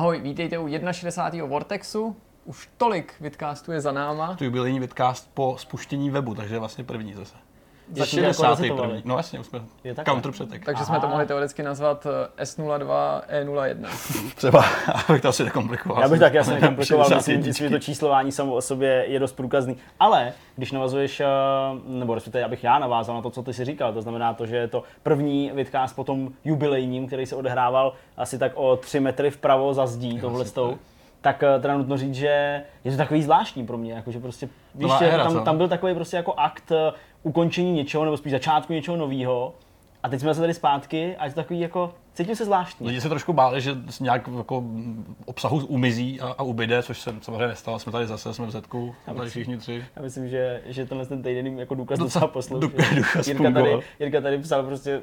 Ahoj, vítejte u 61. Vortexu. Už tolik vidcastů je za náma. To jubilejní vidcast po spuštění webu, takže vlastně první zase. Za 61. No jasně, už jsme Je takhle. counter přetek. Takže jsme to mohli teoreticky nazvat eh, S02 E01. Třeba, abych to asi nekomplikoval. Já bych tak jasně nekomplikoval, myslím, 61. myslím, že to číslování samo o sobě je dost průkazný. Ale když navazuješ, eh, nebo respektive abych já navázal na to, co ty si říkal, to znamená to, že je to první vidcast po tom jubilejním, který se odehrával asi tak o 3 metry vpravo za zdí tohle s tou, tak eh, teda nutno říct, že je to takový zvláštní pro mě, jakože prostě, víš, že co? tam, tam byl takový prostě jako akt eh, ukončení něčeho, nebo spíš začátku něčeho nového. A teď jsme se tady zpátky a je to takový jako, cítím se zvláštní. Lidi se trošku báli, že nějak jako obsahu umizí a, a ubyde, což se samozřejmě nestalo. Jsme tady zase, jsme v Zetku, tady všichni tři. Já myslím, že, že tenhle ten týden jim jako důkaz Docela- docela posloužil. důkaz- důkaz Jirka tady. Jirka tady psal prostě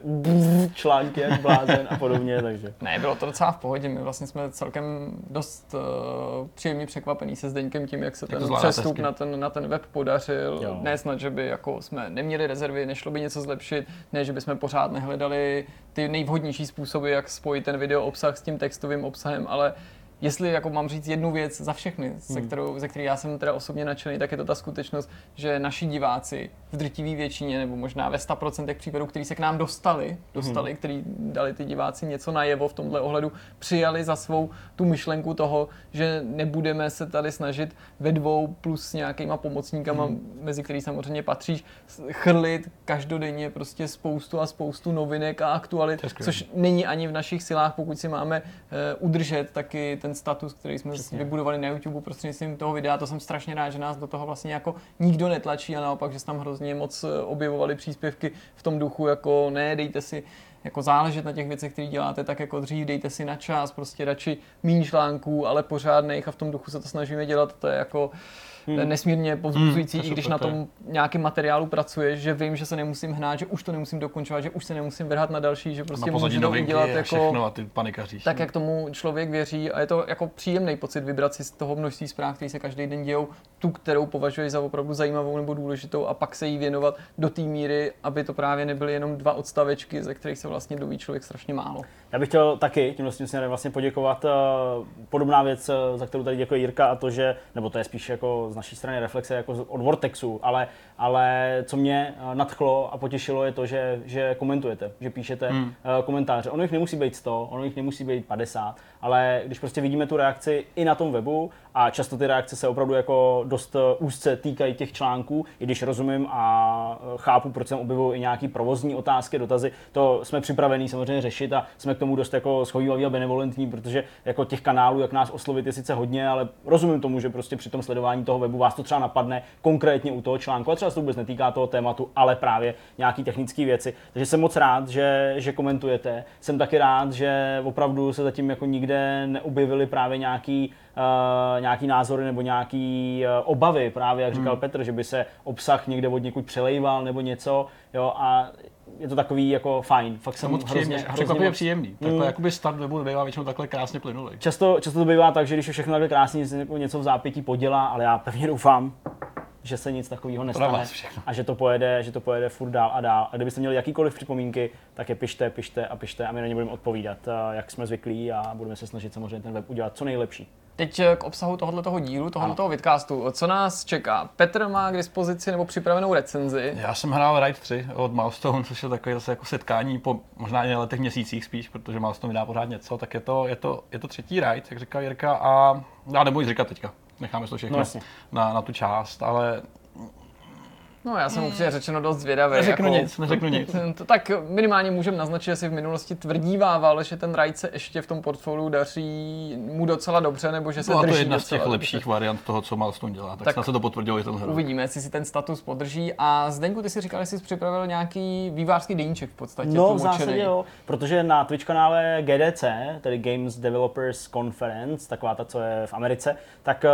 články jak blázen a podobně, takže. Ne, bylo to docela v pohodě. My vlastně jsme celkem dost uh, příjemně překvapení se Zdeňkem tím, jak se ten to zvládáte přestup hezky. na ten, na ten web podařil. Jo. Ne snad, že by jako jsme neměli rezervy, nešlo by něco zlepšit, ne, že bychom pořád nehledali ty nejvhodnější způsoby, jak spojit ten video obsah s tím textovým obsahem, ale Jestli jako mám říct jednu věc za všechny, se Hmm. kterou, ze které já jsem teda osobně nadšený, tak je to ta skutečnost, že naši diváci v drtivé většině, nebo možná ve 100% případů, který se k nám dostali, dostali, Hmm. který dali ty diváci něco najevo v tomhle ohledu, přijali za svou tu myšlenku toho, že nebudeme se tady snažit ve dvou plus s nějakýma pomocníkama, Hmm. mezi který samozřejmě patříš, chrlit každodenně prostě spoustu a spoustu novinek a aktualit, což není ani v našich silách, pokud si máme eh, udržet taky ten status, který jsme Přesně. vybudovali na YouTube prostřednictvím toho videa. To jsem strašně rád, že nás do toho vlastně jako nikdo netlačí a naopak, že se tam hrozně moc eh, objevovali příspěvky v tom duchu, jako ne, dejte si jako záležet na těch věcech, které děláte tak jako dřív, dejte si na čas, prostě radši méně článků, ale pořádných a v tom duchu se to snažíme dělat, to je jako hmm. nesmírně povzbuzující, Hmm, to je i když na tom nějakém materiálu pracuješ, že vím, že se nemusím hnát, že už to nemusím dokončovat, že už se nemusím vrhat na další, že prostě můžu to udělat jako všechno a ty panikaříš. tak, jak tomu člověk věří a je to jako příjemný pocit vybrat si z toho množství zpráv, které se každý den dějou, tu, kterou považuješ za opravdu zajímavou nebo důležitou a pak se jí věnovat do té míry, aby to právě nebyly jenom dva odstavečky, ze kterých se vlastně doví člověk strašně málo. Já bych chtěl taky tímhle tím směrem vlastně poděkovat. eh, Podobná věc, eh, za kterou tady děkuje Jirka, a to, že, nebo to je spíš jako z naší strany reflexe jako od Vortexu, ale, ale co mě eh, nadchlo a potěšilo je to, že, že komentujete, že píšete hmm. komentáře. Ono jich nemusí být 100, ono jich nemusí být 50, ale když prostě vidíme tu reakci i na tom webu a často ty reakce se opravdu jako dost eh, úzce týkají těch článků, i když rozumím a eh, chápu, proč se objevují i nějaký provozní otázky, dotazy, to jsme připravení samozřejmě řešit a jsme k tomu dost jako schovývaví a benevolentní, protože jako těch kanálů, jak nás oslovit, je sice hodně, ale rozumím tomu, že prostě při tom sledování toho webu vás to třeba napadne konkrétně u toho článku, a třeba se to vůbec netýká toho tématu, ale právě nějaký technické věci. Takže jsem moc rád, že, že komentujete. Jsem taky rád, že opravdu se zatím jako nikde neobjevily právě nějaký Uh, nějaký názory nebo nějaký uh, obavy, právě jak říkal Petr, že by se obsah někde od někud přelejval nebo něco, jo, a je to takový jako fajn. Fakt jsem moc hrozně, příjemně, hrozně překvapivě moc- příjemný. Takhle jakoby start webu nebývá většinou takhle krásně plynulý. Často, často to bývá tak, že když je všechno takhle krásně, jako něco v zápětí podělá, ale já pevně doufám, že se nic takového nestane a že to pojede, že to pojede furt dál a dál. A kdybyste měli jakýkoliv připomínky, tak je pište, pište a pište a my na ně budeme odpovídat, eh, jak jsme zvyklí a budeme se snažit samozřejmě ten web udělat co nejlepší. Teď eh, k obsahu tohoto dílu, tohoto vidcastu. Co nás čeká? Petr má k dispozici nebo připravenou recenzi. Já jsem hrál Ride 3 od Milestone, což je takové zase jako setkání po možná i letech měsících spíš, protože Milestone vydá pořád něco, tak je to, je to, je to třetí Ride, jak říká Jirka, a já nebudu říkat teďka. Necháme to všechno No jasně. na, na tu část, ale No já jsem upřímně řečeno dost zvědavý. Neřeknu nic, neřeknu nic. To tak minimálně můžeme naznačit, že si v minulosti tvrdívával, že ten Ride se ještě v tom portfoliu daří mu docela dobře, nebo že se byla to drží jedna z těch dobře. lepších variant toho, co Milestone dělá, tak, Tak tak snad se to potvrdilo i ten hru. Uvidíme, jestli si ten status podrží. A Zdeňku, ty si říkal, že jsi připravil nějaký vývářský deníček v podstatě. No, v zásadě jo, protože na Twitch kanále GDC, tedy Games Developers Conference, taková ta, co je v Americe, tak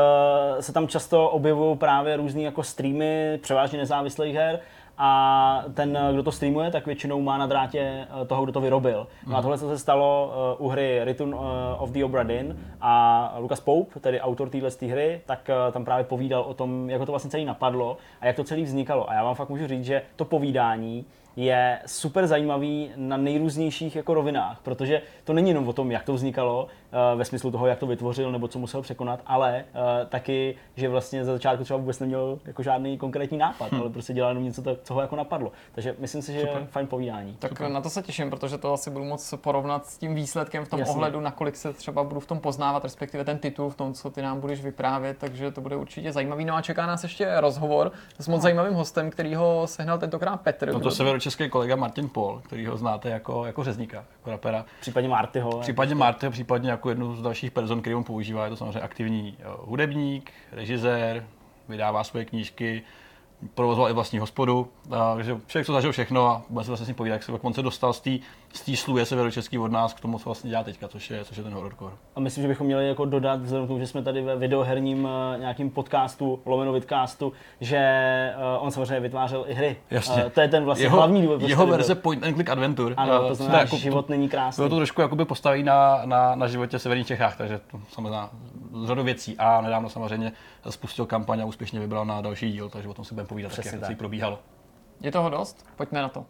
uh, se tam často objevují právě různé jako streamy, převážně nezávislých her, a ten, kdo to streamuje, tak většinou má na drátě eh, toho, kdo to vyrobil. No a tohle se stalo eh, u hry Return eh, of the Obra Dinn a Lucas Pope, tedy autor téhle hry, tak tam právě povídal o tom, jak to vlastně celý napadlo a jak to celý vznikalo. A já vám fakt můžu říct, že to povídání je super zajímavý na nejrůznějších jako rovinách, protože to není jenom o tom, jak to vznikalo, ve smyslu toho, jak to vytvořil nebo co musel překonat, ale uh, taky, že vlastně za začátku třeba vůbec neměl jako žádný konkrétní nápad, hmm. ale prostě dělal jenom něco, to, co ho jako napadlo. Takže myslím si, že super. je fajn povídání. Tak super. na to se těším, protože to asi budu moc porovnat s tím výsledkem v tom Jasně. ohledu, nakolik se třeba budu v tom poznávat, respektive ten titul v tom, co ty nám budeš vyprávět, takže to bude určitě zajímavý. No a čeká nás ještě rozhovor s moc zajímavým hostem, který ho sehnal tentokrát Petr. No to severočeský kolega Martin Pol, který ho znáte jako, jako řezníka, jako rapera. Případně Martyho. Případně Martyho, případně jako jednu z dalších person, který on používá. Je to samozřejmě aktivní eh, hudebník, režisér, vydává svoje knížky, provozoval i vlastní hospodu, takže člověk to zažil všechno a bude se vlastně s ním povídat, jak se, jak on se dostal z té z té sluje severočeský od nás k tomu, co vlastně dělá teďka, což je, což je ten horrorcore. A myslím, že bychom měli jako dodat, vzhledem k tomu, že jsme tady ve videoherním uh, nějakým podcastu, lomeno vidcastu, že uh, on samozřejmě vytvářel i hry. Jasně. Uh, to je ten vlastně jeho, hlavní důvod. Jeho verze byl. Point and Click Adventure. Ano, to znamená, jako, život není krásný. Bylo to trošku jakoby postaví na, na, na životě v severních Čechách, takže to samozřejmě z řadu věcí. A nedávno samozřejmě spustil kampaň a úspěšně vybral na další díl, takže o tom si budeme povídat, Přesně tak, jak tak. probíhalo. Je toho dost? Pojďme na to.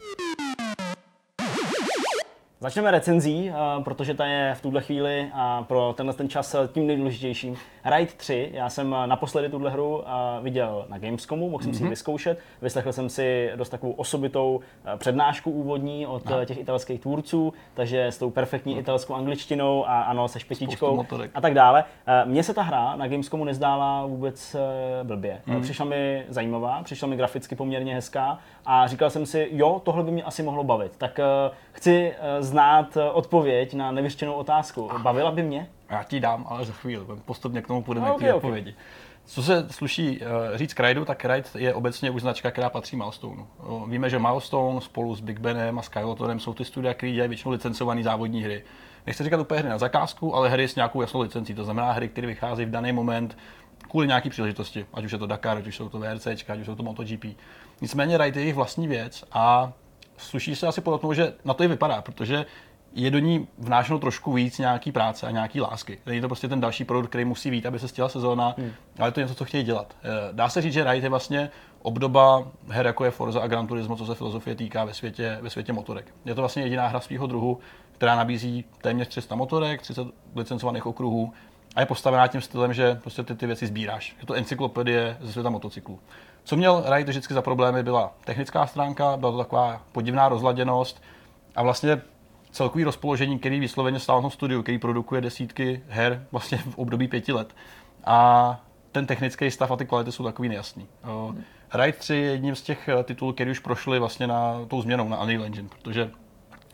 Začneme recenzí, eh, protože ta je v tuhle chvíli a pro tenhle ten čas tím nejdůležitějším. Ride 3, já jsem eh, naposledy tuhle hru eh, viděl na Gamescomu, mohl jsem mm-hmm. si ji mhm. vyzkoušet. Vyslechl jsem si dost takovou osobitou přednášku úvodní od no. těch italských tvůrců, takže s tou perfektní no. italskou angličtinou a ano, se špetičkou a tak dále. Mně se ta hra na Gamescomu nezdála vůbec blbě. Mm. Přišla mi zajímavá, přišla mi graficky poměrně hezká a říkal jsem si, jo, tohle by mě asi mohlo bavit. Tak chci znát eh, odpověď na nevyřčenou otázku. Bavila by mě? Já ti dám, ale za chvíli. Postupně k tomu půjdeme okay, k té odpovědi. Okay. Co se sluší uh, říct k Raidu, tak Raid je obecně už značka, která patří Milestone. Uh, víme, že Milestone spolu s Big Benem a Skylotorem jsou ty studia, které dělají většinou licencované závodní hry. Nechci říkat úplně hry na zakázku, ale hry s nějakou jasnou licencí. To znamená hry, které vychází v daný moment kvůli nějaké příležitosti. Ať už je to Dakar, ať už jsou to VRC, ať už jsou to MotoGP. Nicméně Raid je jejich vlastní věc a sluší se asi podotknout, že na to i vypadá, protože je do ní vnášeno trošku víc nějaký práce a nějaký lásky. Není to prostě ten další produkt, který musí být, aby se stihla sezóna, hmm. ale to je něco, co chtějí dělat. Eh, dá se říct, že Ride je vlastně obdoba her, jako je Forza a Gran Turismo, co se filozofie týká ve světě, ve světě motorek. Je to vlastně jediná hra svého druhu, která nabízí téměř 300 motorek, 30 licencovaných okruhů a je postavená tím stylem, že prostě ty, ty věci sbíráš. Je to encyklopedie ze světa motocyklů. Co měl Ride vždycky za problémy, byla technická stránka, byla to taková podivná rozladěnost a vlastně celkový rozpoložení, který vysloveně stál na studiu, který produkuje desítky her vlastně v období pěti let. A ten technický stav a ty kvality jsou takový nejasný. Ride 3 je jedním z těch eh, titulů, který už prošli vlastně na tou změnou na Unreal Engine, protože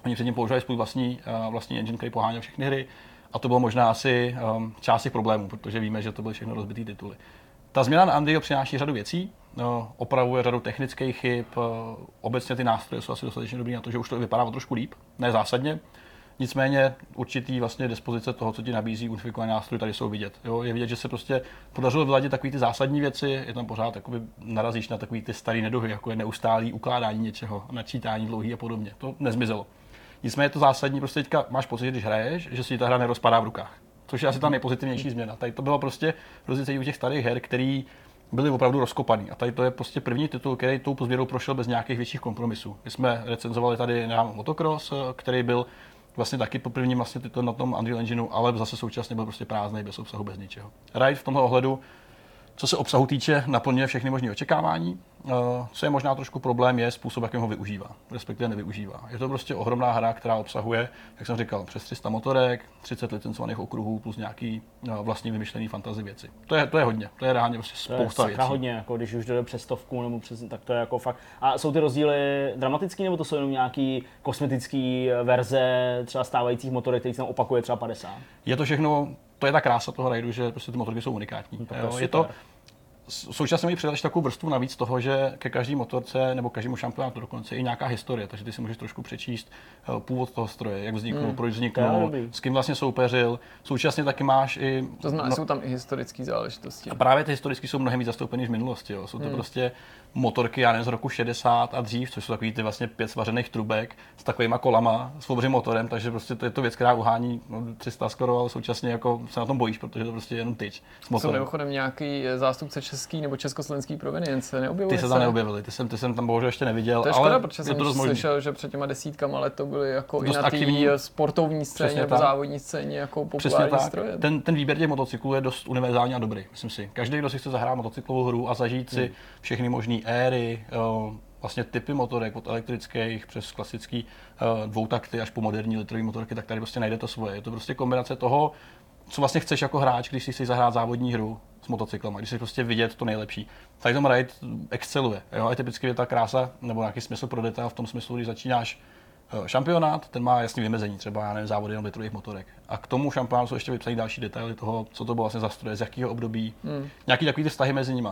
oni předtím používali svůj vlastní, uh, vlastní engine, který poháněl všechny hry a to bylo možná asi um, část těch problémů, protože víme, že to byly všechno rozbitý tituly. Ta změna na Unreal přináší řadu věcí, opravuje řadu technických chyb, uh, obecně ty nástroje jsou asi dostatečně dobrý na to, že už to vypadá trošku líp, ne zásadně, Nicméně určitý vlastně dispozice toho, co ti nabízí unifikovaný nástroj, tady jsou vidět. Jo? Je vidět, že se prostě podařilo vyladit takové ty zásadní věci, je tam pořád jakoby narazíš na takové ty staré neduhy, jako je neustálý ukládání něčeho, načítání dlouhý a podobně. To nezmizelo. Nicméně to zásadní, prostě teďka máš pocit, že když hraješ, že si ta hra nerozpadá v rukách. Což je asi ta nejpozitivnější změna. Tady to bylo prostě rozlice u těch starých her, který byly opravdu rozkopaný. A tady to je prostě první titul, který tou pozběrou prošel bez nějakých větších kompromisů. My jsme recenzovali tady nevím, Motocross, který byl vlastně taky po prvním vlastně titul na tom Unreal Engineu, ale zase současně byl prostě prázdný, bez obsahu, bez ničeho. Ride v tomhle ohledu co se obsahu týče, naplňuje všechny možné očekávání. Eh, co je možná trošku problém, je způsob, jakým ho využívá, respektive nevyužívá. Je to prostě ohromná hra, která obsahuje, jak jsem říkal, přes 300 motorek, 30 licencovaných okruhů plus nějaký eh, vlastní vymyšlený fantasy věci. To je, to je hodně, to je reálně prostě spousta to je věcí. hodně, jako když už jde přes stovku nebo přes, tak to je jako fakt. A jsou ty rozdíly dramatický nebo to jsou jenom nějaký kosmetický verze třeba stávajících motorek, který se tam opakuje třeba 50? Je to všechno to je ta krása toho rajdu, že prostě ty motorky jsou unikátní. To je, je to, současně mají přidat takovou vrstvu navíc toho, že ke každé motorce nebo každému šampionátu dokonce je nějaká historie, takže ty si můžeš trošku přečíst eh, původ toho stroje, jak vzniknul, hmm. proč vzniknul, s kým vlastně soupeřil. Současně taky máš i. To znamená, no, jsou tam i historické záležitosti. A právě ty historické jsou mnohem víc zastoupeny v minulosti. Jo. Jsou to hmm. prostě motorky, já nevím, z roku 60 a dřív, což jsou takový ty vlastně pět svařených trubek s takovýma kolama, s obřím motorem, takže prostě to je to věc, která uhání no, 300 skoro, ale současně jako se na tom bojíš, protože to prostě je jenom tyč. Jsou mimochodem nějaký zástupce České český nebo československý provenience. Neobjevily Ty se tam neobjevily, ty jsem, ty jsem tam bohužel ještě neviděl. To je ale škoda, protože jsem to slyšel, že před těma desítkama let to byly jako Dost i na aktivní. sportovní scéně Přesně nebo tak. závodní scéně jako populární tak. stroje. Ten, ten výběr těch motocyklů je dost univerzální a dobrý, myslím si. Každý, kdo si chce zahrát motocyklovou hru a zažít si všechny možné éry, vlastně typy motorek, od elektrických přes klasický uh, dvoutakty až po moderní litrový motorky, tak tady prostě najde to svoje. Je to prostě kombinace toho, co vlastně chceš jako hráč, když si chceš zahrát závodní hru motocyklama, když si prostě vidět to nejlepší. Tady tom Ride exceluje. Jo? A typicky je ta krása nebo nějaký smysl pro detail v tom smyslu, když začínáš eh, šampionát, ten má jasný vymezení, třeba já nevím, závody jenom litrových motorek. A k tomu šampionátu jsou ještě vypsané další detaily toho, co to bylo vlastně za stroje, z jakého období, hmm. nějaký takový ty vztahy mezi nimi.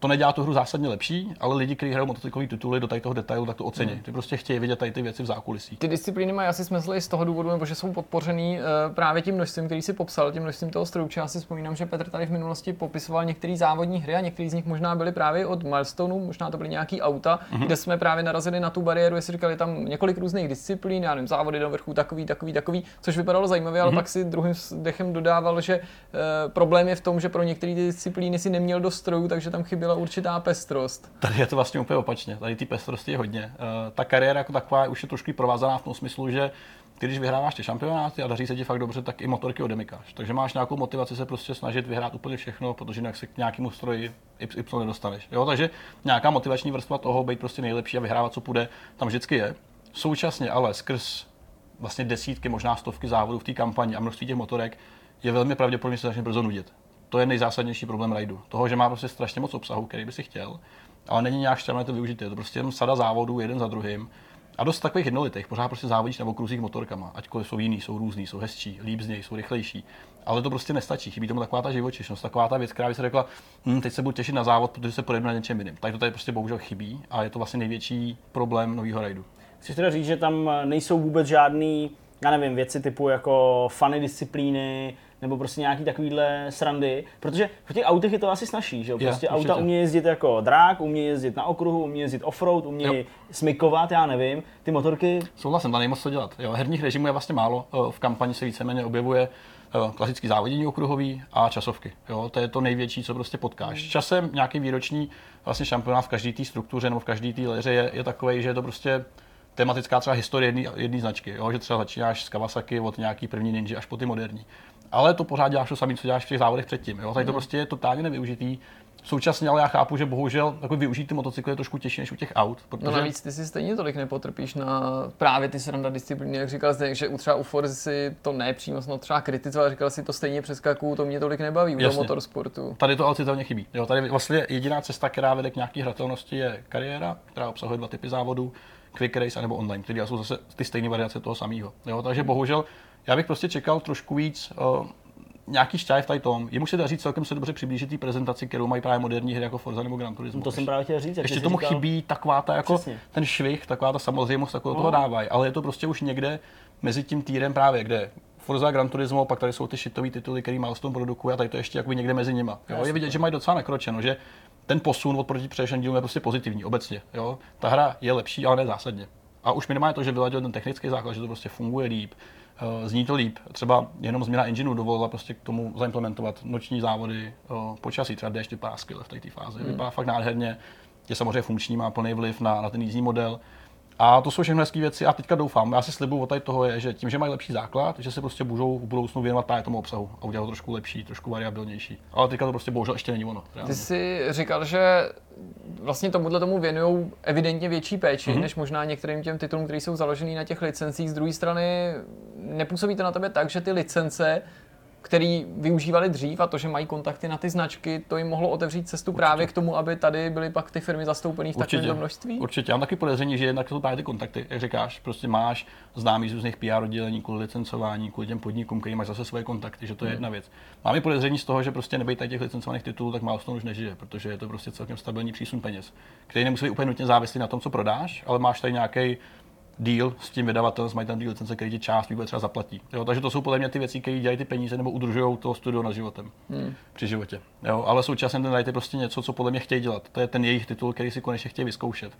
To nedělá tu hru zásadně lepší, ale lidi, kteří hrajou motocyklové tituly do tady toho detailu, tak to ocení. Hmm. Ty prostě chtějí vidět tady ty věci v zákulisí. Ty disciplíny mají asi smysl i z toho důvodu, nebo že jsou podpořený uh, právě tím množstvím, který si popsal, tím množstvím toho stroju. Já si vzpomínám, že Petr tady v minulosti popisoval některé závodní hry a některé z nich možná byly právě od Milestoneu, možná to byly nějaký auta, mm-hmm. kde jsme právě narazili na tu bariéru, jestli říkali tam několik různých disciplín, já nevím, závody do vrchu, takový, takový, takový, což vypadalo zajímavě, ale mm-hmm. pak si druhým dechem dodával, že uh, problém je v tom, že pro některé ty disciplíny si neměl do strojů, takže tam chyběla určitá pestrost. Tady je to vlastně úplně opačně. Tady ty pestrosti je hodně. Uh, ta kariéra jako taková už je trošku provázaná v tom smyslu, že když vyhráváš ty šampionáty a daří se ti fakt dobře, tak i motorky odemykáš. Takže máš nějakou motivaci se prostě snažit vyhrát úplně všechno, protože jinak se k nějakému stroji Y nedostaneš. Jo? Takže nějaká motivační vrstva toho být prostě nejlepší a vyhrávat, co půjde, tam vždycky je. Současně ale skrz vlastně desítky, možná stovky závodů v té kampani a množství těch motorek je velmi pravděpodobně se začne brzo nudit. To je nejzásadnější problém rajdu. Toho, že má prostě strašně moc obsahu, který by si chtěl, ale není nějak šťavné to využít. Je to prostě jen sada závodů jeden za druhým. A dost takových jednolitých. Pořád prostě závodíš na okruzích motorkama. Aťkoliv jsou jiný, jsou různý, jsou hezčí, líp z něj, jsou rychlejší. Ale to prostě nestačí. Chybí tomu taková ta živočišnost, taková ta věc, která by se řekla, hm, teď se budu těšit na závod, protože se pojedeme na něčem jiném. Tak to tady prostě bohužel chybí a je to vlastně největší problém nového rajdu. Chci teda říct, že tam nejsou vůbec žádný, já nevím, věci typu jako funny disciplíny, nebo prostě nějaký takovýhle srandy, protože v těch autech je to asi snažší, že jo? Je, Prostě určitě. auta umí jezdit jako drák, umí jezdit na okruhu, umí jezdit offroad, umí Jo. smykovat, já nevím. Ty motorky, Souhlasím, tam nejmoc co dělat. Jo, herních režimů je vlastně málo. Eh, V kampani se víceméně objevuje eh, klasický závodění okruhový a časovky. Jo, to je to největší, co prostě potkáš. Časem nějaký výroční vlastně šampionát v každé té struktuře nebo v každé té léře je, je takový, že je to prostě tematická třeba historie jedné značky, jo? že třeba začínáš z Kawasaki od nějaký první Ninja až po ty moderní. Ale to pořád děláš to samé, co děláš v těch závodech předtím. Jo? Tady to prostě je totálně nevyužitý. Současně ale já chápu, že bohužel takový využít ty motocykly je trošku těžší než u těch aut. Protože No navíc ty si stejně tolik nepotrpíš na právě ty sranda disciplíny, jak říkal jsi, že u třeba u Forzy si to ne přímo snad třeba kritizoval, říkal si to stejně přeskakuju, to mě tolik nebaví u Jasně. motorsportu. Tady to ale citelně chybí. Jo, tady vlastně jediná cesta, která vede k nějaké hratelnosti, je kariéra, která obsahuje dva typy závodů, quick race nebo online, které jsou zase ty stejné variace toho samého. Takže bohužel já bych prostě čekal trošku víc uh, nějaký šťáv tady tom. Jemu se daří celkem se dobře přiblížit té prezentaci, kterou mají právě moderní hry jako Forza nebo Gran Turismo. to jsem právě chtěl říct. Ještě tomu říkal. chybí taková ta jako Přesně. ten švih, taková ta samozřejmost, takového toho No. dávají, ale je to prostě už někde mezi tím týrem právě, kde Forza Gran Turismo, pak tady jsou ty šitové tituly, který Milestone produkuje a tady to ještě jakoby někde mezi nima. Jo? Je vidět, že mají docela nakročeno, že ten posun od proti předešlým dílům je prostě pozitivní obecně. Jo? Ta hra je lepší, ale ne zásadně. A už minimálně to, že vyladil ten technický základ, že to prostě funguje líp, zní to líp. Třeba jenom změna engineu dovolila prostě k tomu zaimplementovat noční závody eh, počasí, třeba déšť vypadá skvěle v té fázi. Hmm. Vypadá fakt nádherně, je samozřejmě funkční, má plný vliv na, na ten jízdní model. A to jsou všechno hezké věci a teďka doufám, já si slibuju od tady toho je, že tím, že mají lepší základ, že se prostě budou v budoucnu věnovat právě tomu obsahu a udělat ho trošku lepší, trošku variabilnější. Ale teďka to prostě bohužel ještě není ono. reálně. Ty jsi říkal, že vlastně tomuhle tomu věnují evidentně větší péči, mm-hmm. než možná některým těm titulům, které jsou založený na těch licencích. Z druhé strany nepůsobí to na tebe tak, že ty licence který využívali dřív a to, že mají kontakty na ty značky, to jim mohlo otevřít cestu Určitě. právě k tomu, aby tady byly pak ty firmy zastoupené v takovém množství? Určitě, já mám taky podezření, že jednak jsou právě ty kontakty, jak říkáš, prostě máš známý z různých PR oddělení kvůli licencování, kvůli těm podnikům, který máš zase svoje kontakty, že to je jedna věc. Mám i podezření z toho, že prostě nebejt tady těch licencovaných titulů, tak Milestone už nežije, protože je to prostě celkem stabilní přísun peněz, který nemusí být úplně nutně závislý na tom, co prodáš, ale máš tady nějaký deal s tím vydavatelem, s majitelem té licence, který ti část vývoje třeba zaplatí. Jo, takže to jsou podle mě ty věci, které dělají ty peníze nebo udržují to studio nad životem hmm. při životě. Jo, ale současně ten je prostě něco, co podle mě chtějí dělat. To je ten jejich titul, který si konečně chtějí vyzkoušet.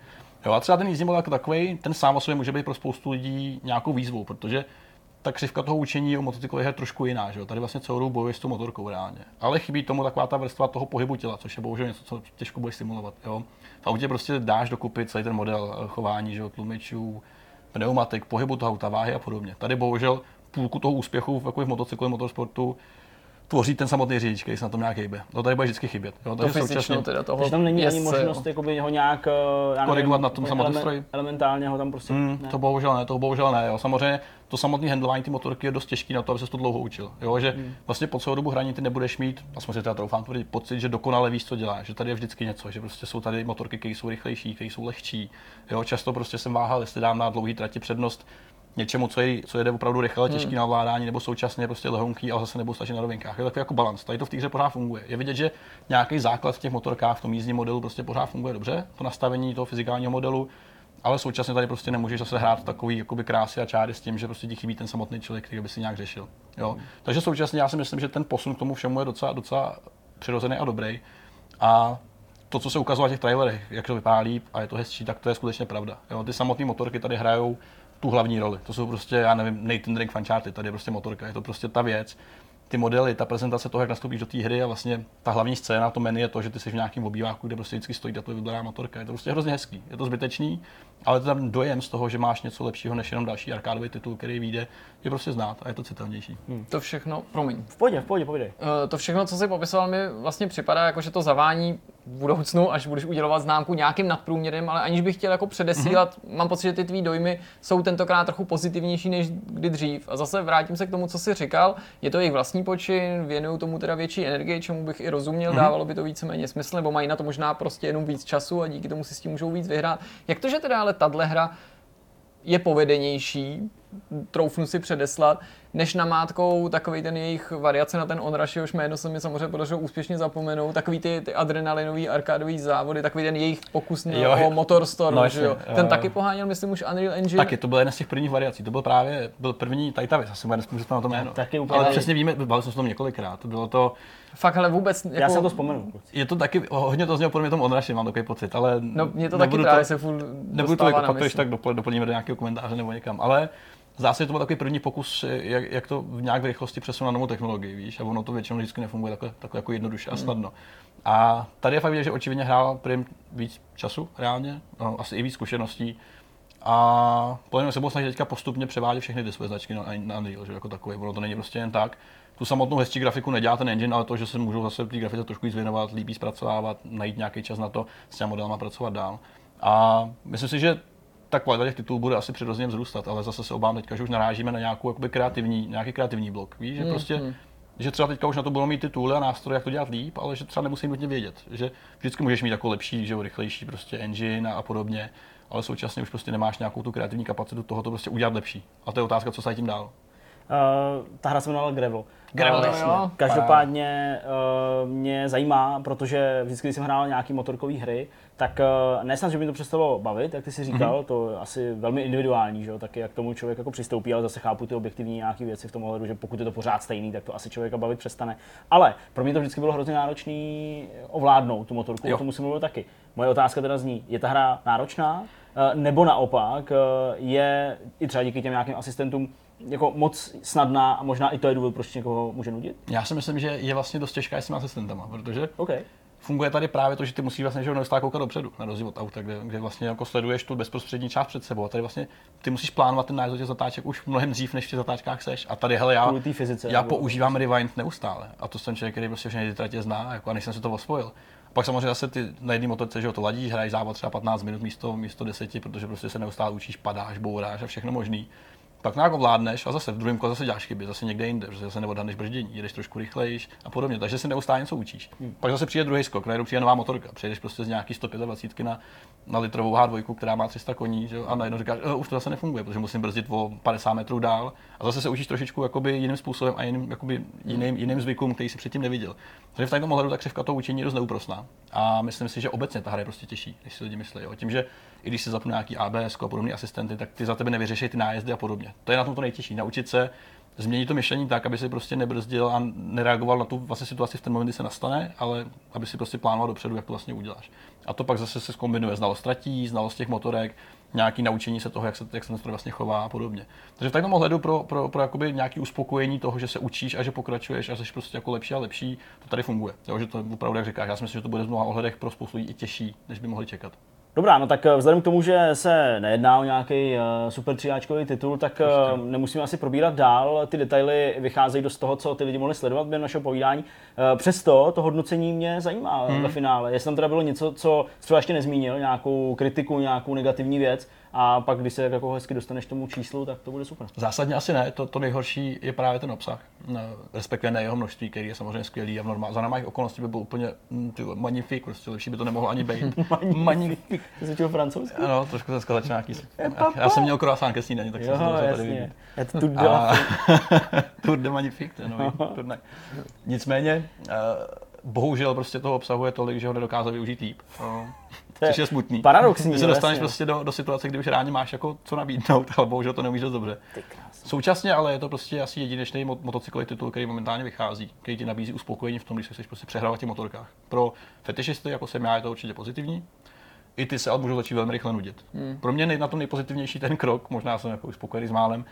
Jo, a třeba ten jízdní model jako takový, ten sám o sobě může být pro spoustu lidí nějakou výzvou, protože ta křivka toho učení o motocyklu je trošku jiná. Že jo? Tady vlastně celou dobu bojuješ s tou motorkou reálně. Ale chybí tomu taková ta vrstva toho pohybu těla, což je bohužel něco, co těžko budeš simulovat. Jo? V autě prostě dáš dokupy celý ten model chování, že jo? tlumičů, pneumatik, pohybu toho auta, váhy a podobně. Tady bohužel půlku toho úspěchu jako v motocyklu, motorsportu tvoří ten samotný řidič, který se na tom nějak hýbe. To tady bude vždycky chybět. Jo? To fyzično teda toho Takže tam není ani jezdce, možnost jakoby, ho nějak eh, já Korigovat na tom samotnostroji? Elementálně ho tam prostě Hmm, ne. to bohužel ne, to bohužel ne. Jo. Samozřejmě to samotné handlování ty motorky je dost těžký na to, aby se to dlouho učil. Jo. Že Hmm. vlastně po celou dobu hraní ty nebudeš mít, aspoň si teda troufám tvrdit, pocit, že dokonale víš, co děláš, že tady je vždycky něco, že prostě jsou tady motorky, které jsou rychlejší, které jsou lehčí. Jo. Často prostě jsem váhal, jestli dám na dlouhý trati přednost něčemu, co, je, co jede opravdu rychle, ale těžký na ovládání, nebo současně prostě lehonký, ale zase nebudu stačit na rovinkách. Je to takový jako balans. Tady to v té hře pořád funguje. Je vidět, že nějaký základ v těch motorkách, v tom jízdním modelu prostě pořád funguje dobře, to nastavení toho fyzikálního modelu, ale současně tady prostě nemůžeš zase hrát takový jakoby krásy a čáry s tím, že prostě ti chybí ten samotný člověk, který by si nějak řešil. Jo? Takže současně já si myslím, že ten posun k tomu všemu je docela, docela přirozený a dobrý. A to, co se ukazuje v těch trailerech, jak to vypadá líp a je to hezčí, tak to je skutečně pravda. Jo? Ty samotné motorky tady hrajou tu hlavní roli. To jsou prostě, já nevím, Nathan Drake Fancharty, tady je prostě motorka, je to prostě ta věc. Ty modely, ta prezentace toho, jak nastoupíš do té hry a vlastně ta hlavní scéna, to menu je to, že ty jsi v nějakém obýváku, kde prostě vždycky stojí tvoje vybraná motorka. Je to prostě hrozně hezký, je to zbytečný, ale ten dojem z toho, že máš něco lepšího než jenom další arkádový titul, který vyjde, je prostě znát a je to citelnější. To všechno, promiň, V pohodě, v pohodě, povídej. Eh, to všechno, co jsi popisoval, mi vlastně připadá, jako že to zavání budoucnu, až budeš udělovat známku nějakým nadprůměrem, ale aniž bych chtěl jako předesílat, mm-hmm. mám pocit, že ty tvý dojmy jsou tentokrát trochu pozitivnější než kdy dřív. A zase vrátím se k tomu, co jsi říkal, je to jejich vlastní počin, věnují tomu teda větší energii, čemu bych i rozuměl, mm-hmm. dávalo by to víceméně smysl, nebo mají na to možná prostě jenom víc času a díky tomu si s tím můžou víc vyhrát. Jak to, že teda ale tahle hra je povedenější, troufnu si předeslat, než namátkou takový ten jejich variace na ten Onrush, jehož jméno se mi samozřejmě podařilo úspěšně zapomenout, takový ty, ty adrenalinový arkádový závody, takový ten jejich pokus na, Jo, o Motorstorm, no jasně, že jo. Ten jo. taky poháněl, myslím, už Unreal Engine. Taky, to byl jeden z těch prvních variací. To byl právě byl první Titavis, asi jméno na to jméno. Taky úplně Ale přesně víme, bavili jsme se o tom několikrát. Bylo to, Fakt, ale vůbec jako... Já se to vzpomenu. je to taky, hodně to znělo podle mě tom Onrushi, mám takový pocit, ale No, mě to taky nebudu právě se furt Nebudu to jako pak to, tak dopl- doplníme do nějakého komentáře nebo někam, ale zdá se, že to byl takový první pokus, jak, jak to v nějak v rychlosti přesunout na novou technologii, víš, a ono to většinou vždycky nefunguje takhle, takhle jako jednoduše a Hmm. snadno. A tady je fakt vidět, že očividně hrál Prim víc času reálně, no, asi i víc zkušeností. A podle mě se budou snažit teďka postupně převádět všechny ty své značky na, na Unreal, že jako takový. Ono to není prostě jen tak. Tu samotnou hezčí grafiku nedělá ten engine, ale to, že se můžou zase té grafice trošku víc věnovat, líp zpracovávat, najít nějaký čas na to, s těmi modelama pracovat dál. A myslím si, že ta kvalita těch titulů bude asi přirozeně vzrůstat, ale zase se obávám teďka, že už narážíme na nějakou jakoby kreativní, nějaký kreativní blok. Víš, že prostě že třeba teďka už na to budou mít ty tooly a nástroje, jak to dělat líp, ale že třeba nemusí nutně vědět. Že vždycky můžeš mít jako lepší, že jo, rychlejší prostě engine a, a podobně, ale současně už prostě nemáš nějakou tu kreativní kapacitu toho to prostě udělat lepší. A to je otázka, co se tím dál. Uh, ta hra se jmenovala Gravel. Gravel, Eh, jasně. jo. Každopádně uh, mě zajímá, protože vždycky, když jsem hrál nějaký motorkové hry, tak uh, nesnad, že by to přestalo bavit, jak ty si říkal, mm-hmm. to je asi velmi individuální, že jo, taky jak k tomu člověk jako přistoupí, ale zase chápu ty objektivní nějaké věci v tom ohledu, že pokud je to pořád stejný, tak to asi člověka bavit přestane. Ale pro mě to vždycky bylo hrozně náročný ovládnout tu motorku, Jo. o tom jsem mluvil taky. Moje otázka teda zní, je ta hra náročná, Eh, nebo naopak eh, je i třeba díky těm nějakým asistentům jako moc snadná a možná i to je důvod, proč někoho může nudit? Já si myslím, že je vlastně dost těžká s těmi asistentama, protože OK. funguje tady právě to, že ty musíš vlastně že neustále koukat dopředu, na rozdíl od auta, kde, kde vlastně jako sleduješ tu bezprostřední část před sebou. A tady vlastně ty musíš plánovat ten nájezd těch zatáček už mnohem dřív, než v těch zatáčkách seš. A tady, hele, já, fyzice, já používám rewind neustále. A to jsem člověk, který prostě všechny ty tratě zná, jako, a než jsem se to osvojil. Pak samozřejmě zase ty na jedné motorce, že jo, to ladíš, hraješ závod třeba 15 minut místo, místo 10, protože prostě se neustále učíš, padáš, bouráš a všechno možný. Pak nějak ovládneš a zase v druhém kole zase děláš chyby, zase někde jinde, protože zase neodhadneš brždění, jedeš trošku rychlejš a podobně, takže se neustále něco učíš. Hmm. Pak zase přijde druhý skok, najednou přijde nová motorka, přejdeš prostě z nějaký 125 na, na litrovou H2, která má 300 koní, že a najednou říkáš, e, už to zase nefunguje, protože musím brzdit o 50 metrů dál a zase se učíš trošičku jakoby jiným způsobem a jiným, jakoby jiným, jiným zvykům, který si předtím neviděl. Takže v tomto ohledu ta křivka toho učení je dost neúprosná. A myslím si, že obecně ta hra je prostě těžší, než si lidi myslí. Jo. Tím, že i když si zapnu nějaký ABS a podobné asistenty, tak ty za tebe nevyřeší ty nájezdy a podobně. To je na tom to nejtěžší. Naučit se změnit to myšlení tak, aby si prostě nebrzdil a nereagoval na tu vlastně situaci v ten moment, kdy se nastane, ale aby si prostě plánoval dopředu, jak to vlastně uděláš. A to pak zase se zkombinuje znalost tratí, znalost těch motorek, nějaký naučení se toho, jak se, jak se ten vlastně chová a podobně. Takže v takovém ohledu pro, pro, pro jakoby nějaký uspokojení toho, že se učíš a že pokračuješ a jsi prostě jako lepší a lepší, to tady funguje. Jo, že to opravdu, jak říkáš, já si myslím, že to bude v mnoha ohledech pro spoustu lidí i těžší, než by mohli čekat. Dobrá, no tak eh, vzhledem k tomu, že se nejedná o nějaký uh, super tříáčkový titul, tak uh, nemusíme asi probírat dál. Ty detaily vycházejí do z toho, co ty lidi mohli sledovat během našeho povídání. Přesto to hodnocení mě zajímá hmm. ve finále. Jestli tam teda bylo něco, co třeba ještě nezmínil, nějakou kritiku, nějakou negativní věc, a pak, když se jako hezky dostaneš tomu číslu, tak to bude super. Zásadně asi ne, to, to nejhorší je právě ten obsah, no, respektive ne jeho množství, který je samozřejmě skvělý a v normál, za normálních okolností by byl úplně mm, ty, magnifik, prostě lepší by to nemohlo ani být. magnifik. Ty jsi francouzsky? Ano, trošku dneska začíná nějaký. Já jsem měl croissant ke snídani, tak jo, jsem se tady a... Tour de Magnifique, to je nový turnaj. Nicméně, uh, bohužel prostě toho obsahu je tolik, že ho nedokázal využít líp. No. Což je smutný. Paradoxní. Ty se dostaneš jasně. prostě do, do, situace, kdy už ráně máš jako co nabídnout, ale bohužel to neumíš dost dobře. Současně ale je to prostě asi jedinečný motocyklový titul, který momentálně vychází, který ti nabízí uspokojení v tom, když se chceš prostě přehrávat v těch motorkách. Pro fetišisty, jako jsem já, je to určitě pozitivní. I ty se ale můžou začít velmi rychle nudit. Hmm. Pro mě na tom nejpozitivnější ten krok, možná jsem jako spokojený s málem,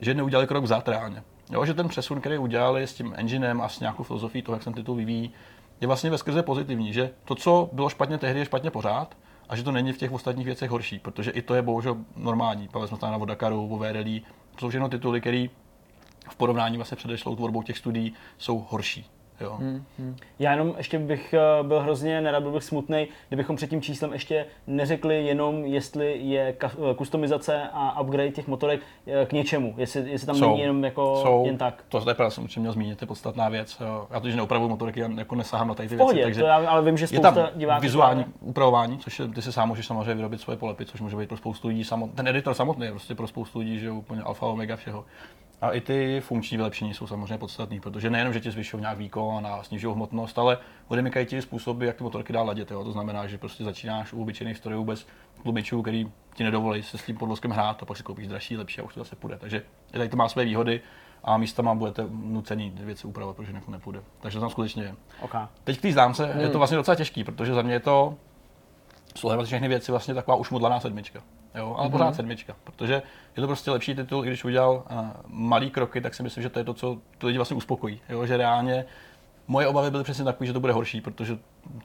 že neudělali krok vzad reálně. Jo, že ten přesun, který udělali s tím enginem a s nějakou filozofií toho, jak se ten titul vyvíjí, je vlastně ve skrze pozitivní, že to, co bylo špatně tehdy, je špatně pořád a že to není v těch ostatních věcech horší, protože i to je bohužel normální. Bavili jsme na Vodakaru, o VRLí, to jsou všechno tituly, které v porovnání vlastně předešlou tvorbou těch studií jsou horší. Jo. Hmm, hmm. Já jenom ještě bych eh, byl hrozně nerad, byl bych smutný, kdybychom před tím číslem ještě neřekli jenom, jestli je eh, kustomizace a upgrade těch motorek eh, k něčemu, jestli, jestli tam jsou, není jenom jako jsou, jen tak. To je pravda, jsem měl zmínit, je podstatná věc. Já to, že neupravuju motorky, já jako nesahám na tady ty Pohodě, věci. Takže to já, ale vím, že spousta je tam diváků vizuální právě. upravování, což je, ty si sám můžeš samozřejmě vyrobit svoje polepy, což může být pro spoustu lidí samot, ten editor samotný je prostě pro spoustu lidí, že je úplně alfa omega všeho. A i ty funkční vylepšení jsou samozřejmě podstatné, protože nejenom, že ti zvyšují nějak výkon a snižují hmotnost, ale odemykají ti způsoby, jak ty motorky dá ladit. Jo. To znamená, že prostě začínáš u obyčejných strojů bez tlumičů, který ti nedovolí se s tím podvozkem hrát a pak si koupíš dražší, lepší a už to zase půjde. Takže tady to má své výhody a místama budete nucení věci upravovat, protože jinak nepůjde. Takže to tam skutečně je. Okay. Teď k té známce hmm. je to hmm. vlastně docela těžký, protože za mě je to sledovat všechny věci vlastně taková ušmudlaná sedmička. Jo, ale mm-hmm. pořád sedmička, protože je to prostě lepší titul, i když udělal uh, malý kroky, tak si myslím, že to je to, co ty lidi vlastně uspokojí. Jo, že reálně moje obavy byly přesně takové, že to bude horší, protože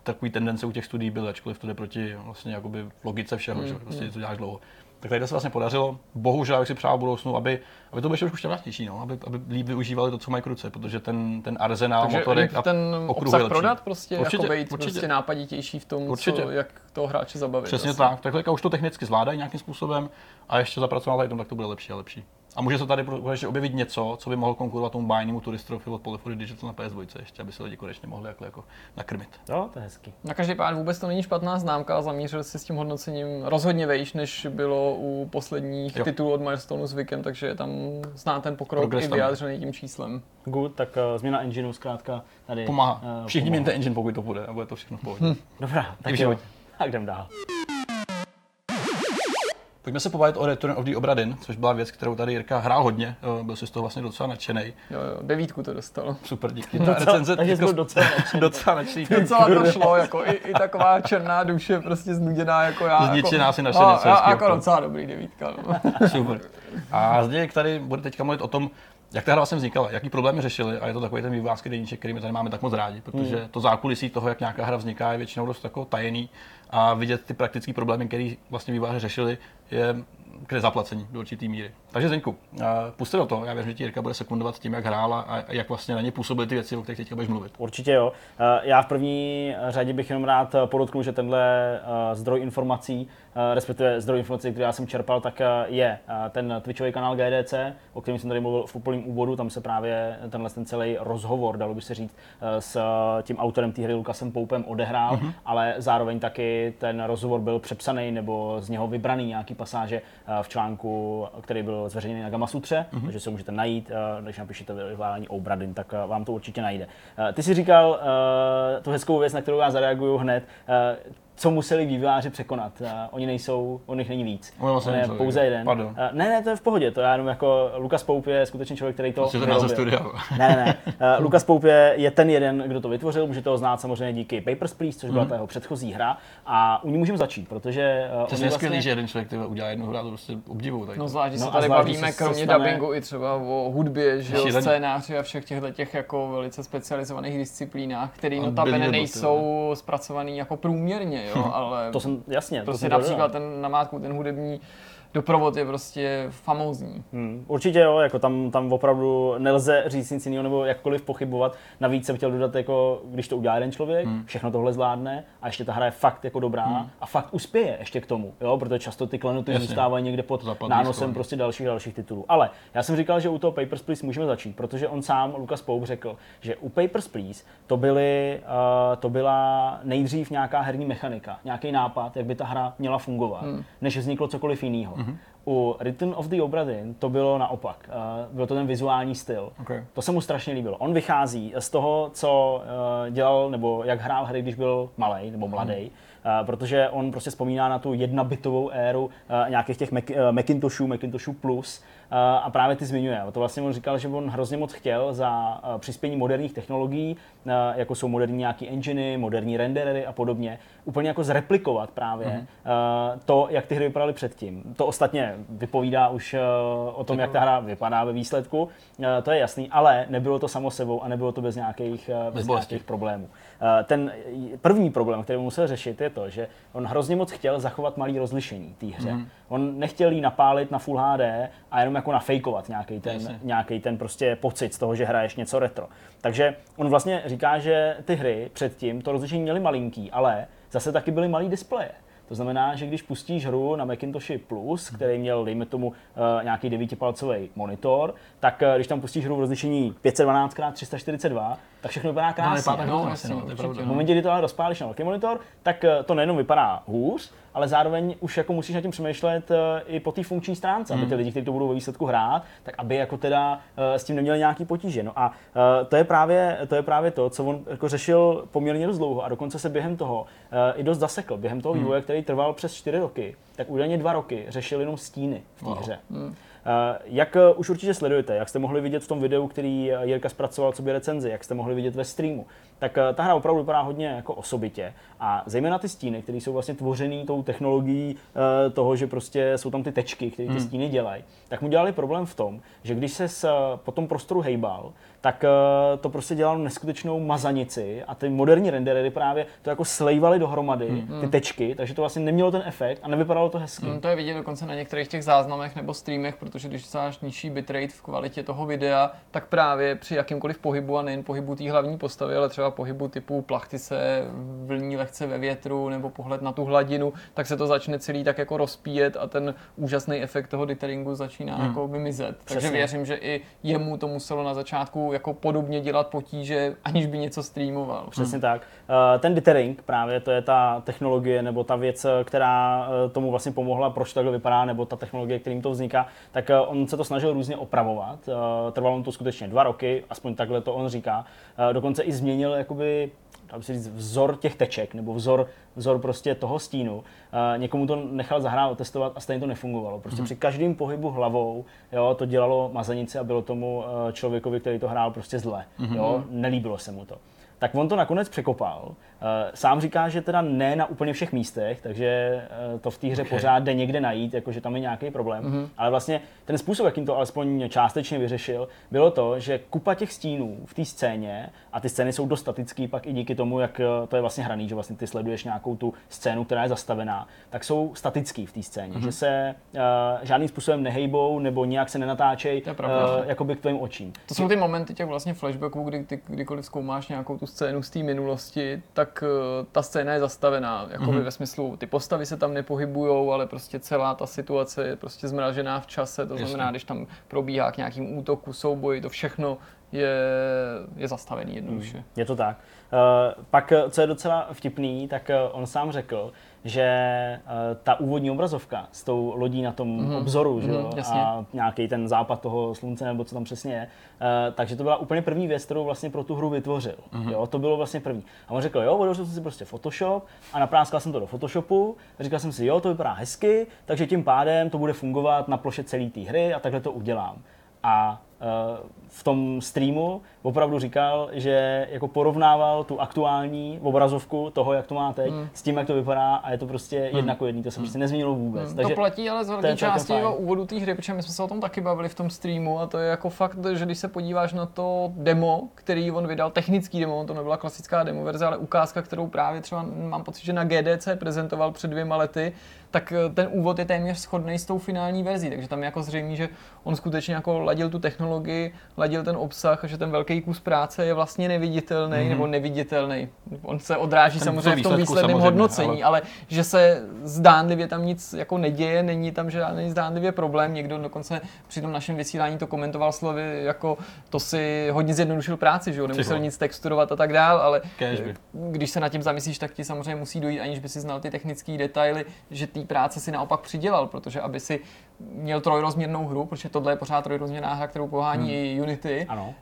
takový tendence u těch studií byly, ačkoliv to jde proti vlastně jakoby logice všeho, mm, že prostě mm. to děláš dlouho. Tak tady to se vlastně podařilo. Bohužel, jak si přál v budoucnu, aby, aby to bylo trošku šťastnější, no, aby, aby líp využívali to, co mají kruce, protože ten, ten arzenál Takže motorek a ten obsah prodat prostě, určitě, jako být určitě. prostě nápaditější v tom, určitě. Co, jak toho hráče zabavit. Přesně vlastně. tak. Takhle už to technicky zvládají nějakým způsobem a ještě zapracovat tady tom, tak to bude lepší a lepší. A může se tady ještě objevit něco, co by mohlo konkurovat tomu bájnému turistrofi od Polyphony Digital na PS2 ještě, aby se lidi konečně mohli jako, jako nakrmit. Jo, to je hezký. Na každý pád vůbec to není špatná známka a zamířil si s tím hodnocením rozhodně vejš, než bylo u posledních jo. titulů od Milestone s Vikem, takže tam zná ten pokrok Progress i vyjádřený tím číslem. Good, tak uh, změna engineu zkrátka tady pomáhá. Uh, Všichni mějte engine, pokud to bude a bude to všechno v pohodě. Hm. Dobrá, tak jo. Tak jdem dál. Pojďme se pobavit o Return of the Obradin, což byla věc, kterou tady Jirka hrál hodně, byl si z toho vlastně docela nadšený. Jo, jo, devítku to dostal. Super, díky. Ta recenze, takže jako, docela nadšený. docela nadšený. Docela to šlo, jako i, i, taková černá duše, prostě znuděná jako já. Zničená jako, si naše no, já, jako docela dobrý devítka. No. Super. A Zdeněk tady bude teďka mluvit o tom, jak ta hra vlastně vznikala, jaký problémy řešili a je to takový ten vývářský deníček, který my tady máme tak moc rádi, protože hmm. to zákulisí toho, jak nějaká hra vzniká, je většinou dost jako tajený a vidět ty praktické problémy, které vlastně výváři řešili, je k nezaplacení do určitý míry. Takže Zdeňku, puste do toho. Já věřím, že ti Jirka bude sekundovat tím, jak hrála a jak vlastně na ně působily ty věci, o kterých teď budeš mluvit. Určitě jo. Já v první řadě bych jenom rád podotknul, že tenhle zdroj informací, respektive zdroj informací, který já jsem čerpal, tak je ten Twitchový kanál GDC, o kterém jsem tady mluvil v úplném úvodu. Tam se právě tenhle ten celý rozhovor, dalo by se říct, s tím autorem té hry Lukasem Poupem odehrál, mm-hmm. ale zároveň taky ten rozhovor byl přepsaný nebo z něho vybraný nějaký pasáže v článku, který byl zveřejněný na Gamasutře, mm-hmm. takže se můžete najít, když napíšete vyvolání Obradin, tak vám to určitě najde. Ty si říkal tu hezkou věc, na kterou já zareaguju hned co museli vývojáři překonat. Uh, oni nejsou, o nich není víc. On vlastně On je pouze jeden. Pardon. Uh, ne, ne, to je v pohodě, to já jenom jako Lukas Poup je skutečně člověk, který to to studia. Ne, ne, ne. Uh, Lukas Poup je, je ten jeden, kdo to vytvořil, můžete ho znát samozřejmě díky Papers, Please, což byla Mhm. ta jeho předchozí hra. A u ní můžeme začít, protože uh, To je skvělý, že jeden člověk tyhle udělá jednu hru, to prostě obdivuju. Tak No zvlášť, když No se tady bavíme kromě stane- dubbingu i třeba o hudbě, že jo, Šílený. scénáři a všech těchto těch jako velice specializovaných disciplínách, které notabene nejsou zpracovaný jako průměrně, jo, ale to jsem, jasně, to prostě jsem to například dodal. ten namátku, ten hudební doprovod je prostě famózní. Hmm, určitě jo, jako tam, tam opravdu nelze říct nic jiného nebo jakkoliv pochybovat. Navíc jsem chtěl dodat, jako, když to udělá jeden člověk, Hmm. všechno tohle zvládne a ještě ta hra je fakt jako dobrá a fakt uspěje ještě k tomu, jo, protože často ty klenoty Jasně. zůstávají někde pod Zapadlý nánosem schovaný. prostě dalších dalších titulů. Ale já jsem říkal, že u toho Papers, Please můžeme začít, protože on sám, Lukas Poup, řekl, že u Papers, Please to, byly, uh, to byla nejdřív nějaká herní mechanika, nějaký nápad, jak by ta hra měla fungovat, než vzniklo cokoliv jiného. U Return of the Obra Dinn to bylo naopak. Uh, byl to ten vizuální styl. Okay. To se mu strašně líbilo. On vychází z toho, co uh, dělal, nebo jak hrál hry, když byl malý nebo mladý. Uh, protože on prostě vzpomíná na tu jednobitovou éru uh, nějakých těch Mac, uh, Macintoshů, Macintoshů Plus a právě ty zmiňuje. To vlastně on říkal, že on hrozně moc chtěl za uh, přispění moderních technologií, uh, jako jsou moderní nějaký enginy, moderní renderery a podobně, úplně jako zreplikovat právě uh, to, jak ty hry vypadaly předtím. To ostatně vypovídá už o tom, jak ta hra vypadá ve výsledku, to je jasný, ale nebylo to samo sebou a nebylo to bez nějakých, bez bolesti. nějakých problémů. Uh, ten první problém, který musel řešit, je to, že on hrozně moc chtěl zachovat malý rozlišení té hře. Mhm. On nechtěl jí napálit na Full HD a jenom jako nafejkovat nějaký ten, nějaký ten prostě pocit z toho, že hraješ něco retro. Takže on vlastně říká, že ty hry předtím to rozlišení měly malinký, ale zase taky byly malý displeje. To znamená, že když pustíš hru na Macintoshi Plus, který měl, dejme tomu, uh, nějaký 9-palcový monitor, tak uh, když tam pustíš hru v rozlišení 512x342, tak všechno vypadá No, krásně. vypadá tak no, hrozně, jasně, no, to je určitě, pravda. V momentě, kdy to ale rozpálíš na velký monitor, tak eh, to nejenom vypadá hůř, ale zároveň už jako musíš nad tím přemýšlet eh, i po té funkční stránce, aby ty lidi, kteří to budou ve výsledku hrát, tak aby jako teda eh, s tím neměli nějaký potíže. No a eh, to je právě to, je právě to co on jako řešil poměrně dost dlouho a dokonce se během toho i dost zasekl. Během toho vývoje, který trval přes 4 roky, tak údajně dva roky řešil jenom stíny v té Wow. hře. Eh, Jak eh, už určitě sledujete, jak jste mohli vidět v tom videu, který eh, Jirka zpracoval co by recenzi, jak jste mohli vidět ve streamu, tak eh, ta hra opravdu vypadá hodně jako osobitě. A zejména ty stíny, které jsou vlastně tvořený tou technologií eh, toho, že prostě jsou tam ty tečky, které ty stíny dělají, tak mu dělali problém v tom, že když se s, eh, po tom prostoru hejbal, tak eh, to prostě dělalo neskutečnou mazanici a ty moderní renderery právě to jako slejvaly dohromady, ty tečky, takže to vlastně nemělo ten efekt a nevypadalo to hezky. Mm, to je vidět dokonce na některých těch záznamech nebo streamech, protože když dáš nižší bitrate v kvalitě toho videa, tak právě při jakýmkoliv pohybu a nejen pohybu té hlavní postavy, ale třeba pohybu typu plachty se vlní lehce ve větru nebo pohled na tu hladinu, tak se to začne celý tak jako rozpíjet a ten úžasný efekt toho ditheringu začíná hmm. jako vymizet. Takže Přesně. věřím, že i jemu to muselo na začátku jako podobně dělat potíže, aniž by něco streamoval. Přesně tak. Eh, Ten dithering právě to je ta technologie nebo ta věc, eh, která eh, tomu vlastně pomohla, proč takhle vypadá, nebo ta technologie, kterým to vzniká, tak on se to snažil různě opravovat. Trvalo mu to skutečně dva roky, aspoň takhle to on říká. Dokonce i změnil jakoby dá by se říct, vzor těch teček, nebo vzor, vzor prostě toho stínu. Eh, Někomu to nechal zahrát, otestovat a stejně to nefungovalo. Prostě při každém pohybu hlavou jo, to dělalo mazanici a bylo tomu eh, člověkovi, který to hrál prostě zle. Jo, nelíbilo se mu to. Tak on to nakonec překopal. Eh, Sám říká, že teda ne na úplně všech místech, takže eh, to v té hře Ok. pořád jde někde najít, jakože tam je nějaký problém. Mhm. Ale vlastně ten způsob, jakým to alespoň částečně vyřešil, bylo to, že kupa těch stínů v té scéně, a ty scény jsou dost statický pak i díky tomu, jak eh, to je vlastně hraný, že vlastně ty sleduješ nějakou tu scénu, která je zastavená, tak jsou statický v té scéně, Mhm. že se uh, žádným způsobem nehejbou nebo nějak se nenatáčejí pravda. uh, jakoby k tvým očím. To jsou ty momenty těch vlastně flashbacků, kdy ty kdykoliv zkoumáš nějakou tu scénu z té minulosti, tak eh, ta scéna je zastavená, jako mm-hmm. ve smyslu, ty postavy se tam nepohybujou, ale prostě celá ta situace je prostě zmražená v čase, to znamená, Jasně. když tam probíhá k nějakým útoku, souboji, to všechno je, je zastavený jednoduše. Hmm, je to tak. Uh, pak, co je docela vtipný, tak on sám řekl, že uh, ta úvodní obrazovka s tou lodí na tom mm-hmm. obzoru, že jo, mm, a nějaký ten západ toho slunce, nebo co tam přesně je, uh, takže to byla úplně první věc, kterou vlastně pro tu hru vytvořil. Mm-hmm. Jo, to bylo vlastně první. A on řekl, jo, odložil jsem si prostě Photoshop a napráskal jsem to do Photoshopu, a říkal jsem si, jo, to vypadá hezky, takže tím pádem to bude fungovat na ploše celé té hry a takhle to udělám. A v tom streamu opravdu říkal, že jako porovnával tu aktuální obrazovku toho, jak to má teď, hmm. s tím, jak to vypadá a je to prostě hmm. jednako jedný, to se hmm. prostě nezměnilo vůbec. Hmm. Takže to platí ale z velké části jeho úvodu té hry, protože my jsme se o tom taky bavili v tom streamu a to je jako fakt, že když se podíváš na to demo, který on vydal, technický demo, to nebyla klasická demo verze, ale ukázka, kterou právě třeba mám pocit, že na GDC prezentoval před dvěma lety, tak eh, ten úvod je téměř shodný s tou finální verzí, takže tam je jako zřejmé, že on skutečně jako ladil tu technologii, ladil ten obsah a že ten velký kus práce je vlastně neviditelný mm-hmm. nebo neviditelný. On se odráží ten samozřejmě v tom výsledném hodnocení, ale... ale že se zdánlivě tam nic jako neděje, není tam žádný zdánlivě problém. Někdo dokonce při tom našem vysílání to komentoval slovy jako to si hodně zjednodušil práci, že jo, nemusel nic texturovat a tak dál, ale Cashby. když se nad tím zamyslíš, tak ti samozřejmě musí dojít, aniž by si znal ty technické detaily, že té práce si naopak přidělal, protože aby si měl trojrozměrnou hru, protože tohle je pořád trojrozměrná hra, kterou pohání hmm. Unity, ano.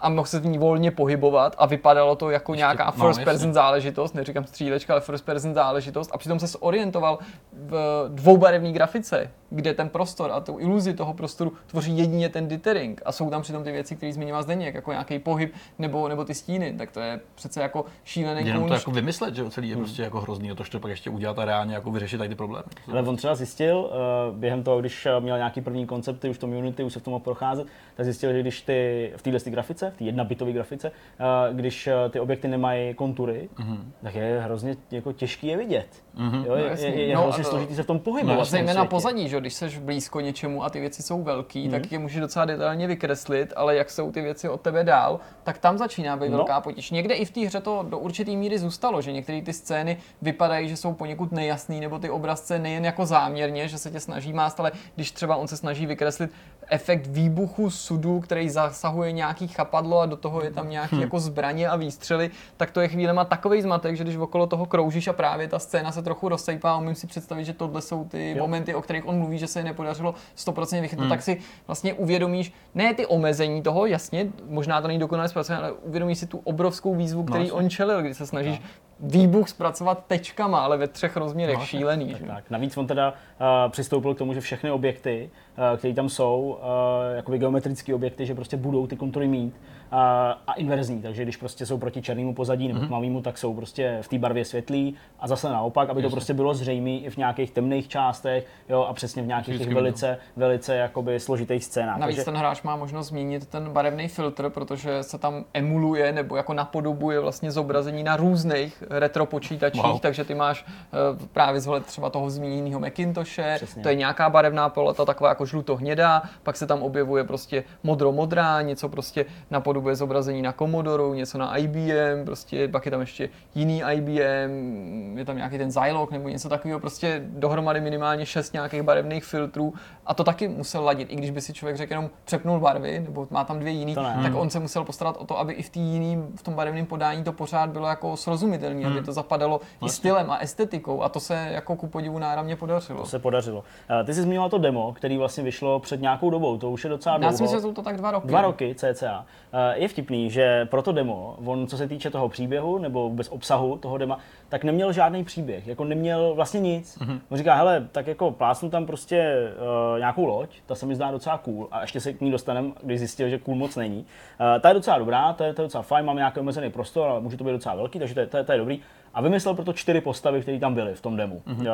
A mohl se v ní volně pohybovat a vypadalo to jako Ještě, nějaká no, first no, person záležitost, neříkám střílečka, ale first person záležitost. A přitom se zorientoval v dvoubarevné grafice, kde ten prostor a tu iluzi toho prostoru tvoří jedině ten dithering a jsou tam přitom ty věci, které zmiňoval Zdeněk, jako nějaký pohyb nebo, nebo ty stíny, tak to je přece jako šílený Jenom to jako vymyslet, že celý je hmm. prostě jako hrozný, a to, to pak ještě udělat a reálně jako vyřešit tady ty problémy. Ale on třeba zjistil, uh, během toho, když eh, měl nějaký první koncepty už v tom Unity, už se v tom mohl procházet, tak zjistil, že když ty v téhle grafice, v té jedna bitové grafice, uh, když ty objekty nemají kontury, mm-hmm. tak je hrozně jako těžký je vidět. Mm-hmm. Jo, je, no, je, je no, hrozně složitý se v tom pohybovat. No, zejména pozadí, že když seš blízko něčemu a ty věci jsou velký, mm-hmm. tak je může docela detailně vykreslit, ale jak jsou ty věci od tebe dál, tak tam začíná být no. velká potíž. Někde i v té hře to do určité míry zůstalo, že některé ty scény vypadají, že jsou poněkud nejasný, nebo ty obrazce nejen jako záměrně, že se tě snaží mást, ale když třeba on se snaží vykreslit efekt výbuchu sudu, který zasahuje nějaký chapadlo a do toho je tam nějaký hmm. jako zbraně a výstřely, tak to je chvílema takový zmatek, že když okolo toho kroužíš a právě ta scéna se trochu rozsejpá, umím si představit, že tohle jsou ty jo. momenty, o kterých on mluví, že se nepodařilo 100% vychytit, hmm. tak si vlastně uvědomíš, ne ty omezení toho, jasně, možná to není dokonale zpracované, ale uvědomíš si tu obrovskou výzvu, který no, on čelil, kdy se snažíš no výbuch zpracovat tečkama, ale ve třech rozměrech, no, šílený. Tak, tak. Navíc on teda uh, přistoupil k tomu, že všechny objekty, uh, které tam jsou, uh, jakoby geometrické objekty, že prostě budou ty kontury mít a, a inverzní, takže když prostě jsou proti černému pozadí nebo mm-hmm. tmavému, tak jsou prostě v té barvě světlý a zase naopak, aby to prostě bylo zřejmé i v nějakých temných částech jo, a přesně v nějakých těch velice, velice jakoby složitých scénách. Navíc takže... ten hráč má možnost změnit ten barevný filtr, protože se tam emuluje nebo jako napodobuje vlastně zobrazení na různých retro počítačích, wow. takže ty máš uh, právě zvolit třeba toho zmíněného Macintoshe, Přesně. to je nějaká barevná paleta, taková jako žluto-hnědá, pak se tam objevuje prostě modro-modrá, něco prostě napodobuje zobrazení na Commodoru, něco na IBM, prostě pak je tam ještě jiný IBM, je tam nějaký ten Zilog nebo něco takového, prostě dohromady minimálně šest nějakých barevných filtrů a to taky musel ladit, i když by si člověk řekl jenom přepnul barvy, nebo má tam dvě jiný, tak on se musel postarat o to, aby i v, tý v tom barevném podání to pořád bylo jako srozumitelné, hmm. aby to zapadalo vlastně. i stylem a estetikou a to se jako ku podivu náramně podařilo. To se podařilo. Eh, ty jsi zmínila to demo, který vlastně vyšlo před nějakou dobou, to už je docela dlouho. Já si myslím, že jsou to tak dva roky. Dva roky cca. Eh, je vtipný, že pro to demo, on co se týče toho příběhu nebo vůbec obsahu toho dema, tak neměl žádný příběh, jako neměl vlastně nic. Mm-hmm. On říká, hele, tak jako plásnu tam prostě uh, nějakou loď, ta se mi zdá docela cool a ještě se k ní dostanem, když zjistil, že cool moc není. Uh, ta je docela dobrá, to je, to je docela fajn, máme nějaký omezený prostor, ale může to být docela velký, takže to je, to je, to je dobrý a vymyslel proto čtyři postavy, které tam byly v tom demu. Mm-hmm. Uh,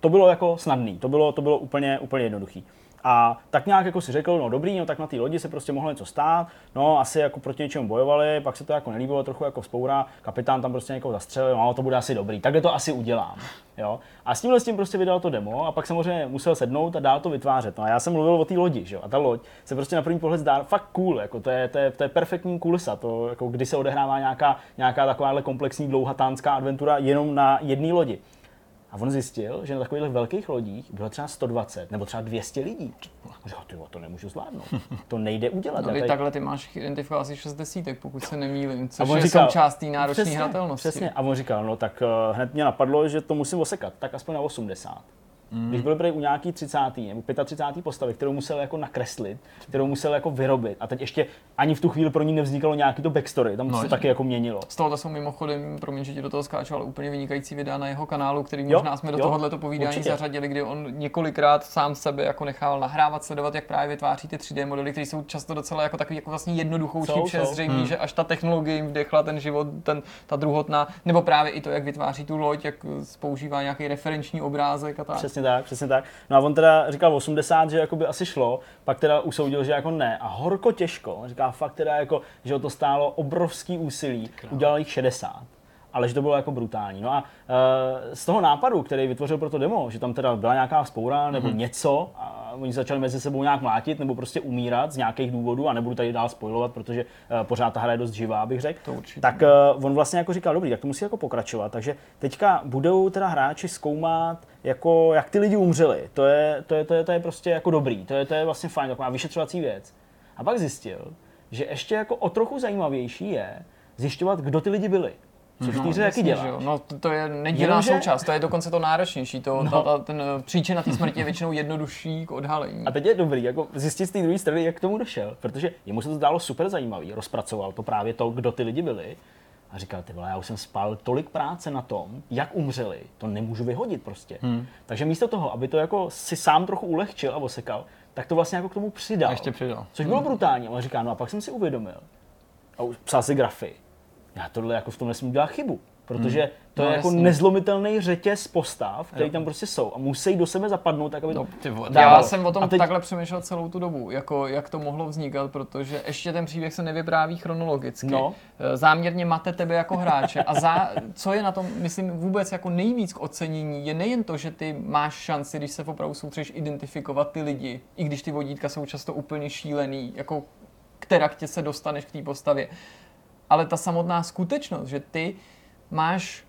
to bylo jako snadný, to bylo, to bylo úplně, úplně jednoduchý. A tak nějak jako si řekl, no dobrý, no tak na té lodi se prostě mohlo něco stát, no asi jako proti něčemu bojovali, pak se to jako nelíbilo, trochu jako vzpoura, kapitán tam prostě někoho zastřelil, no to bude asi dobrý, takhle to asi udělám. Jo? A s tímhle s tím prostě vydal to demo a pak samozřejmě musel sednout a dál to vytvářet. No a já jsem mluvil o té lodi, že jo? a ta loď se prostě na první pohled zdá fakt cool, jako to je, to je, to je perfektní kulisa, to jako kdy se odehrává nějaká, nějaká takováhle komplexní dlouhatánská adventura jenom na jedné lodi. A on zjistil, že na takových velkých lodích bylo třeba 120 nebo třeba 200 lidí. A říkal, ty to nemůžu zvládnout. To nejde udělat. No tady- takhle ty máš identifikovat asi 6 desítek, pokud se nemýlím, což on je říkal- součást té náročné hratelnosti. Přesně. A on říkal, no tak uh, hned mě napadlo, že to musím osekat, tak aspoň na 80. Mm. Když byl prý u nějaký 30. nebo 35. postavy, kterou musel jako nakreslit, kterou musel jako vyrobit. A teď ještě ani v tu chvíli pro ní nevznikalo nějaký to backstory, tam No, se taky jako měnilo. Z tohoto jsou mimochodem, promiň, že ti do toho skáču, ale úplně vynikající videa na jeho kanálu, který Jo, možná jsme do jo, tohoto povídání určitě. zařadili, kdy on několikrát sám sebe jako nechával nahrávat, sledovat, jak právě vytváří ty 3D modely, které jsou často docela jako takový jako vlastně jednoduchou vše jsou. zřejmý, že až ta technologie jim vdechla ten život, ten, ta druhotná, nebo právě i to, jak vytváří tu loď, jak používá nějaký referenční obrázek a tak. Přesně tak, přesně tak. No a on teda říkal 80, že jako by asi šlo, pak teda usoudil, že jako ne. A horko těžko. On říká fakt teda jako, že ho to stálo obrovský úsilí, udělal jich 60. Ale že to bylo jako brutální. No a uh, z toho nápadu, který vytvořil pro to demo, že tam teda byla nějaká spoura nebo hmm. něco a oni začali mezi sebou nějak mlátit nebo prostě umírat z nějakých důvodů a nebudu tady dál spojovat, protože uh, pořád ta hra je dost živá, bych řekl. To určitě. Tak uh, on vlastně jako říkal, dobrý, tak to musí jako pokračovat. Takže teďka budou teda hráči zkoumat, jako, jak ty lidi umřeli. To je, to je, to je, to je prostě jako dobrý. To je, to je vlastně fajn, taková vyšetřovací věc. A pak zjistil, že ještě jako o trochu zajímavější je zjišťovat, kdo ty lidi byli. Což hře jaký Jasně, děláš. jo. No to, to je nedílná Jenomže- součást, to je dokonce to náročnější. To, No. ta, ta, ten eh, příčina té smrti je většinou jednodušší k odhalení. A teď je dobrý jako zjistit z té druhé strany, jak k tomu došel, protože jemu se to zdálo super zajímavý, rozpracoval to právě to, kdo ty lidi byli. A říkal, ty vole, já už jsem spal tolik práce na tom, jak umřeli, to nemůžu vyhodit prostě. Hmm. Takže místo toho, aby to jako si sám trochu ulehčil a osekal, tak to vlastně jako k tomu přidal. Ještě přidal. Což bylo brutální. A on říká, no a pak jsem si uvědomil, a už psal si grafy, já tohle jako v tom nesmím dělat chybu. Protože to No, je jako jasně. nezlomitelný řetěz postav, který tam prostě jsou a musí do sebe zapadnout, tak aby to No, ty vole. Já jsem o tom A teď- takhle přemýšlel celou tu dobu, jako jak to mohlo vznikat, protože ještě ten příběh se nevypráví chronologicky. No. Eh, Záměrně mate tebe jako hráče. A za, co je na tom, myslím, vůbec jako nejvíc k ocenění, je nejen to, že ty máš šanci, když se opravdu soustředíš, identifikovat ty lidi, i když ty vodítka jsou často úplně šílený, jako která tě se dostaneš k té postavě. Ale ta samotná skutečnost, že ty máš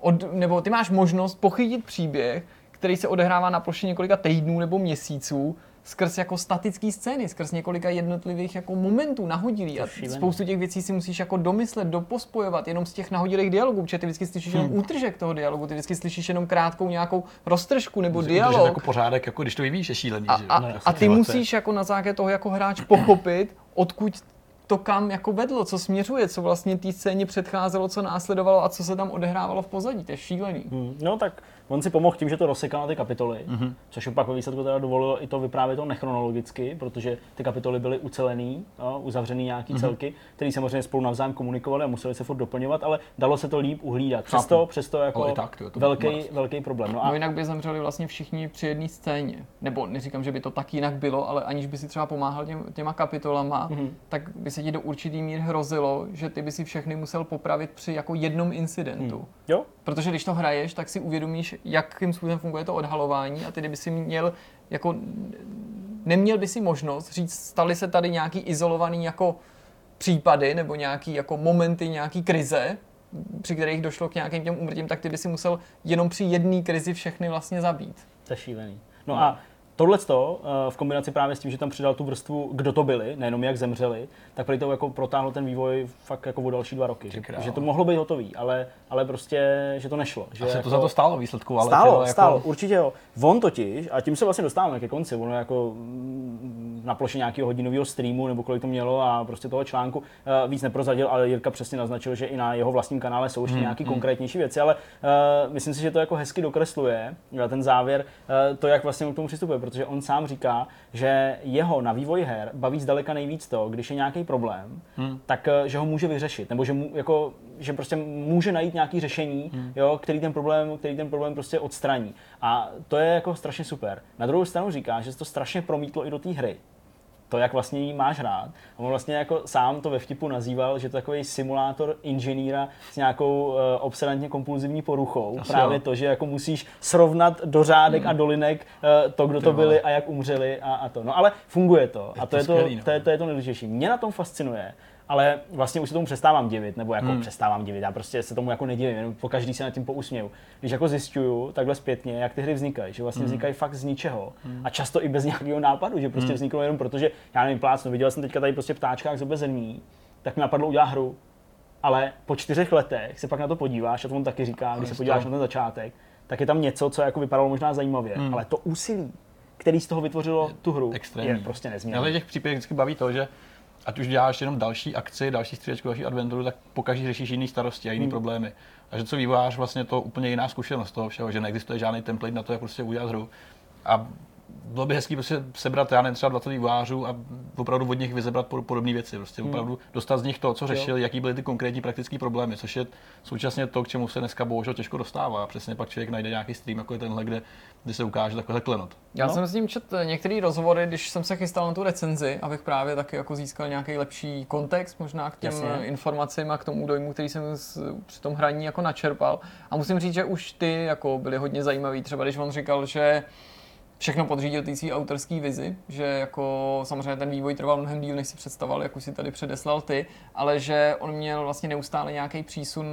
od, nebo ty máš možnost pochytit příběh, který se odehrává na ploše několika týdnů nebo měsíců, skrz jako statický scény, skrz několika jednotlivých jako momentů nahodilý. A spoustu těch věcí si musíš jako domyslet, dopospojovat jenom z těch nahodilých dialogů, protože ty vždycky slyšíš jenom útržek toho dialogu, ty vždycky slyšíš jenom krátkou nějakou roztržku nebo Udržet dialog. jako pořádek, jako když to vyvíjíš, je šílený. A, a, No, a ty musíš jako na základě toho jako hráč pochopit, odkud to kam jako vedlo, co směřuje, co vlastně té scéně předcházelo, co následovalo a co se tam odehrávalo v pozadí. To je šílený. Hmm, No tak on si pomohl tím, že to rozsekal na ty kapitoly, mm-hmm. což pak ve výsledku teda dovolilo i to vyprávět to nechronologicky, protože ty kapitoly byly ucelený, jo, uzavřený nějaký mm-hmm. celky, které samozřejmě spolu navzájem komunikovaly a museli se furt doplňovat, ale dalo se to líp uhlídat. Přesto, přesto jako tak, tyjo, to velký, velký problém. No No a jinak by zemřeli vlastně všichni při jedné scéně. Nebo neříkám, že by to tak jinak bylo, ale aniž by si třeba pomáhal těm, těma kapitolama, mm-hmm. tak by se ti do určitý mír hrozilo, že ty by si všechny musel popravit při jako jednom incidentu. Mm. jo, Protože když to hraješ, tak si uvědomíš, jakým způsobem funguje to odhalování a ty kdyby si měl jako neměl by si možnost říct, staly se tady nějaký izolovaný jako případy nebo nějaký jako momenty, nějaký krize, při kterých došlo k nějakým těm úmrtím, tak ty by si musel jenom při jedné krizi všechny vlastně zabít. to je šílený. No a tohle v kombinaci právě s tím, že tam přidal tu vrstvu, kdo to byli, nejenom jak zemřeli, tak prý to jako protáhlo ten vývoj fakt jako o další dva roky. Že, že, to mohlo být hotový, ale, ale prostě, že to nešlo. Že Asi jako, to za to stálo výsledku, ale Stálo, jako, stálo, určitě jo. On totiž, a tím se vlastně dostáváme ke konci, ono jako mm, na ploše nějakého hodinového streamu, nebo kolik to mělo a prostě toho článku eh, víc neprozadil, ale Jirka přesně naznačil, že i na jeho vlastním kanále jsou ještě nějaké konkrétnější věci, ale uh, myslím si, že to jako hezky dokresluje eh, ten závěr, uh, to, jak vlastně k tomu přistupuje, protože on sám říká, že jeho na vývoj her baví zdaleka nejvíc to, když je nějaký problém, tak eh, že ho může vyřešit, nebo že, mu, jako, že prostě může najít nějaký řešení, jo, který ten problém, který ten problém prostě odstraní. A to je jako strašně super. Na druhou stranu říká, že se to strašně promítlo i do té hry to, jak vlastně jí máš hrát. A on vlastně jako sám to ve vtipu nazýval, že to je takový simulátor inženýra s nějakou uh, obsedantně kompulzivní poruchou. Asi Právě jo. to, že jako musíš srovnat do řádek a dolinek uh, to, kdo to vole. byli a jak umřeli a, a to. No ale funguje to. Je a to to je to, skvělý, no. to, je, to je to nejdůležitější. Mě na tom fascinuje, ale vlastně už se tomu přestávám divit, nebo jako hmm. přestávám divit, já prostě se tomu jako nedivím, jenom po každý se nad tím pousměju. Když jako zjišťuju takhle zpětně, jak ty hry vznikají, že vlastně hmm. vznikají fakt z ničeho hmm. a často i bez nějakého nápadu, že prostě hmm. vzniklo jenom proto, že já nevím, plácnu, viděl jsem teďka tady prostě ptáčkách z zemí, tak mi napadlo udělat hru, ale po čtyřech letech se pak na to podíváš, a to on taky říká, když se podíváš na ten začátek, tak je tam něco, co jako vypadalo možná zajímavě, hmm. ale to úsilí, který z toho vytvořilo tu hru, Extrémní. je prostě nezměrné. Ale těch příběhů vždycky baví to, že ať už děláš jenom další akci, další střílečku, další adventuru, tak pokaždé řešíš jiný starosti a jiný hmm. problémy. A že co vývojář vlastně to úplně jiná zkušenost toho všeho, že neexistuje žádný template na to, jak prostě udělat hru. A bylo by hezký prostě sebrat, já nevím, třeba 20 vývojářů a opravdu od nich vyzebrat podobné věci. Prostě hmm. opravdu dostat z nich to, co řešil, jaký byly ty konkrétní praktické problémy, což je současně to, k čemu se dneska bohužel těžko dostává. Přesně pak člověk najde nějaký stream, jako je tenhle, kde, kde se ukáže takhle klenot. Já no? jsem s ním četl některé rozhovory, když jsem se chystal na tu recenzi, abych právě taky jako získal nějaký lepší kontext, možná k těm Jasně. informacím a k tomu dojmu, který jsem z, při tom hraní jako načerpal. A musím říct, že už ty jako byly hodně zajímavý. Třeba když on říkal, že všechno podřídil té svý autorský vizi, že jako samozřejmě ten vývoj trval mnohem díl, než si představoval, jak už si tady předeslal ty, ale že on měl vlastně neustále nějaký přísun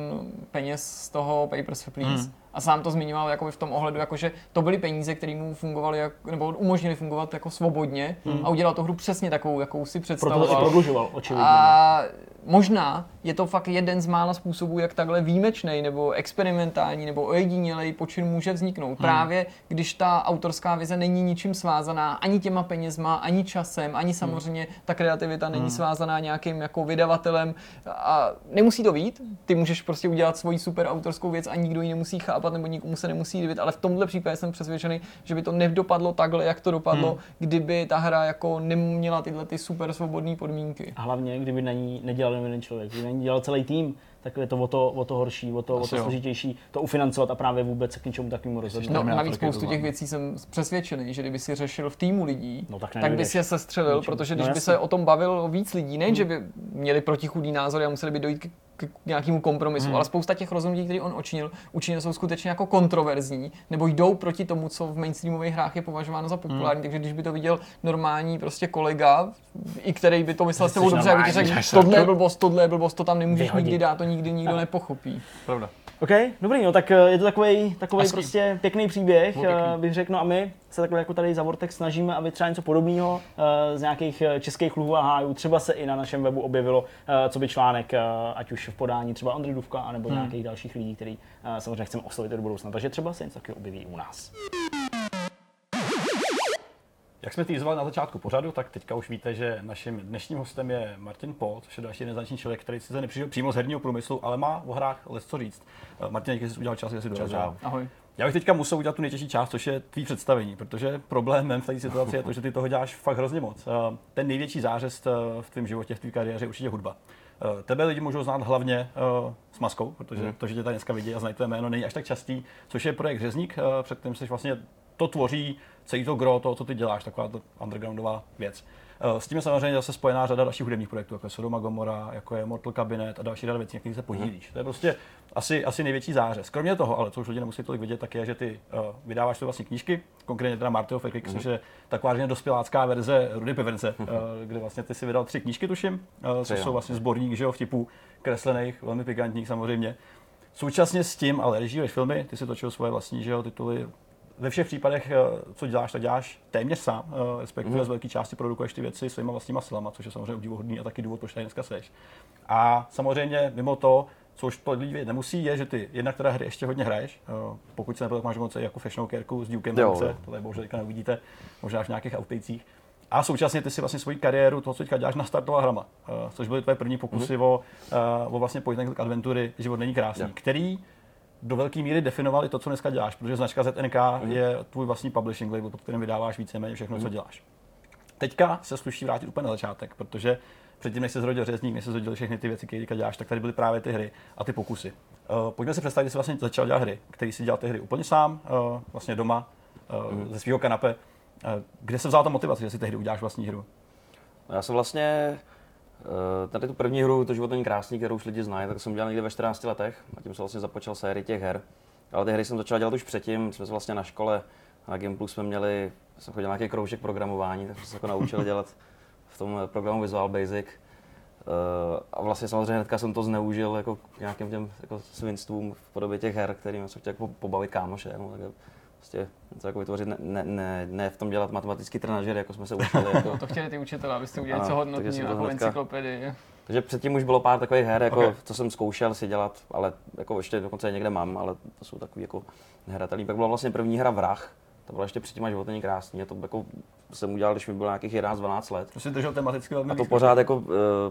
peněz z toho Papers, Please. Hmm a sám to zmiňoval jako v tom ohledu, jako že to byly peníze, které mu fungovaly, jak, nebo umožnili fungovat jako svobodně hmm. a udělal tu hru přesně takovou, jakou si představoval. Proto to prodlužoval, očividně. A možná je to fakt jeden z mála způsobů, jak takhle výjimečný nebo experimentální nebo ojedinělej počin může vzniknout. Hmm. Právě když ta autorská vize není ničím svázaná, ani těma penězma, ani časem, ani samozřejmě hmm. ta kreativita není hmm. svázaná nějakým jako vydavatelem a nemusí to být. Ty můžeš prostě udělat svoji super autorskou věc a nikdo ji nemusí chápat nebo nikomu se nemusí líbit, ale v tomhle případě jsem přesvědčený, že by to nedopadlo takhle, jak to dopadlo, hmm. kdyby ta hra jako neměla tyhle ty super svobodné podmínky. A hlavně, kdyby na ní nedělal jeden člověk, kdyby na ní dělal celý tým, tak je to o to, o to horší, o to, o to složitější to ufinancovat a právě vůbec se k něčemu takovému rozhodnout. No, navíc spoustu těch věcí jsem přesvědčený, že kdyby si řešil v týmu lidí, no, tak, tak by si je sestřelil, protože když no, by se o tom bavil víc lidí, nejen, hmm. že by měli protichudý názory a museli by dojít k k nějakému kompromisu, hmm. ale spousta těch rozhodnutí, které on učinil, učinil, jsou skutečně jako kontroverzní, nebo jdou proti tomu, co v mainstreamových hrách je považováno za populární. Hmm. Takže když by to viděl normální prostě kolega, i který by to myslel s tebou dobře, aby ti řekl, tohle je blbost, tohle je blbost, to tam nemůžeš Vyhodit. nikdy dát, to nikdy nikdo nepochopí. Pravda. OK, dobrý, no tak eh, je to takový takový prostě pěkný příběh, pěkný. Eh, bych řekl, no a my se takhle jako tady za Vortex snažíme, aby třeba něco podobného eh, z nějakých českých kluhů a hájů třeba se i na našem webu objevilo, co by článek, ať už v podání třeba Ondry Duvka, anebo hmm. nějakých dalších lidí, který samozřejmě chceme oslovit do budoucna. Takže třeba se něco takového objeví u nás. Jak jsme týzovali na začátku pořadu, tak teďka už víte, že naším dnešním hostem je Martin Pol, což je další neznačný člověk, který sice nepřišel přímo z herního průmyslu, ale má o hrách les co říct. Eh, Martin, díky, jsi udělal čas, jsi dorazil. Ahoj. Já bych teďka musel udělat tu nejtěžší část, což je tvý představení, protože problémem v této situaci je to, že ty toho děláš fakt hrozně moc. Eh, ten největší zářez eh, v tvém životě, v tvé kariéře je určitě hudba. Tebe lidi můžou znát hlavně uh, s maskou, protože hmm. to, že tě tady dneska vidí a znají tvé jméno, není až tak častý, což je projekt Řezník, uh, před kterým jsi vlastně to tvoří celý to gro toho, co ty děláš, taková to undergroundová věc. Eh, s tím je samozřejmě zase spojená řada dalších hudebních projektů, jako je Sodoma Gomora, jako je Mortal Cabinet a další řada věcí, na kterých se podílíš. Hmm. To je prostě asi, asi největší zářez. Kromě toho, ale co už lidi nemusí tolik vidět, tak je, že ty uh, vydáváš to vlastně knížky, konkrétně teda Marty of Epic, což je taková že dospělácká verze Rudy Pevence, uh, kde vlastně ty si vydal tři knížky, tuším, uh, což jsou vlastně sborník že jo, vtipů kreslených, velmi pikantních samozřejmě. Současně s tím, ale režíruješ filmy, ty si točil svoje vlastní že jo, tituly, ve všech případech, eh, co děláš, tak děláš téměř sám, eh, respektive mm. z velké části produkuješ ty věci svýma vlastníma silama, což je samozřejmě obdivuhodný a taky důvod, proč tady dneska seš. A samozřejmě mimo to, co už to lidi nemusí, je, že ty jednak teda hry ještě hodně hraješ. Eh, pokud se nebyl, máš moc jako fashionou kerku s Dukem ruce, tohle bohužel neuvidíte, možná v nějakých outtakesích. A současně ty si vlastně svoji kariéru, toho, co teďka děláš, nastartoval hrama, což byly tvoje první pokusy mm. o, o vlastně and adventury Život není krásný, yeah. který do velké míry definovali to, co dneska děláš, protože značka ZNK mm. je tvůj vlastní publishing label, pod kterým vydáváš víceméně všechno, mm. co mhm. děláš. Teďka se sluší vrátit úplně na začátek, protože předtím, než se zrodil řezník, než se zrodil všechny ty věci, které děláš, tak tady byly právě ty hry a ty pokusy. Uh, pojďme si představit, že jsi vlastně začal dělat hry, který si dělal ty hry úplně sám, uh, vlastně doma, uh, mm. ze svého kanape. Uh, kde se vzala ta motivace, že si tehdy uděláš vlastní hru? Já jsem vlastně tady tu první hru, to život není krásný, kterou už lidi znají, tak jsem dělal někdy ve 14 letech a tím jsem vlastně započal sérii těch her. Ale ty hry jsem začal dělat už předtím, jsme se vlastně na škole na Gimplu jsme měli, jsem chodil nějaký kroužek programování, takže jsme se jako naučili dělat v tom programu Visual Basic. a vlastně samozřejmě hnedka jsem to zneužil jako k nějakým těm jako svinstvům v podobě těch her, kterým jsem chtěl jako pobavit kámoše. No, tak prostě něco jako vytvořit, ne, ne, ne, ne, v tom dělat matematický trenažer, jako jsme se učili. Jako. to chtěli ty učitelé, abyste udělali Ano, co takže hodnotní jsem to jako hnedka- encyklopedii. Takže předtím už bylo pár takových her, jako, Ok. okay. co jsem zkoušel si dělat, ale jako ještě dokonce je někde mám, ale to jsou takový jako nehratelný. Pak byla vlastně první hra Vrah, to byla ještě předtím až krásný, a to jako jsem udělal, když mi bylo nějakých 11-12 let. To si držel tematicky velmi A to pořád jako uh,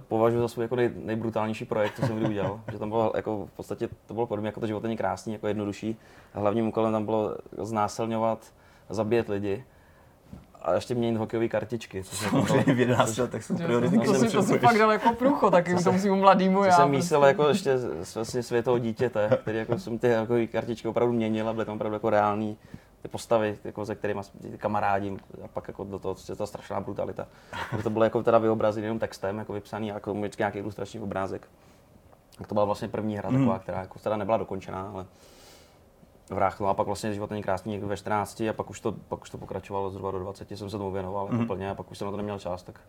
považuji za svůj jako nej, nejbrutálnější projekt, co jsem kdy udělal. že tam bylo jako v podstatě, to bylo podobně jako to život není krásný, jako jednodušší. A hlavním úkolem tam bylo znásilňovat, zabíjet lidi a ještě měnit hokejové kartičky. Což jako, Samozřejmě v 11 letech jsou priority, To si, to si fakt dal jako průcho, taky k tomu svým mladýmu já. jsem prostě. myslel jako ještě vlastně dítěte, který jako jsem ty jako kartičky opravdu měnil a byly tam opravdu jako reální ty postavy, jako se kterými kamarádím a pak jako do toho je ta strašná brutalita. To bylo jako teda vyobrazit jenom textem, jako vypsaný, jako vždycky nějaký ilustrační obrázek. Tak to byla vlastně první hra taková, která jako teda nebyla dokončená, ale vrah. No a pak vlastně život není krásný někdy ve 14 a pak už to, pak už to pokračovalo zhruba do 20, jsem se tomu věnoval jako plně a pak už jsem na to neměl čas, tak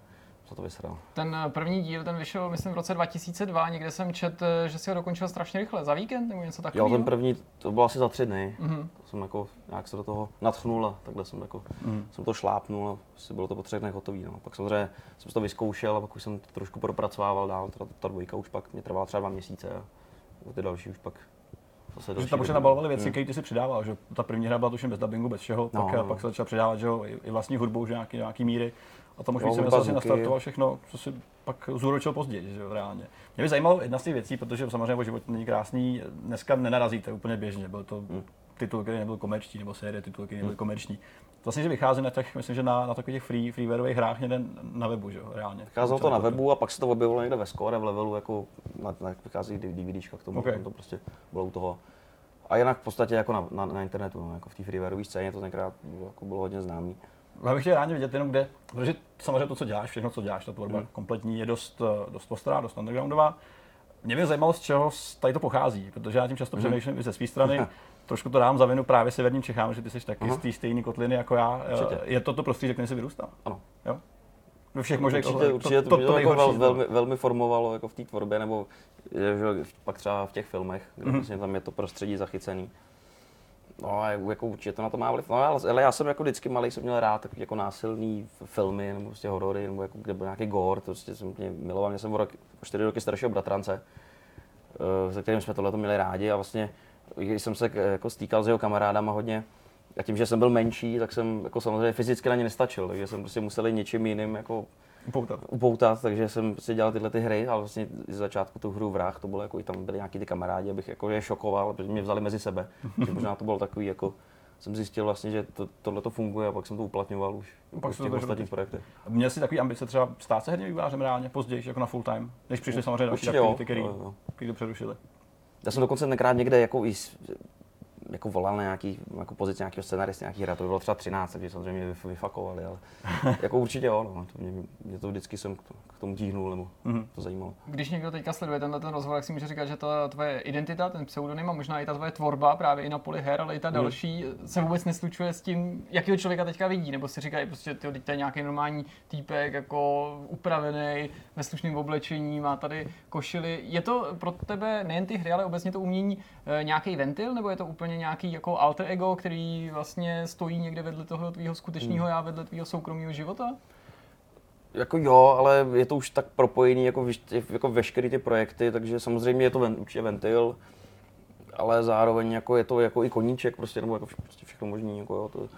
jsem to vysral. Ten eh, první díl, ten vyšel, myslím, v roce 2002, někde jsem čet, eh, že si ho dokončil strašně rychle, za víkend nebo něco Jo, takového. ten první, to bylo asi za tři dny. Mhm. To jsem jako nějak se do toho natchnul a takhle jsem jako, Mhm. jsem to šlápnul a prostě bylo to po třech dnech hotový. No. Pak samozřejmě jsem si to vyzkoušel a pak už jsem to trošku propracovával dál. Teda ta dvojka už pak mě trvala třeba dva měsíce a ty další už pak zase Že tam už se dobu. nabalovaly věci, Hmm. které ty si přidával, že ta první hra byla tuším bez dubbingu, bez všeho, No, pak, no. pak se začal přidávat, že jo, i, i vlastní hudbou, že nějaký, nějaký míry. A tam už hudba, vlastně nastartoval všechno, co si pak zúročil později, že jo, reálně. Mě by zajímalo jedna z těch věcí, protože samozřejmě o život není krásný, dneska nenarazíte úplně běžně, byl to Hmm. titul, který nebyl komerční, nebo série titulů, který nebyly komerční. Vlastně, že vychází na těch, myslím, že na, na takových těch free, freewareových hrách někde na webu, že jo, reálně. Vycházelo to na webu a pak se to objevilo někde ve score, v levelu, jako na, na vychází DVDčka k tomu, Ok. tam to prostě bylo u toho. A jinak v podstatě jako na, na, na internetu, no, jako v té freewareové scéně to tenkrát jako bylo hodně známý. Já bych chtěl rádi vidět jenom kde, protože samozřejmě to, co děláš, všechno, co děláš, ta tvorba Hmm. kompletní je dost, eh, dost ostrá, dost undergroundová. Mě by zajímalo, z čeho tady to pochází, protože já tím často Mhm. přemýšlím i ze své strany. Trošku to dám za vinu právě severním Čechám, že ty jsi taky Aha. z té stejné kotliny jako já. Eh, Určitě. Je to to prostředí, kde jsi vyrůstal? Ano. Jo? Ve všech možných určitě, ohledech. určitě to, to, to, to, to, to jako vel, velmi, velmi formovalo jako v té tvorbě, nebo je, že, pak třeba v těch filmech, kde Mhm. vlastně tam je to prostředí zachycený. No jako určitě to na to má vliv. No ale, já jsem jako vždycky malý jsem měl rád takový jako násilný filmy, nebo prostě horory, nebo jako kde byl nějaký gore, to prostě jsem mě miloval. Měl jsem o rok, o čtyři roky staršího bratrance, eh, se kterým jsme tohle měli rádi a vlastně když jsem se jako stýkal s jeho kamarádama hodně, a tím, že jsem byl menší, tak jsem jako samozřejmě fyzicky na ně nestačil, takže jsem prostě musel něčím jiným jako Upoutat. upoutat, takže jsem si dělal tyhle ty hry, ale vlastně z začátku tu hru vrah, to bylo jako i tam byli nějaký ty kamarádi, abych jako je šokoval, protože mě vzali mezi sebe. že možná to bylo takový jako jsem zjistil vlastně, že to, tohle to funguje a pak jsem to uplatňoval už Pak se v těch ostatních projektech. Měl jsi takový ambice třeba stát se herním vývářem reálně, později, jako na full time, než přišli samozřejmě další aktivity, které to přerušili. Já jsem dokonce tenkrát někde jako jako volal na nějaký jako pozici nějakého scenaristy, nějaký hra, to by bylo třeba 13, takže samozřejmě mě vyf- vyfakovali, ale jako určitě jo, no, to mě, mě, to vždycky jsem k to- k tomu tíhnul, nebo Mhm. to zajímalo. Když někdo teďka sleduje tenhle ten rozhovor, tak si může říkat, že ta tvoje identita, ten pseudonym a možná i ta tvoje tvorba právě i na poli her, ale i ta další se vůbec neslučuje s tím, jakého člověka teďka vidí, nebo si říkají prostě, teď to je nějaký normální týpek, jako upravený, ve slušném oblečení, má tady košily. Je to pro tebe nejen ty hry, ale obecně to umění e, nějaký ventil, nebo je to úplně nějaký jako alter ego, který vlastně stojí někde vedle toho tvýho skutečného já, vedle tvýho soukromého života? Jako jo, ale je to už tak propojený jako, jako veškeré ty projekty, takže samozřejmě je to ven, určitě ventil, ale zároveň jako je to jako i koníček prostě, nebo jako vš- prostě všechno možný, jako jo, to,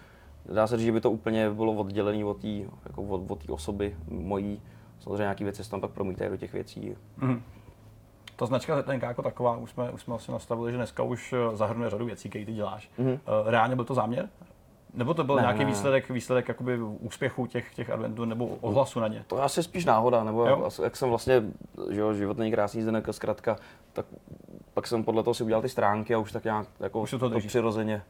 dá se říct, že by to úplně bylo oddělené od té jako od, od té osoby mojí. Samozřejmě nějaké věci se tam pak promítají do těch věcí. Mhm. Ta značka ZNK jako taková, už jsme, už jsme asi nastavili, že dneska už eh, zahrnuje řadu věcí, které ty děláš. Mhm. Eh, Reálně byl to záměr? Nebo to byl Ne, nějaký ne, výsledek, výsledek jakoby úspěchu těch, těch adventů nebo ohlasu na ně? To je asi spíš náhoda, nebo Jo. jak, jsem vlastně, že jo, život není krásný zdenek, zkrátka, tak pak jsem podle toho si udělal ty stránky a už tak nějak jako Už to to přirozeně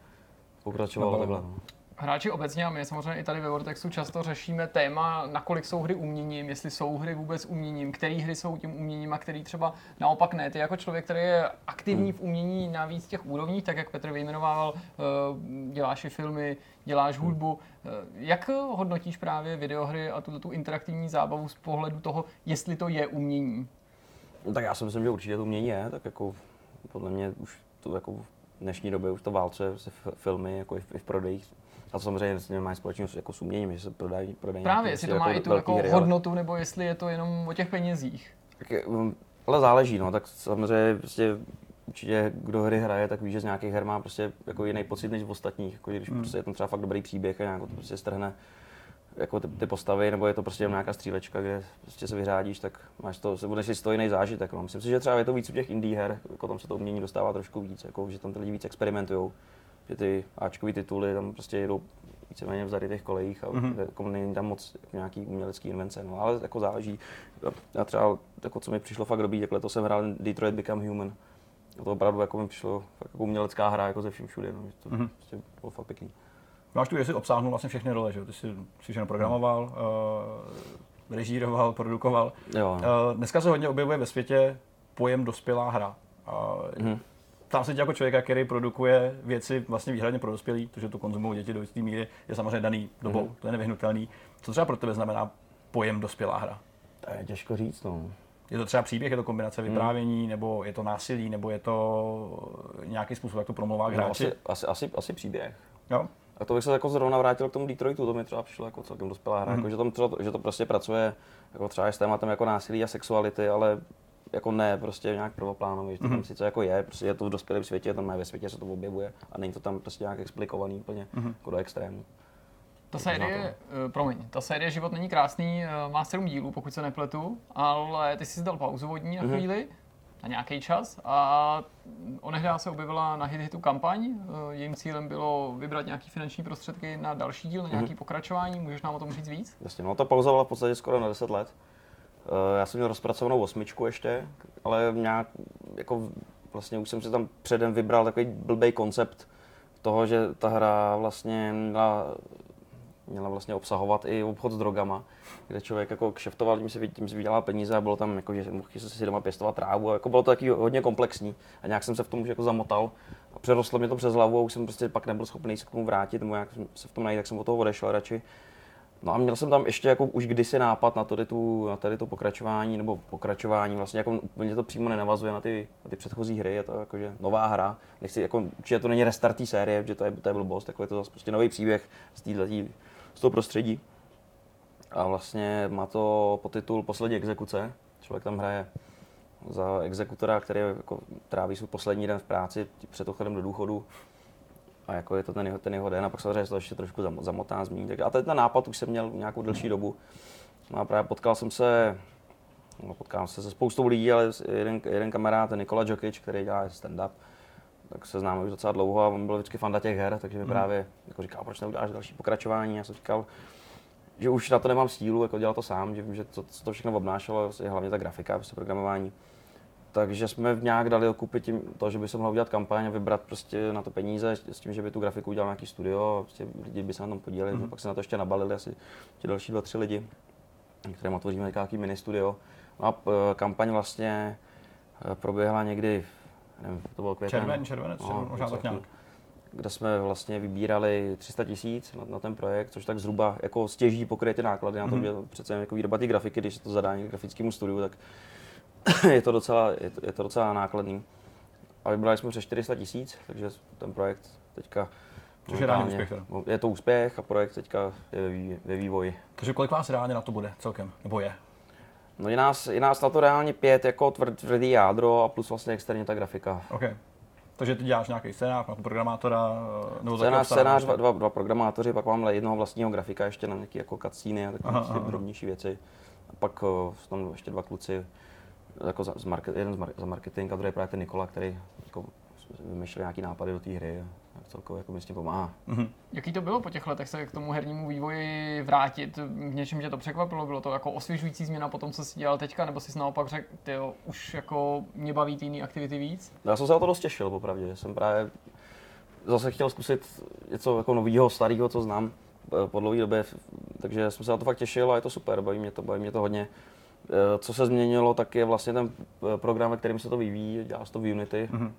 pokračovalo takhle. No. Hráči obecně a my samozřejmě i tady ve Vortexu často řešíme téma, nakolik jsou hry uměním, jestli jsou hry vůbec uměním, které hry jsou tím uměním a který třeba naopak ne. Ty jako člověk, který je aktivní v umění na víc těch úrovních, tak jak Petr vyjmenovával, eh, děláš i filmy, děláš hudbu. Eh, Jak hodnotíš právě videohry a tuto tu interaktivní zábavu z pohledu toho, jestli to je umění? No, tak já si myslím, že určitě to umění je, tak jako podle mě už to jako v dnešní době už to válce se filmy jako i v, i v prodejích. A to samozřejmě nemá společného s- jako s uměním, že se prodají, prodají Právě, jestli to má i tu jako hry, ale- hodnotu, nebo jestli je to jenom o těch penězích. Tak um, ale záleží, no, tak samozřejmě prostě určitě kdo hry hraje, tak ví, že z nějakých her má prostě jako jiný pocit než z ostatních, jako když prostě je tam třeba fakt dobrý příběh a nějak to prostě strhne jako ty, ty, postavy, nebo je to prostě nějaká střílečka, kde prostě se vyřádíš, tak máš to, se budeš si toho jiný zážitek. No. Myslím si, že třeba je to víc u těch indie her, jako tam se to umění dostává trošku víc, jako, že tam ty lidi víc experimentují, že ty Ačkový tituly tam prostě jedou víceméně v zarytých kolejích a mm-hmm. jako není tam moc jako nějaký umělecký invence, no, ale jako záleží. Já třeba, jako co mi přišlo fakt dobrý, jak letos jsem hrál Detroit Become Human. A to opravdu jako mi přišlo fakt jako umělecká hra jako ze vším všude, no, to mm-hmm. prostě bylo fakt pěkný. Máš tu, jestli obsáhnul vlastně všechny role, že jo? Ty jsi, jsi všechno programoval, uh, režíroval, produkoval. Jo, no. Uh, dneska se hodně objevuje ve světě pojem dospělá hra. Uh, Mhm. Ptám se tě jako člověka, který produkuje věci vlastně výhradně pro dospělí, protože to konzumují děti do jisté míry, je samozřejmě daný dobou, Mhm. to je nevyhnutelný. Co třeba pro tebe znamená pojem dospělá hra? To je těžko říct, no. Je to třeba příběh, je to kombinace vyprávění, nebo je to násilí, nebo je to nějaký způsob, jak to promlouvá k no hráči? asi, asi, asi, asi příběh. Jo? A to bych se jako zrovna vrátil k tomu Detroitu, to mi třeba přišlo jako celkem dospělá hra, mm. jako, že, tam třeba, že to prostě pracuje jako třeba s tématem jako násilí a sexuality, ale jako ne prostě nějak prvoplánový, že to tam sice jako je, prostě je to v dospělém světě, tam je ve světě se to objevuje a není to tam prostě nějak explikovaný úplně jako do extrému. Ta série, uh, promiň, ta série Život není krásný uh, má sedm dílů, pokud se nepletu, ale ty jsi si dal pauzu vodní na chvíli, na nějaký čas a onehdá se objevila na Hit Hitu kampaň. Uh, jejím cílem bylo vybrat nějaký finanční prostředky na další díl, na nějaký pokračování. Můžeš nám o tom říct víc? Jasně, no ta pauza byla v podstatě skoro na 10 let. Eh, Já jsem měl rozpracovanou osmičku ještě, ale nějak, jako vlastně už jsem si tam předem vybral takový blbý koncept toho, že ta hra vlastně měla, měla vlastně obsahovat i obchod s drogama, kde člověk jako kšeftoval, tím si, tím si vydělal peníze a bylo tam jako, že mohl si doma pěstovat trávu a jako bylo to taky hodně komplexní a nějak jsem se v tom už jako zamotal a přerostlo mě to přes hlavu a už jsem prostě pak nebyl schopný se k tomu vrátit nebo nějak se v tom najít, tak jsem od toho odešel radši. No a měl jsem tam ještě jako už kdysi nápad na tady, tu, na tady to pokračování, nebo pokračování, vlastně jako úplně to přímo nenavazuje na ty, na ty předchozí hry, je to jakože nová hra. Nechci, jako, určitě to není restart té série, že to je, to je blbost, jako je to zase prostě nový příběh z, této, z toho prostředí. A vlastně má to podtitul Poslední exekuce. Člověk tam hraje za exekutora, který jako tráví svůj poslední den v práci před odchodem do důchodu a jako je to ten jeho, ten jeho den a pak samozřejmě se to ještě trošku zamo- zamotá, zmíní. Tak, a ten, ten nápad už jsem měl nějakou delší dobu. No a právě potkal jsem se, no potkal jsem se se spoustou lidí, ale jeden, jeden kamarád, ten Nikola Djokic, který dělá stand-up, tak se známe už docela dlouho a on byl vždycky fanda těch her, takže mi právě jako říkal, proč neuděláš další pokračování. Já jsem říkal, že už na to nemám stílu, jako dělal to sám, že vím, že to, co to všechno obnášelo, je hlavně ta grafika, prostě programování. Takže jsme nějak dali okupy tím, to, že by se mohla udělat kampaň a vybrat prostě na to peníze s tím, že by tu grafiku udělal nějaký studio a prostě lidi by se na tom podíleli. Mm. Pak se na to ještě nabalili asi ti další dva, tři lidi, kterým otvoříme nějaký mini studio. No a kampaň vlastně eh, proběhla někdy, nevím, to bylo květen. Červen, červenec, červen, možná tak nějak. kde jsme vlastně vybírali 300 tisíc na, na, ten projekt, což tak zhruba jako stěží pokryje ty náklady na to, Mhm. že přece jako výroba ty grafiky, když se to zadá grafickému studiu, tak je to docela, je to, je to docela nákladný. A vybrali jsme přes 400 tisíc, takže ten projekt teďka Což je reálný úspěch teda. Je to úspěch a projekt teďka je ve, vý- ve vývoji. Takže kolik vás reálně na to bude celkem? Nebo je? No je nás, je nás na to reálně pět jako tvr, tvrdý jádro a plus vlastně externě ta grafika. OK. Takže ty děláš nějaký scénář, máš programátora, eh, nebo Scénář, scénář dva, dva, dva, programátoři, pak mám jednoho vlastního grafika ještě na nějaké jako cutscény a takové prostě drobnější věci. A pak uh, jsou tam ještě dva kluci, jako za, z market, jeden z mar, za marketing a druhý právě ten Nikola, který jako vymýšlel nějaký nápady do té hry a celkově jako mi s tím pomáhá. Jaký to bylo po těch letech se k tomu hernímu vývoji vrátit? V něčem tě to překvapilo? Bylo to jako osvěžující změna po tom, co jsi dělal teďka? Nebo jsi naopak řekl, tyjo, už jako mě baví ty jiné aktivity víc? No, Já jsem se na to dost těšil, popravdě. Jsem právě zase chtěl zkusit něco jako nového, starého, co znám eh, po dlouhé době, takže jsem se na to fakt těšil a je to super, baví mě to, baví mě to hodně. Eh, Co se změnilo, tak je vlastně ten eh, program, ve kterým se to vyvíjí, dělá se to v Unity. Mm-hmm.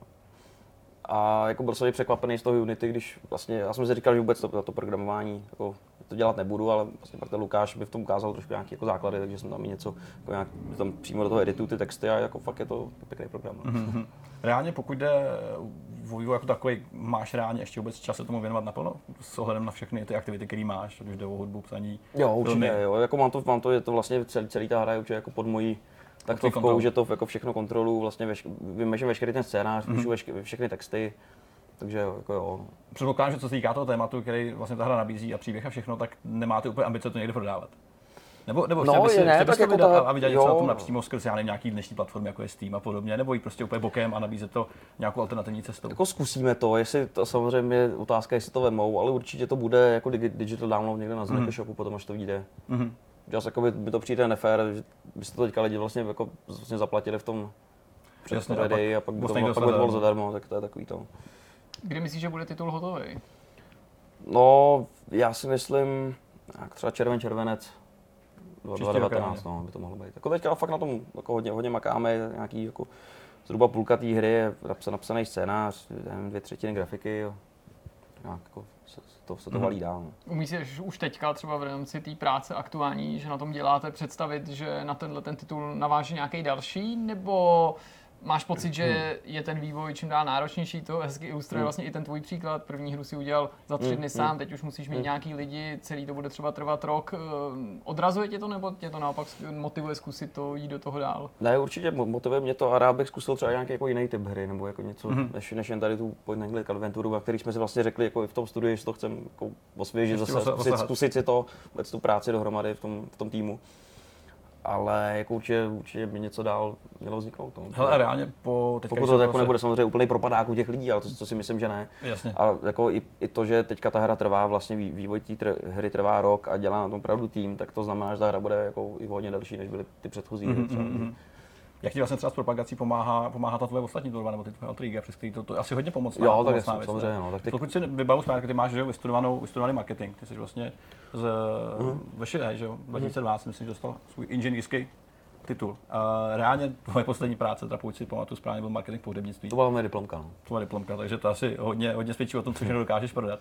A jako byl jsem i překvapený z toho Unity, když vlastně, já jsem si říkal, že vůbec to, to programování jako, to dělat nebudu, ale vlastně pak ten Lukáš by v tom ukázal trošku nějaké jako základy, takže jsem tam i něco, jako nějak, tam přímo do toho editu ty texty a jako fakt je to pěkný program. Mm-hmm. Reálně, pokud jde vývoj jako takový, máš reálně ještě vůbec čas se tomu věnovat naplno? S ohledem na všechny ty aktivity, které máš, ať už jde o hudbu, psaní, Jo, určitě, filmy. jo. Jako mám to, mám to, je to vlastně celý, celý ta hra je určitě jako pod mojí taktovkou, že to jako všechno kontrolu, vlastně veš, vymeším veškerý ten scénář, Mhm. píšu veškerý, všechny texty, takže jako jo. Předpokládám, že co se týká toho tématu, který vlastně ta hra nabízí a příběh a všechno, tak nemáte úplně ambice to někde prodávat. Nebo, nebo No, by si, ne, tak jako vydat ta- a- vydělat něco na tom napřímo skrz já nevím, nějaký dnešní platformy, jako je Steam a podobně, nebo jít prostě úplně bokem a nabízet to nějakou alternativní cestou. Jako zkusíme to, jestli to samozřejmě je otázka, jestli to vemou, ale určitě to bude jako digi- digital download někde na Znepe shopu, potom až to vyjde. Mhm. Zase jako by, by to přijde nefér, že byste to teďka lidi vlastně, jako, vlastně zaplatili v tom Jasně, Jasně, a pak a pak, by to, to pak by to bylo zadarmo. zadarmo, tak to je takový to. Kdy myslíš, že bude titul hotový? No, já si myslím, jak třeba červen, červenec, 2019, no, by to mohlo být. Jako teďka fakt na tom jako hodně, hodně makáme, nějaký jako zhruba půlka té hry je napsa- napsaný scénář, nevím, dvě třetiny grafiky, jo. Nějak jako se, to, se to Mhm. valí dál. No. Umíš si že už teďka třeba v rámci té práce aktuální, že na tom děláte, představit, že na tenhle ten titul naváží nějaký další, nebo máš pocit, že je ten vývoj čím dál náročnější, to hezky ilustruje Hmm. vlastně i ten tvůj příklad, první hru si udělal za tři Hmm, dny hmm. sám, teď už musíš mít Hmm. nějaký lidi, celý to bude třeba trvat rok. Eh, Odrazuje tě to, nebo tě to naopak motivuje zkusit to jít do toho dál? Ne, určitě mo- motivuje mě to a rád bych zkusil třeba nějaký jako jiný typ hry, nebo jako něco, Mhm. mm-hmm. než, než jen tady tu point and click adventuru, na který jsme si vlastně řekli jako i v tom studiu, že to chceme jako osvěžit, zase osa- zkusit, zkusit si to, vůbec tu práci dohromady v tom, v tom týmu. Ale jako určitě, určitě by něco dál mělo vzniknout. No. Hele, a reálně po teďka, Pokud to jako nebude samozřejmě úplný propadák u těch lidí, ale to, to si myslím, že ne. Jasně. A jako i, i, to, že teďka ta hra trvá, vlastně vý- vývoj té tr- hry trvá rok a dělá na tom opravdu tým, tak to znamená, že ta hra bude jako i hodně delší, než byly ty předchozí hry. Mhm, třeba. mhm, mhm. Jak ti vlastně třeba s propagací pomáhá, pomáhá ta tvoje ostatní tvorba, nebo ty tvoje alter přes který to, to asi hodně pomocná, Jo, tak jasně, věc, samozřejmě, no, tak ty- Pokud si vybavu správně, ty máš že jo, vystudovanou, vystudovaný marketing, ty jsi vlastně z, Mhm. ve ŠE, že jo, 2012, myslím, že dostal svůj inženýrský titul. Uh, reálně tvoje poslední práce, teda pokud si pamatuju správně, byl marketing v pohřebnictví. To byla moje diplomka. No. tvoje diplomka, takže to asi hodně, hodně svědčí o tom, co všechno dokážeš prodat.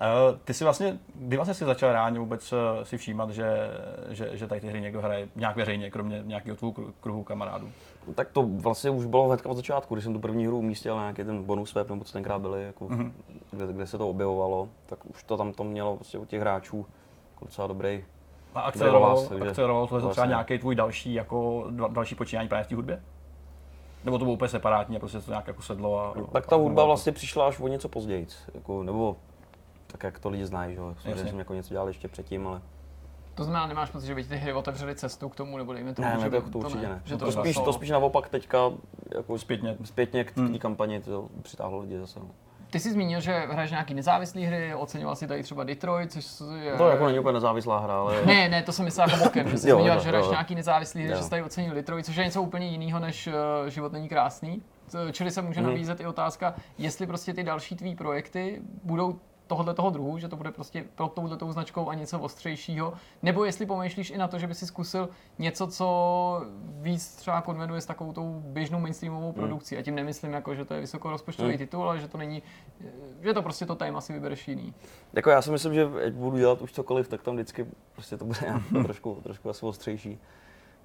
Uh, ty si vlastně, kdy vlastně si začal reálně vůbec eh, si všímat, že, že, že tady ty hry někdo hraje nějak veřejně, kromě nějakého kru- kruhu kamarádů? Tak to vlastně už bylo hnedka od začátku, když jsem tu první hru umístil na nějaký ten bonus web, nebo co tenkrát byly, jako, Mhm. mm-hmm. kde, kde, se to objevovalo, tak už to tam to mělo prostě u těch hráčů jako docela dobrý. A akceleroval, to třeba vlastně. nějaký tvůj další, jako, další počínání právě v té hudbě? Nebo to bylo úplně separátní a prostě to nějak jako sedlo? A, Tak ta hudba vlastně přišla až o něco později, jako, nebo tak jak to lidi znají, že jo. Jsem jako něco dělal ještě předtím, ale To znamená, nemáš pocit, že by ty hry otevřely cestu k tomu, nebo dejme tomu, ne, že ne, by to, to určitě ne. Že To, to, to, spíš, to spíš naopak teďka jako Zpětně. zpětně k té Hmm. kampani to přitáhlo lidi zase. No. Ty jsi zmínil, že hraješ nějaký nezávislé hry, oceňoval si tady třeba Detroit, což je... To jako není úplně nezávislá hra, ale Ne, ne, to jsem myslel jako bokem, že jsi Jo, zmínil, jo, že hraješ jo. nějaký nezávislý hry, Jo. že jsi tady ocenil Detroit, což je něco úplně jiného než uh, Život není krásný. Čili se může Mhm. nabízet i otázka, jestli prostě ty další tvý projekty budou tohohle toho druhu, že to bude prostě pro touhletou značkou a něco ostřejšího, nebo jestli pomýšlíš i na to, že by si zkusil něco, co víc třeba konvenuje s takovou tou běžnou mainstreamovou produkcí. A tím nemyslím jako, že to je vysokorozpočtový Mhm. titul, ale že to není, že to prostě to téma si vybereš jiný. Jako já si myslím, že ať budu dělat už cokoliv, tak tam vždycky prostě to bude trošku, trošku asi ostřejší.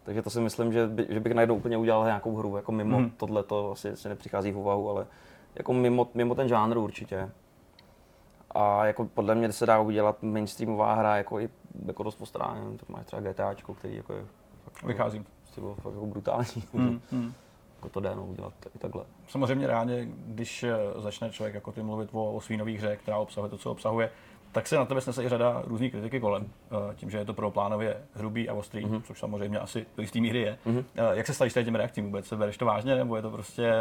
Takže to si myslím, že, by, že bych najednou úplně udělal nějakou hru, jako mimo Mhm. mm. tohle to asi se nepřichází v úvahu, ale jako mimo, mimo ten žánr určitě. A jako podle mě se dá udělat mainstreamová hra jako i jako dost postaráně, tak máš třeba GTAčko, který jako je fakt, jako- prostě bylo fakt jako brutální, Hmm. Hmm. jako to jde no, udělat i takhle. Samozřejmě reálně, když eh, začne člověk jako ty mluvit o, o svý nový hře, která obsahuje to, co obsahuje, tak se na tebe snese i řada různých kritiky kolem. Eh, Tím, že je to prvoplánově hrubý a ostrý, mm-hmm. což samozřejmě asi do jistý míry je. Mm-hmm. Jak se stavíš těm reakcím vůbec? Bereš to vážně, nebo je to prostě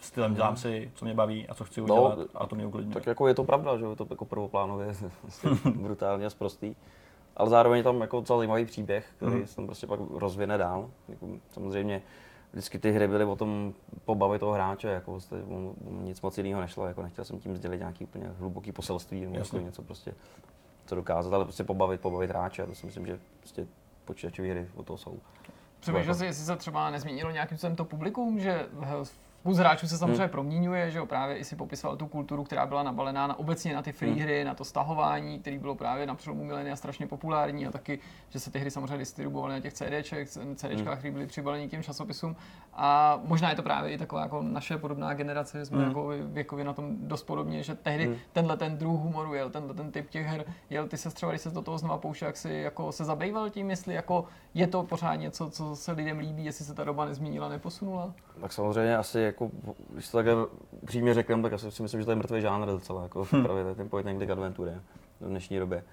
stylem dělám si, co mě baví a co chci No, udělat a to mě uklidňuje? Tak jako je to pravda, že je to jako prvoplánově brutálně a sprostý. Ale zároveň je tam jako docela zajímavý příběh, který mm. se tam prostě pak rozvine dál. Jako, samozřejmě vždycky ty hry byly o tom pobavit toho hráče, jako vlastně, nic moc jiného nešlo, jako nechtěl jsem tím sdělit nějaký úplně hluboký poselství, nebo jako něco prostě, co dokázat, ale prostě pobavit, pobavit hráče, a to si myslím, že prostě počítačové hry o toho jsou. Přemýšlel jsi, jestli se třeba nezměnilo nějakým způsobem to publikum, že Vkus hráčů se samozřejmě hmm. proměňuje, že jo, právě i si popisoval tu kulturu, která byla nabalená na, obecně na ty free hmm. hry, na to stahování, který bylo právě na přelomu milénia strašně populární a taky, že se ty hry samozřejmě distribuovaly na těch CDček, CDčkách, hmm. které byly přibaleny těm časopisům a možná je to právě i taková jako naše podobná generace, že jsme hmm. jako věkově na tom dost podobně, že tehdy hmm. tenhle ten druh humoru jel, tenhle ten typ těch her jel, ty se třeba, když se do toho znova pouštěl, jak si jako se zabýval tím, jestli jako je to pořád něco, co se lidem líbí, jestli se ta doba nezměnila, neposunula? Tak samozřejmě asi jako, když to takhle přímě řekneme, tak asi si myslím, že to je mrtvý žánr docela, jako hmm. právě ten point and click adventury v dnešní době.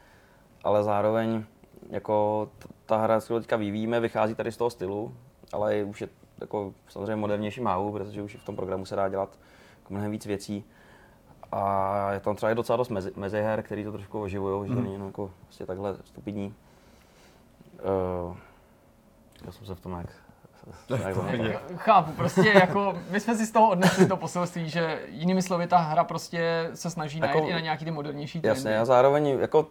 Ale zároveň jako ta hra, kterou teďka vyvíjíme, vychází tady z toho stylu, ale už je jako samozřejmě modernější máhu, protože už v tom programu se dá dělat jako mnohem víc věcí. A je tam třeba i docela dost mezi, meziher, který to trošku oživují, že to hmm. není jako vlastně takhle stupidní. Uh, já jsem se v tom jak Chápu, prostě jako my jsme si z toho odnesli to poselství, že jinými slovy ta hra prostě se snaží jako, najít i na nějaký ty modernější trendy. Jasně, a zároveň jako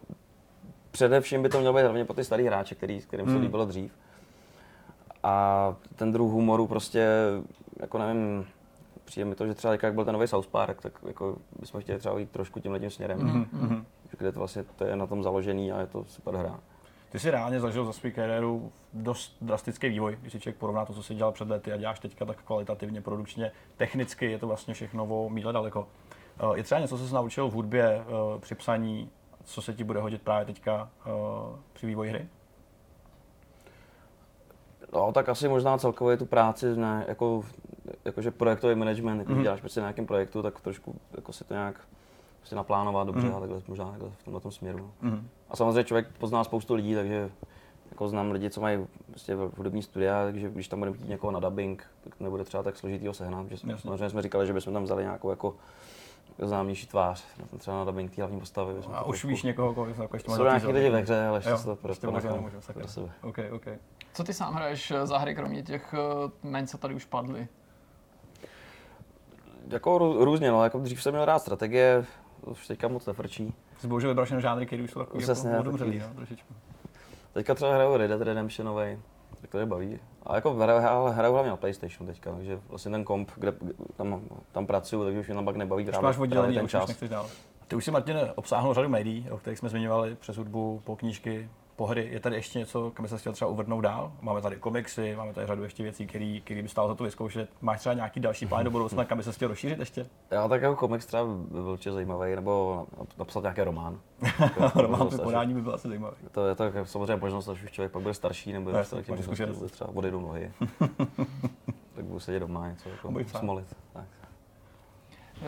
především by to mělo být hlavně pro ty starý hráče, který, kterým se hmm. líbilo dřív. A ten druh humoru prostě, jako nevím, přijde mi to, že třeba jak byl ten nový South Park, tak jako bychom chtěli třeba jít trošku tímhle tím směrem. Mm-hmm. Kde to vlastně to je na tom založený a je to super hra. Ty jsi reálně zažil za svou kariéru dost drastický vývoj, když si člověk porovná to, co jsi dělal před lety a děláš teďka tak kvalitativně, produkčně, technicky je to vlastně všechno o míle daleko. Eh, je třeba něco, co jsi naučil v hudbě eh, při psaní, co se ti bude hodit právě teďka eh, při vývoji hry? No, tak asi možná celkově tu práci, ne, jako, jakože projektový management, jako mm-hmm. děláš prostě na nějakém projektu, tak trošku jako si to nějak prostě naplánovat dobře mm-hmm. a takhle, možná takhle v tomhle tom směru. Mm-hmm. A samozřejmě člověk pozná spoustu lidí, takže jako znám lidi, co mají prostě hudební studia, takže když tam budeme chtít někoho na dubbing, tak nebude třeba tak složitý ho sehnat. Že jsme, samozřejmě jsme říkali, že bychom tam vzali nějakou jako známější tvář, třeba na dubbing té hlavní postavy. A už víš někoho, koho jako ještě Jsou nějaký lidi ve hře, ale ještě to prostě nemůžu, pro sebe. Okay, okay. Co ty sám hraješ eh, za hry, kromě těch eh, men, co tady už padly? Jako různě, no, jako dřív jsem měl rád strategie, už teďka moc nefrčí. Jsi bohužel vybral všechno žánry, které už jsou takový Přesně, jako odumřelý, no, trošičku. Teďka třeba hraju Red Dead Redemptionový, tak to je baví. A jako hraju, hraju hlavně na PlayStation teďka, takže vlastně ten komp, kde tam, tam pracuju, takže už mě pak nebaví trávit, máš oddělení, ten čas. Už dál. Ty už si, Martin, obsáhnul řadu médií, o kterých jsme zmiňovali přes hudbu, po knížky, po hry. Je tady ještě něco, kam se chtěl třeba uvrhnout dál? Máme tady komiksy, máme tady řadu ještě věcí, které by stálo za to vyzkoušet. Máš třeba nějaký další plán do budoucna, kam by se chtěl rozšířit ještě? Já tak jako komiks třeba by byl určitě zajímavý, nebo napsat nějaký román. román by podání by byl asi zajímavý. To je to samozřejmě možnost, až už člověk pak bude starší, nebo no, tak tím třeba odejdu nohy. tak budu sedět doma něco jako smolit. Tak.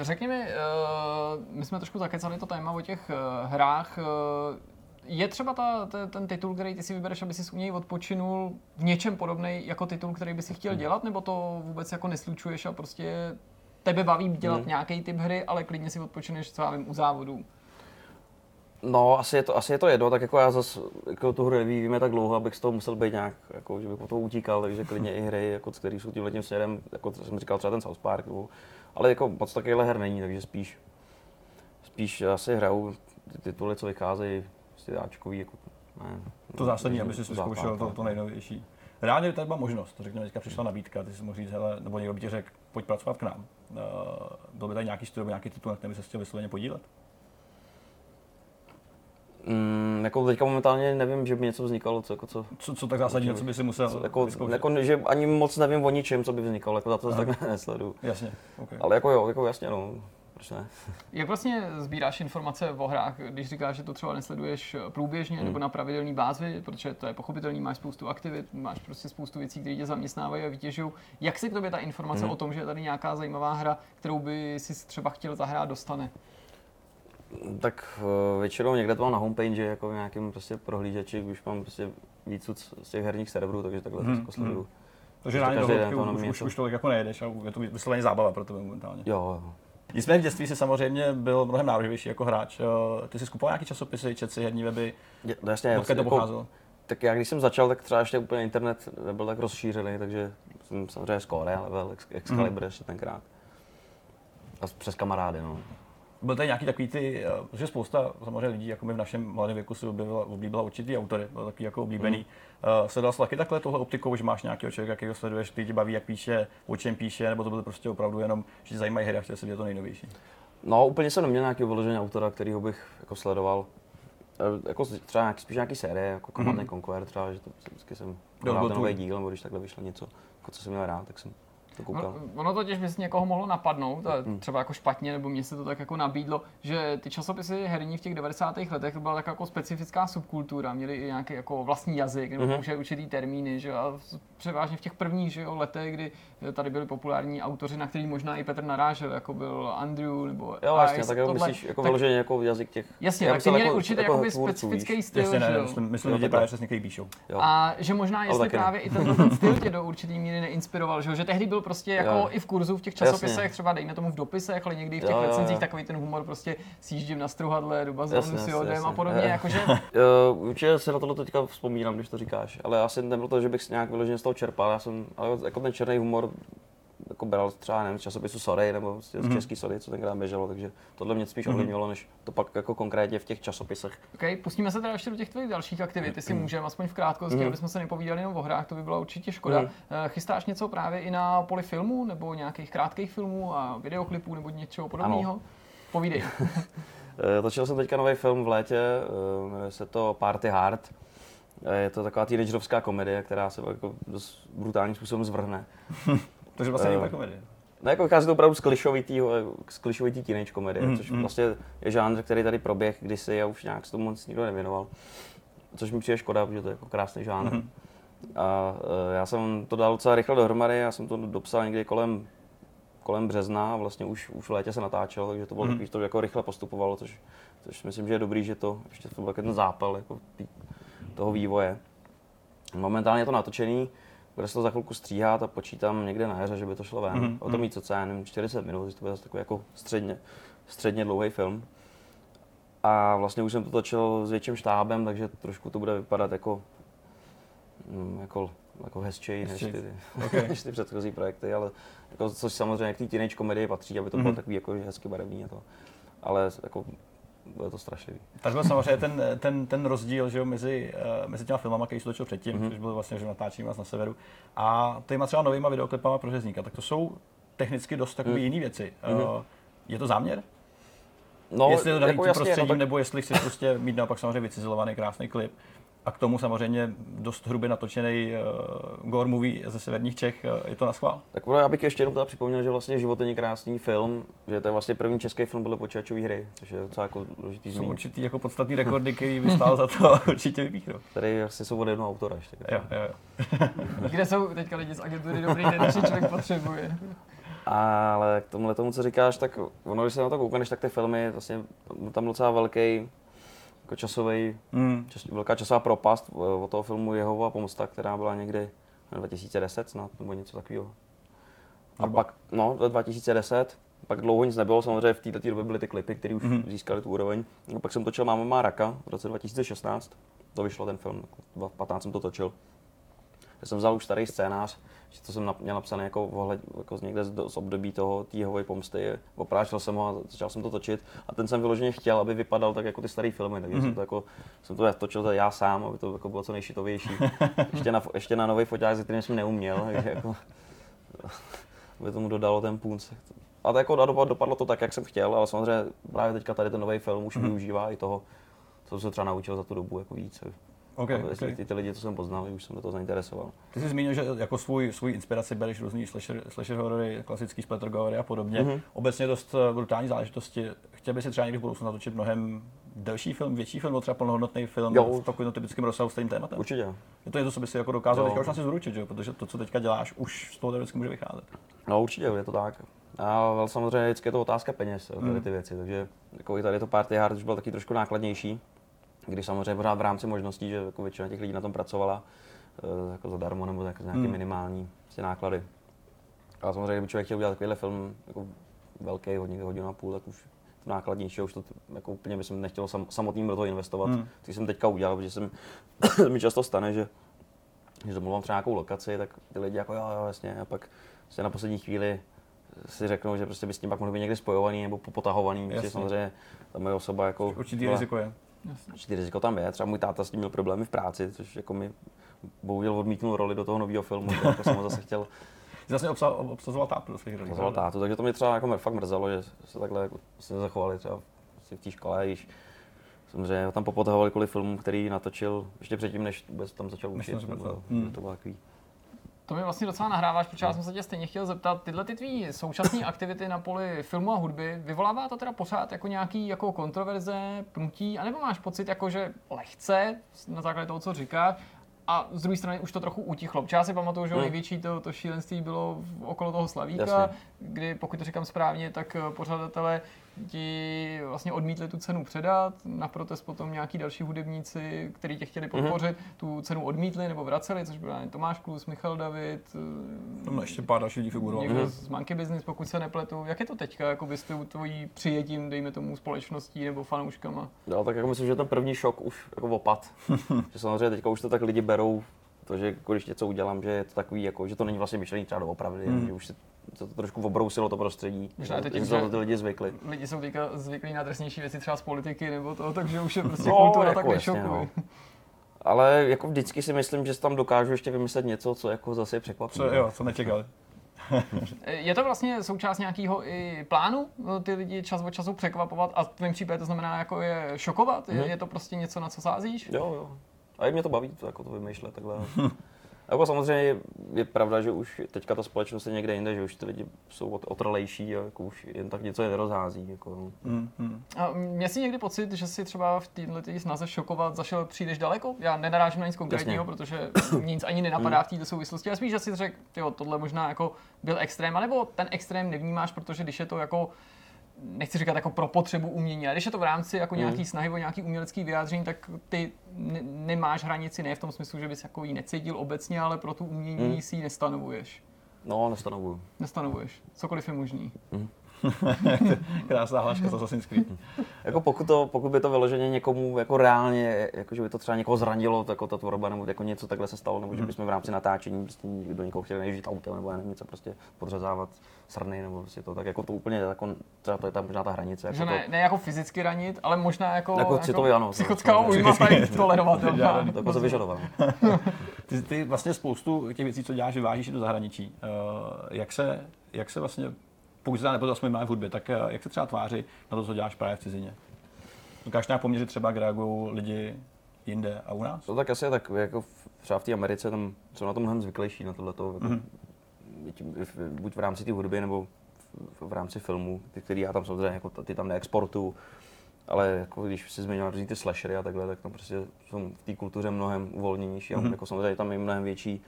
Řekni mi, uh, my jsme trošku zakecali to téma o těch uh, hrách. Je třeba ta, ta, ten titul, který ty si vybereš, aby si u něj odpočinul, v něčem podobný jako titul, který by si chtěl hmm. dělat, nebo to vůbec jako neslučuješ a prostě tebe baví dělat hmm. nějaký typ hry, ale klidně si odpočineš třeba vím, u závodů? No, asi je to, asi je to jedno, tak jako já zase jako tu hru nevyvíjíme tak dlouho, abych z toho musel být nějak, jako, že bych po toho utíkal, takže klidně i hry, jako, které jsou tímhle tím směrem, jako jsem říkal třeba ten South Park, nebo, ale jako moc takovýhle her není, takže spíš, spíš asi hraju ty tituly, co vycházejí prostě Ačkový, jako, ne, to zásadní, aby si zkoušel to, to nejnovější. Reálně tady byla možnost, to řekněme, teďka přišla nabídka, ty si mohl říct, hele, nebo někdo by ti řekl, pojď pracovat k nám. Uh, byl by tady nějaký studio, nějaký titul, na který by se chtěl vysloveně podílet? Mm, jako teďka momentálně nevím, že by něco vznikalo, co, jako co, co, co tak zásadního, co by si musel co, jako, jako, že ani moc nevím o ničem, co by vznikalo, jako za to tak nesledu. Jasně, okay. Ale jako jo, jako jasně no, proč ne? Jak vlastně sbíráš informace o hrách, když říkáš, že to třeba nesleduješ průběžně hmm. nebo na pravidelné bázi, protože to je pochopitelný, máš spoustu aktivit, máš prostě spoustu věcí, které tě zaměstnávají a vytěžují. Jak se k tobě ta informace hmm. o tom, že je tady nějaká zajímavá hra, kterou by si třeba chtěl zahrát, dostane? Tak uh, většinou někde to mám na homepage, jako v nějakém prostě prohlížeči, už mám prostě víc z těch herních serverů, takže takhle hmm. to sleduju. Hmm. Takže na do už, už, už, tolik jako nejedeš a je to vysloveně zábava pro tebe momentálně. Jo, jo. Nicméně v dětství si samozřejmě byl mnohem náročnější jako hráč. Eh, ty jsi skupoval nějaký časopisy, čet si herní weby? Je, jasně, Odkud to jako, pocházelo? Tak já když jsem začal, tak třeba ještě úplně internet nebyl tak rozšířený, takže jsem samozřejmě score, level, Ex- Excalibur ještě tenkrát. A přes kamarády, no. Byl tady nějaký takový ty, eh, protože spousta samozřejmě lidí, jako my v našem mladém věku si oblíbila, oblíbila určitý autory, byl takový jako oblíbený. Mm. Uh, sledoval jsi taky takhle tohle optikou, že máš nějakého člověka, jakýho sleduješ, který tě baví, jak píše, o čem píše, nebo to bylo prostě opravdu jenom, že tě zajímají hry a chtěl si vidět to nejnovější. No, úplně jsem neměl nějakého vyloženého autora, kterýho bych jako sledoval. Eh, Jako třeba nějaký, spíš nějaký série, jako Command mm-hmm. Conquer třeba, že to vždycky jsem hrál ten nový díl, nebo když takhle vyšlo něco, jako co jsem měl rád, tak jsem to koukal. Ono, ono totiž by si někoho mohlo napadnout, a třeba jako špatně, nebo mně se to tak jako nabídlo, že ty časopisy herní v těch 90. letech to byla tak jako specifická subkultura, měli i nějaký jako vlastní jazyk, nebo Mhm. mm-hmm. určitý termíny, že jo, a v- převážně v těch prvních že jo, letech, kdy tady byli populární autoři, na který možná i Petr narážel, jako byl Andrew nebo Jo, jasně, Ice, tak jako tohle. myslíš jako tak, vyloženě jako jazyk těch... Jasně, tak ty měli jako- určitě jako jakoby tvůrců, specifický víš? styl, Jasně, že ne, jo. myslím, myslím Jo, lidi takhle. právě přesně, který píšou. Jo. A že možná, jestli právě i tenhle ten styl tě do určitý míry neinspiroval, že, jo? že tehdy byl prostě jako Jo. i v kurzu v těch Jasně. časopisech, třeba dejme tomu v dopisech, ale někdy i v těch Jo, jo, jo. recenzích takový ten humor prostě sjíždím na struhadle do bazénu Jasně, s jasně, jodem a jasně. podobně, Jo. jakože Uh, určitě se na tohle teďka vzpomínám, když to říkáš, ale asi nebylo to, že bych si nějak vyloženě z toho čerpal, já jsem, ale jako ten černý humor jako bral třeba nevím, z časopisu Sorry nebo prostě z český Sorry, co tenkrát běželo, takže tohle mě spíš ovlivnilo, než to pak jako konkrétně v těch časopisech. Okay, pustíme se teda ještě do těch tvých dalších aktivit, jestli můžeme, aspoň v krátkosti, aby jsme se nepovídali jenom o hrách, to by byla určitě škoda. Mhm. Eh, Chystáš něco právě i na poli filmu, nebo nějakých krátkých filmů a videoklipů, nebo něčeho podobného? Povídej. Eh, Točil jsem teďka nový film v létě, eh, jmenuje se to Party Hard. Je to taková teenagerovská komedie, která se jako dost brutálním způsobem zvrhne. Takže vlastně Eh, není komedie. No jako vychází to opravdu z klišovitýho, z klišovitý teenage komedie, Mhm, což mhm. vlastně je žánr, který tady proběh kdysi a už nějak se tomu moc nikdo nevěnoval. Což mi přijde škoda, protože to je jako krásný žánr. Mhm. A eh, já jsem to dal docela rychle dohromady, já jsem to dopsal někdy kolem, kolem března a vlastně už, už v létě se natáčelo, takže to bylo Mhm. takový, to jako rychle postupovalo, což, což myslím, že je dobrý, že to, ještě to byl ten zápal jako tý- toho vývoje. Momentálně je to natočený, bude se to za chvilku stříhat a počítám někde na jaře, že by to šlo ven. Mhm, Mm-hmm. O to mít co já nevím, 40 minut, že to bude zase takový jako středně, středně dlouhý film. A vlastně už jsem to točil s větším štábem, takže trošku to bude vypadat jako, mm, jako, jako hezčej než ty, Okay. než ty předchozí projekty, ale jako, což samozřejmě k té teenage komedii patří, aby to bylo Mhm. takový jako hezky barevný a to. Ale jako, bude to strašlivý. Tak byl samozřejmě ten, ten, ten rozdíl že jo, mezi, uh, mezi těma filmama, který se točil předtím, Mhm. mm-hmm. což byl vlastně že natáčení vás na severu, a těma třeba novýma videoklipama pro řezníka. Tak to jsou technicky dost takové Mhm. jiné věci. Mhm. Uh, je to záměr? No, jestli je to daný tím jasně, prostředím, no, tak- nebo jestli chci prostě mít naopak samozřejmě vycizelovaný krásný klip. A k tomu samozřejmě dost hrubě natočený uh, gore movie ze severních Čech. Uh, je to na schvál? Tak ono, já bych ještě jenom teda připomněl, že vlastně Život není krásný film, že to je vlastně první český film podle počítačové hry, což je docela jako důležitý Jsou určitý jako podstatný rekordy, který by stál za to určitě vypíchnout. Tady vlastně jsou od jednoho autora ještě. Jo, jo, jo. Kde jsou teďka lidi z agentury Dobrý den, člověk potřebuje? Ale k tomuhle tomu, co říkáš, tak ono, když se na to koukneš, tak ty filmy, vlastně tam docela velký jako časový, Mm. čas, velká časová propast eh, od toho filmu Jehova pomsta, která byla někdy na 2010 snad, nebo něco takového. A Zhruba. pak, no, v 2010, pak dlouho nic nebylo, samozřejmě v této době byly ty klipy, které už Mhm. mm-hmm. získaly tu úroveň. A pak jsem točil Máma má raka v roce 2016, to vyšlo ten film, 2015 jsem to točil. Já jsem vzal už starý scénář, že to jsem nap- měl napsané jako, ohled, jako z někde z, z období toho Jehovy pomsty, oprášil jsem ho a začal jsem to točit a ten jsem vyloženě chtěl, aby vypadal tak jako ty staré filmy, takže mm-hmm. jsem to jako, jsem to točil to já sám, aby to jako bylo co nejšitovější. ještě na, ještě na nový foťák, ze kterým jsem neuměl, takže jako, aby tomu dodalo ten punc. A to jako dopadlo, dopadlo to tak, jak jsem chtěl, ale samozřejmě právě teďka tady ten nový film už mm-hmm. využívá i toho, co jsem se třeba naučil za tu dobu jako víc. Okay, Okay. okay. Ty, ty lidi, co jsem poznal, už jsem do toho zainteresoval. Ty jsi zmínil, že jako svůj, svůj inspiraci bereš různý slasher, slasher horory, klasický splatter gory a podobně. Mhm. Mm-hmm. Obecně dost eh, brutální záležitosti. Chtěl bys si třeba někdy v budoucnu natočit mnohem delší film, větší film, nebo třeba plnohodnotný film Jo. v takovém typickém rozsahu s tím tématem? Určitě. Je to něco, co by si jako dokázal Jo. teďka už asi zručit, že? protože to, co teďka děláš, už z toho teoreticky může vycházet. No určitě, je to tak. A ale samozřejmě vždycky je to otázka peněz, tady ty věci, takže jako i tady to Party Hard už bylo taky trošku nákladnější, když samozřejmě pořád v rámci možností, že jako většina těch lidí na tom pracovala eh, jako zadarmo nebo jako za nějaké Hmm. minimální prostě náklady. Ale samozřejmě, kdyby člověk chtěl udělat takovýhle film jako velký, hodně hodinu a půl, tak už to nákladnější, už to jako úplně by jsem nechtěl sam, samotným do toho investovat, Hmm. což jsem teďka udělal, protože jsem, mi často stane, že když domluvám třeba nějakou lokaci, tak ty lidi jako jo, jo, jasně, a pak prostě na poslední chvíli si řeknou, že prostě by s tím pak mohli být někdy spojovaný nebo popotahovaný, Jasně. protože samozřejmě ta moje osoba jako... Určitý riziko je. Určitý riziko tam je, třeba můj táta s tím měl problémy v práci, což jako mi bohužel odmítnul roli do toho nového filmu, tak jako jsem ho zase chtěl Jsi vlastně obsa, obsazoval tátu do svých rolí. pravda? tátu, takže to mě třeba jako fakt mrzelo, že se takhle jako se zachovali třeba v té škole, již samozřejmě ho tam popotahovali kvůli filmu, který natočil ještě předtím, než vůbec tam začal Než učit. se nebo- pracoval. Hmm. To bylo takový. To mi vlastně docela nahráváš, protože já jsem se tě stejně chtěl zeptat, tyhle ty tvý současné aktivity na poli filmu a hudby, vyvolává to teda pořád jako nějaký jako kontroverze, pnutí, anebo máš pocit jako, že lehce, na základě toho, co říkáš, a z druhé strany už to trochu utichlo. Protože já si pamatuju, že Hmm. největší to, to šílenství bylo v- okolo toho Slavíka, Jasně. kdy, pokud to říkám správně, tak eh, pořadatelé ti vlastně odmítli tu cenu předat, na protest potom nějaký další hudebníci, kteří tě chtěli Mhm. podpořit, tu cenu odmítli nebo vraceli, což byl Tomáš Klus, Michal David, Tam ještě pár dalších lidí figurovalo. někdo z Monkey Business, pokud se nepletu. Jak je to teďka, jako byste u tvojí přijetím, dejme tomu, společností nebo fanouškama? Jo, tak jako myslím, že ten první šok už jako opad. že samozřejmě teďka už to tak lidi berou, to, že když něco udělám, že je to takový, jako, že to není vlastně myšlení třeba doopravdy, Hmm. že už se se to trošku obrousilo to prostředí, Možná to že na že- to ty lidi zvykli. Lidi jsou teďka zvyklí na drsnější věci třeba z politiky nebo to, takže už je prostě No, kultura jako tak jasně, no. Ale jako vždycky si myslím, že si tam dokážu ještě vymyslet něco, co jako zase je překvapí. Co, jo, co nečekali. Je to vlastně součást nějakého i plánu no, ty lidi čas od času překvapovat a v tvém případě to znamená jako je šokovat? Je, Mhm. je to prostě něco, na co sázíš? Jo, jo. A i mě to baví to, jako to vymýšlet takhle. jako samozřejmě je, je, pravda, že už teďka ta společnost je někde jinde, že už ty lidi jsou ot- otrlejší a jako už jen tak něco je nerozhází. Jako, no. Hmm, hmm. A měl jsi někdy pocit, že si třeba v této tý snaze šokovat zašel příliš daleko? Já nenarážím na nic konkrétního, protože nic ani nenapadá v této souvislosti, ale spíš, že si řekl, jo, tohle možná jako byl extrém, anebo ten extrém nevnímáš, protože když je to jako nechci říkat jako pro potřebu umění, ale když je to v rámci jako nějaký snahy o nějaký umělecký vyjádření, tak ty ne- nemáš hranici, ne v tom smyslu, že bys jako ji necítil obecně, ale pro tu umění Hmm. si ji nestanovuješ. no, nestanovuju. Nestanovuješ. Cokoliv je možný. Krásná hláška z Assassin's Creed. Jako pokud, to, pokud by to vyloženě někomu jako reálně, jako že by to třeba někoho zranilo, jako ta tvorba, nebo jako něco takhle se stalo, nebo že bychom v rámci natáčení prostě do někoho chtěli nežít autem, nebo já nevím, něco prostě podřezávat srny, nebo prostě to, tak jako to úplně jako, třeba to je tam možná ta hranice. Jako Takže ne, to, ne jako fyzicky ranit, ale možná jako, Jako citově ano, to- psychická to- újma tady tolerovatelná. to jako to vyžadoval. Ty, ty vlastně spoustu těch věcí, co děláš, vyvážíš i do zahraničí. Uh, jak, se, jak se vlastně, pokud se nepozor, jsme v hudbě, tak uh, jak se třeba tváří na to, co děláš právě v cizině? Dokážeš nějak poměřit třeba, kde reagují lidi jinde a u nás? To tak asi je tak, jako v- třeba v té Americe, tam jsou na tom mnohem zvyklejší na tohleto, jako, Mhm. mm-hmm. Buď v rámci té hudby, nebo v, rámci filmu, ty, který já tam samozřejmě, jako, ty tam neexportuju, ale jako když si zmiňoval různý ty slashery a takhle, tak tam prostě jsou v té kultuře mnohem uvolněnější a Mhm. jako samozřejmě tam je mnohem větší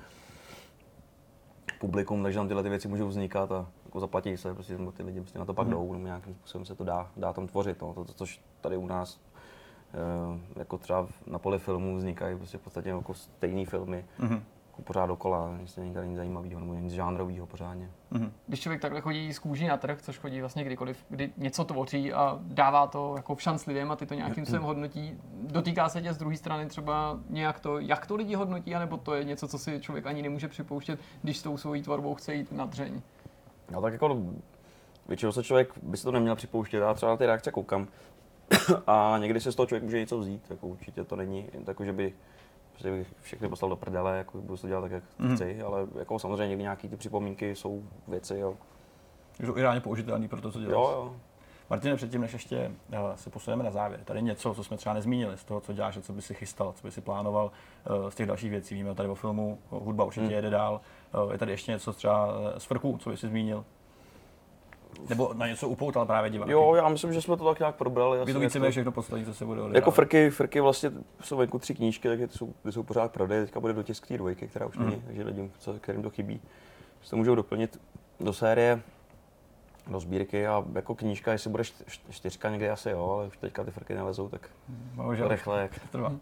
publikum, takže tam tyhle ty věci můžou vznikat a jako zaplatí se, prostě ty lidi prostě na to pak Mhm. jdou, nebo nějakým způsobem se to dá, dá tam tvořit. No. To, to, což tady u nás eh, jako třeba na poli filmů vznikají prostě v podstatě jako stejné filmy, Mhm. Jako pořád dokola, nic není tady nic zajímavého nebo nic žánrového pořádně. Mhm. Když člověk takhle chodí z kůží na trh, což chodí vlastně kdykoliv, kdy něco tvoří a dává to jako v šanc lidem a ty to nějakým způsobem hodnotí, dotýká se tě z druhé strany třeba nějak to, jak to lidi hodnotí, anebo to je něco, co si člověk ani nemůže připouštět, když s tou svojí tvorbou chce jít na dřeň. No tak jako většinou se člověk by si to neměl připouštět, já třeba na ty reakce koukám a někdy se z toho člověk může něco vzít, jako určitě to není jako, že by prostě bych všechny poslal do prdele, jako budu to dělat tak, jak Mhm. chci, ale jako samozřejmě někdy nějaký ty připomínky jsou věci, jo. Jsou i reálně použitelný pro to, co děláš. Jo, jo. Martine, předtím, než ještě eh, se posuneme na závěr, tady něco, co jsme třeba nezmínili z toho, co děláš a co by si chystal, co by si plánoval eh, z těch dalších věcí. Víme tady o filmu, hudba určitě Hmm. jede dál. Eh, Je tady ještě něco třeba z frku, co by si zmínil? Nebo na něco upoutal právě diváky? Jo, já myslím, že jsme to tak nějak probrali. Asi to jako- víceméně všechno poslední, co se bude Jako odehrávat. frky, frky vlastně jsou venku tři knížky, tak ty jsou, ty jsou pořád prodej, teďka bude dotisk té dvojky, která už není, Mhm. takže lidem, co, kterým to chybí, si to můžou doplnit do série, do sbírky a jako knížka, jestli bude čtyřka někdy asi jo, ale už teďka ty frky nelezou, tak Bohužel, rychle, jak trvá.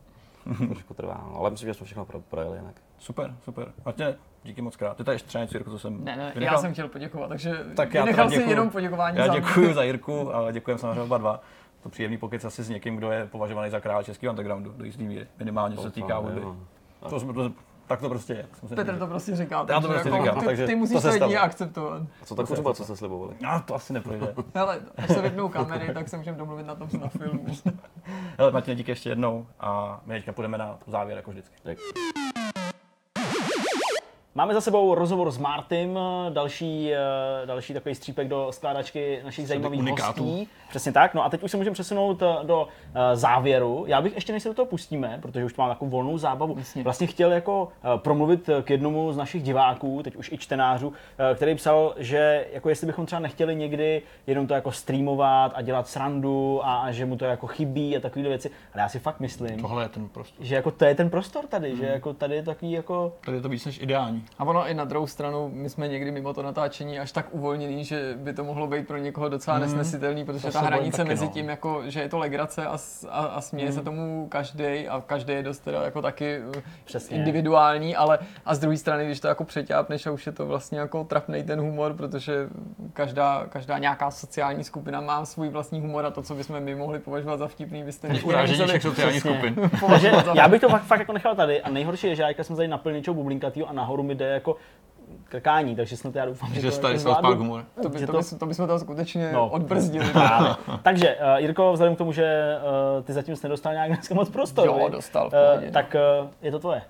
Trošku trvá. No. Ale myslím, že jsme všechno pro, projeli jinak. Super, super. Martine, díky moc krát. Ty tady ještě třeba něco, Jirko, co jsem Ne, ne, vynechal? já jsem chtěl poděkovat, takže Tak já vynechal teda si jenom poděkování Já za děkuji za Jirku a děkujeme samozřejmě oba dva. To příjemný pokec asi s někým, kdo je považovaný za král českého undergroundu do jistý míry. Minimálně co se týká hudby. To jsme, to, Tak to prostě je. Petr to prostě říká. Já to takže prostě jako říkám, ty, takže ty musíš se to jedině akceptovat. A co ta kuřba, co jste slibovali? Já to asi neprojde. Hele, až se vypnou kamery, tak se můžeme domluvit na tom na filmu. Hele, Martin, díky ještě jednou a my teďka půjdeme na závěr jako vždycky. Tak. Máme za sebou rozhovor s Martym, další, eh, další takový střípek do skládačky našich zajímavých hostí. Přesně tak. No a teď už se můžeme přesunout eh, do eh, závěru. Já bych ještě, než se do toho pustíme, protože už mám takovou volnou zábavu, Jasně. vlastně chtěl jako promluvit k jednomu z našich diváků, teď už i čtenářů, který psal, že jako jestli bychom třeba nechtěli někdy jenom to jako streamovat a dělat srandu a, a že mu to jako chybí a takové věci. Ale já si fakt myslím, Tohle je ten prostor. že jako to je ten prostor tady, Hmm. že jako tady je takový jako Tady je to víc než ideální. A ono i na druhou stranu, my jsme někdy mimo to natáčení až tak uvolněný, že by to mohlo být pro někoho docela nesnesitelný, protože To ta hranice mezi no. tím, jako, že je to legrace a, a, a směje se tomu každý a každý je dost teda jako taky uh, Přesně. individuální, ale a z druhé strany, když to jako přeťápneš a už je to vlastně jako trapnej ten humor, protože každá, každá nějaká sociální skupina má svůj vlastní humor a to, co bychom my mohli považovat za vtipný, byste Urážení všech sociálních skupin. Takže považovat za já bych to fakt, fakt jako nechal tady a nejhorší je, že já jsem tady naplnil něčeho bublinkatýho a nahoru mi jde jako krkání, takže snad já doufám, že, Že to tady jako South Park zvládnu. humor. to, by, to, to- by, to bychom to skutečně No. odbrzdili. Takže, uh, Jirko, vzhledem k tomu, že uh, ty zatím jsi nedostal nějak dneska moc prostoru, Jo, dostal, Eh, pohodě, no. tak uh, je to tvoje.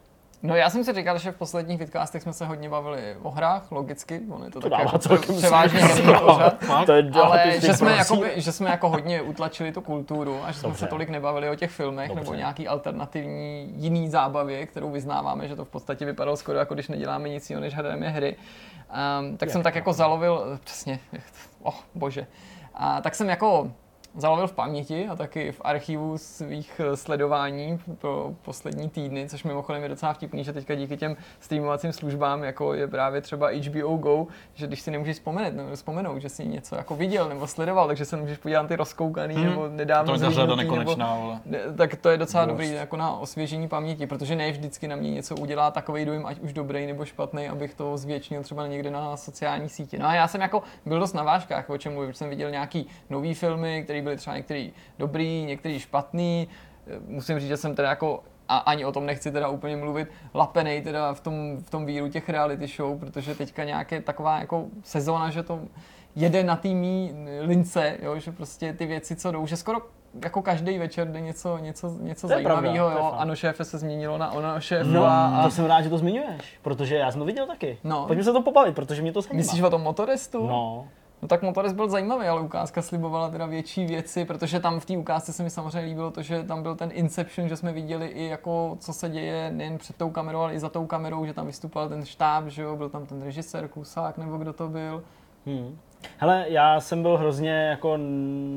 No já jsem si říkal, že v posledních vidcastech jsme se hodně bavili o hrách, logicky, on je to, To tak jako celkem převážně herní pořad. To je Ale že jsme, jakoby, že jsme jako hodně utlačili tu kulturu a že jsme Dobře. se tolik nebavili o těch filmech Dobře. nebo nějaký alternativní jiný zábavě, kterou vyznáváme, že to v podstatě vypadalo skoro jako když neděláme nic jiného, než hrajeme hry. Um, tak jsem tak jako zalovil, přesně, oh bože. A tak jsem jako zalovil v paměti a taky v archivu svých eh, sledování pro poslední týdny, což mimochodem je docela vtipný, že teďka díky těm streamovacím službám, jako je právě třeba HBO Go, že když si nemůžeš vzpomenout, nebo vzpomenout že jsi něco jako viděl nebo sledoval, takže se můžeš podívat na ty rozkoukaný Hmm. nebo nedávno To je nebo, ale... ne, tak to je docela Dost. dobrý jako na osvěžení paměti, protože ne vždycky na mě něco udělá takový dojem, ať už dobrý nebo špatný, abych to zvětšnil třeba někde na sociální síti. No a já jsem jako byl dost na vážkách, o čem mluvím, jsem viděl nějaký nový filmy, které byly třeba některý dobrý, některý špatný. Eh, Musím říct, že jsem teda jako a ani o tom nechci teda úplně mluvit, lapenej teda v tom, v tom víru těch reality show, protože teďka nějaké taková jako sezóna, že to jede na té mý lince, jo, že prostě ty věci, co jdou, že skoro jako každý večer jde něco, něco, něco zajímavého, jo. Ano, šéfe se změnilo na ono šéf No, a, to jsem rád, že to zmiňuješ, protože já jsem to viděl taky. No. Pojďme se to pobavit, protože mě to zajímá. Myslíš o tom motorestu? No, No tak Motorist byl zajímavý, ale ukázka slibovala teda větší věci, protože tam v té ukázce se mi samozřejmě líbilo to, že tam byl ten Inception, že jsme viděli i jako co se děje nejen před tou kamerou, ale i za tou kamerou, že tam vystupoval ten štáb, že jo, byl tam ten režisér Kusák nebo kdo to byl. Hmm. Hele, já jsem byl hrozně jako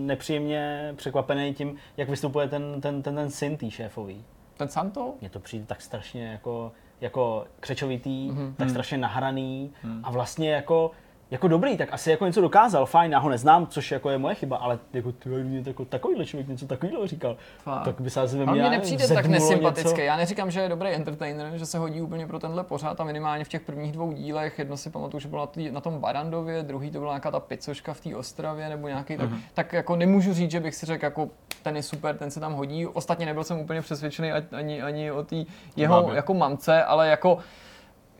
nepříjemně překvapený tím, jak vystupuje ten, ten, ten, ten syn tý šéfový. Ten Santo? Mně to přijde tak strašně jako, jako křečovitý, Mhm. tak strašně nahraný a vlastně jako, jako dobrý, tak asi jako něco dokázal, fajn, já ho neznám, což jako je moje chyba, ale jako, ty, mě jako takovýhle člověk něco takového říkal, Fakt. tak by se asi ve nevím, nepřijde tak nesympatický. něco. Já neříkám, že je dobrý entertainer, že se hodí úplně pro tenhle pořád a minimálně v těch prvních dvou dílech. Jedno si pamatuju, že bylo na, tý, na tom Barandově, druhý to byla nějaká ta picoška v té Ostravě nebo nějaký, tak, tak jako nemůžu říct, že bych si řekl, jako ten je super, ten se tam hodí. Ostatně nebyl jsem úplně přesvědčený ani, ani o té jeho jako mamce, ale jako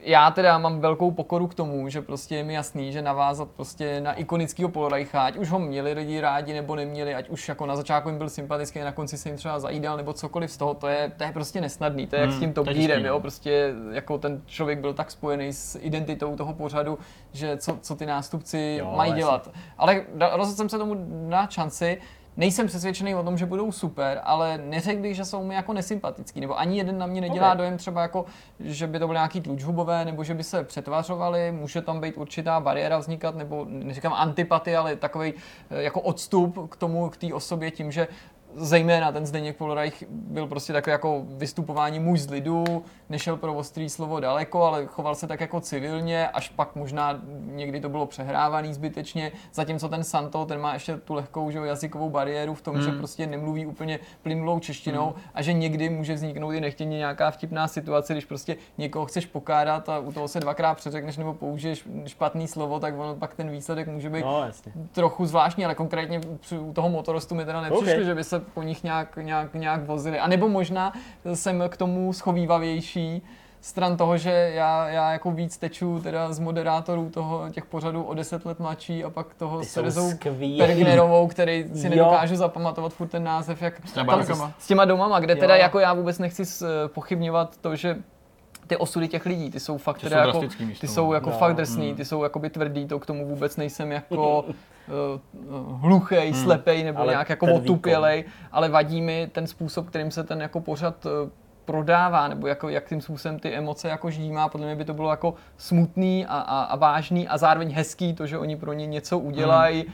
já teda mám velkou pokoru k tomu, že prostě je mi jasný, že navázat prostě na ikonického Polreicha, ať už ho měli lidi rádi nebo neměli, ať už jako na začátku jim byl sympatický, na konci se jim třeba zajídal nebo cokoliv z toho, to je, to je prostě nesnadný, to je jak s tím Top Gearem, jo, no. prostě jako ten člověk byl tak spojený s identitou toho pořadu, že co, co ty nástupci Jo, mají jasně. dělat. Ale rozhodl jsem se tomu na šanci, Nejsem přesvědčený o tom, že budou super, ale neřekl bych, že jsou mi jako nesympatický, nebo ani jeden na mě nedělá Ok. dojem třeba jako, že by to byly nějaký tlučhubové, nebo že by se přetvařovali, může tam být určitá bariéra vznikat, nebo neříkám antipatie, ale takový jako odstup k tomu, k té osobě tím, že zejména ten Zdeněk Polreich byl prostě takový jako vystupování muž z lidu, nešel pro ostrý slovo daleko, ale choval se tak jako civilně, až pak možná někdy to bylo přehrávaný zbytečně, zatímco ten Santo, ten má ještě tu lehkou že, jazykovou bariéru v tom, Hmm. že prostě nemluví úplně plynulou češtinou a že někdy může vzniknout i nechtěně nějaká vtipná situace, když prostě někoho chceš pokádat a u toho se dvakrát přeřekneš nebo použiješ špatný slovo, tak ono pak ten výsledek může být No, jasně. trochu zvláštní, ale konkrétně u toho motorostu mi teda nepřišlo, OK. že by se po nich nějak, nějak, nějak vozili. A nebo možná jsem k tomu schovývavější, stran toho, že já, já jako víc teču teda z moderátorů toho, těch pořadů o 10 let mladší a pak toho Ty s Terezou. Pergnerovou, který si Jo. nedokážu zapamatovat furt ten název, jak těma tam- barakama. s těma domama, kde teda Jo. jako já vůbec nechci s- pochybňovat to, že ty osudy těch lidí, ty jsou fakt Ty teda jsou jako, ty jsou no. jako No. fakt drsný, ty jsou jakoby tvrdý, to k tomu vůbec nejsem jako uh, hluchej, slepej nebo Ale nějak jako otupělej, ale vadí mi ten způsob, kterým se ten jako pořad eh, prodává, nebo jako, jak tím způsobem ty emoce jako ždímá, podle mě by to bylo jako smutný a, a, a vážný a zároveň hezký, to, že oni pro ně něco udělají, Uh,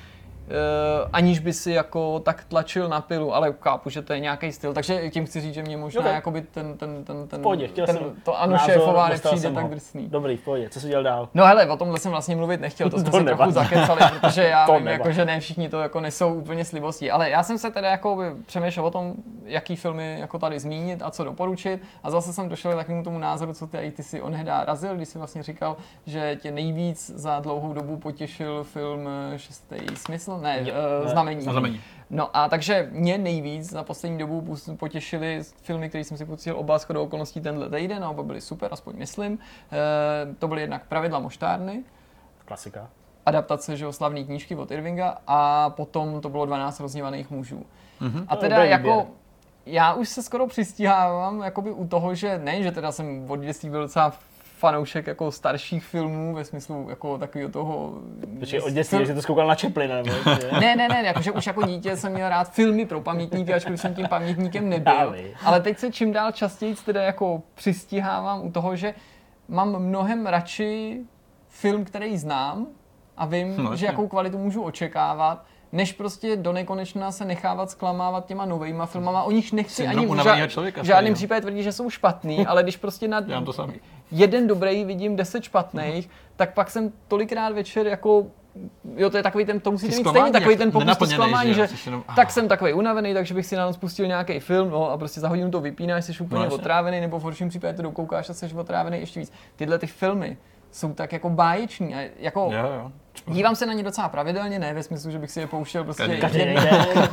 aniž by si jako tak tlačil na pilu, ale chápu, že to je nějaký styl, takže tím chci říct, že mě možná Ok. jakoby ten, ten, ten, ten, pohodě, chtěl ten jsem to ano názor, šéfová nepřijde tak drsný. Dobrý, v pohodě. Co jsi dělal dál? No hele, o tomhle jsem vlastně mluvit nechtěl, to jsme To se trochu zakecali, protože já To vím, jako, že ne všichni to jako nesou úplně s libostí, ale já jsem se teda jako přemýšlel o tom, jaký filmy jako tady zmínit a co doporučit a zase jsem došel k takovému tomu názoru, co ty, ty si onhedá razil, když jsi vlastně říkal, že tě nejvíc za dlouhou dobu potěšil film eh, Šestý smysl, ne, Jo, uh, ne, znamení. Znamení. No a takže mě nejvíc za poslední dobu potěšily filmy, které jsem si pustil oba shodou okolností tenhle týden a oba byly super, aspoň myslím. E, to byly jednak Pravidla moštárny, Klasika. adaptace že slavné knížky od Irvinga a potom to bylo 12 rozněvaných mužů. Mhm. A teda dobrý jako, výběr. já už se skoro přistihávám jakoby u toho, že ne, že teda jsem od dětství byl docela fanoušek jako starších filmů, ve smyslu jako takového toho... Počkej, od dětství, že to zkoukal na Chaplina, nebo? Ne, ne, ne, jakože už jako dítě jsem měl rád filmy pro pamětníky, ačkoliv jsem tím pamětníkem nebyl. Dávej. Ale teď se čím dál častěji teda jako přistihávám u toho, že mám mnohem radši film, který znám a vím, No, že jakou kvalitu můžu očekávat, než prostě do nekonečna se nechávat zklamávat těma novejma filmama, o nich nechci Syndrom ani v, ža- člověka v žádném stejně. případě tvrdit, že jsou špatný, ale když prostě na Dělám to samý. Jeden dobrý vidím deset špatných, tak pak jsem tolikrát večer jako Jo, to je takový ten, to musíte mít stejně takový ten pokus to zklamání, že že jenom- tak jsem takový unavený, takže bych si na noc pustil nějaký film, no a prostě za hodinu to vypínáš, jsi úplně No, otrávený, nebo v horším případě to dokoukáš a jsi otrávený ještě víc. Tyhle ty filmy jsou tak jako báječní a jako Jo, jo. dívám se na ně docela pravidelně, ne ve smyslu, že bych si je pouštěl prostě Každý den.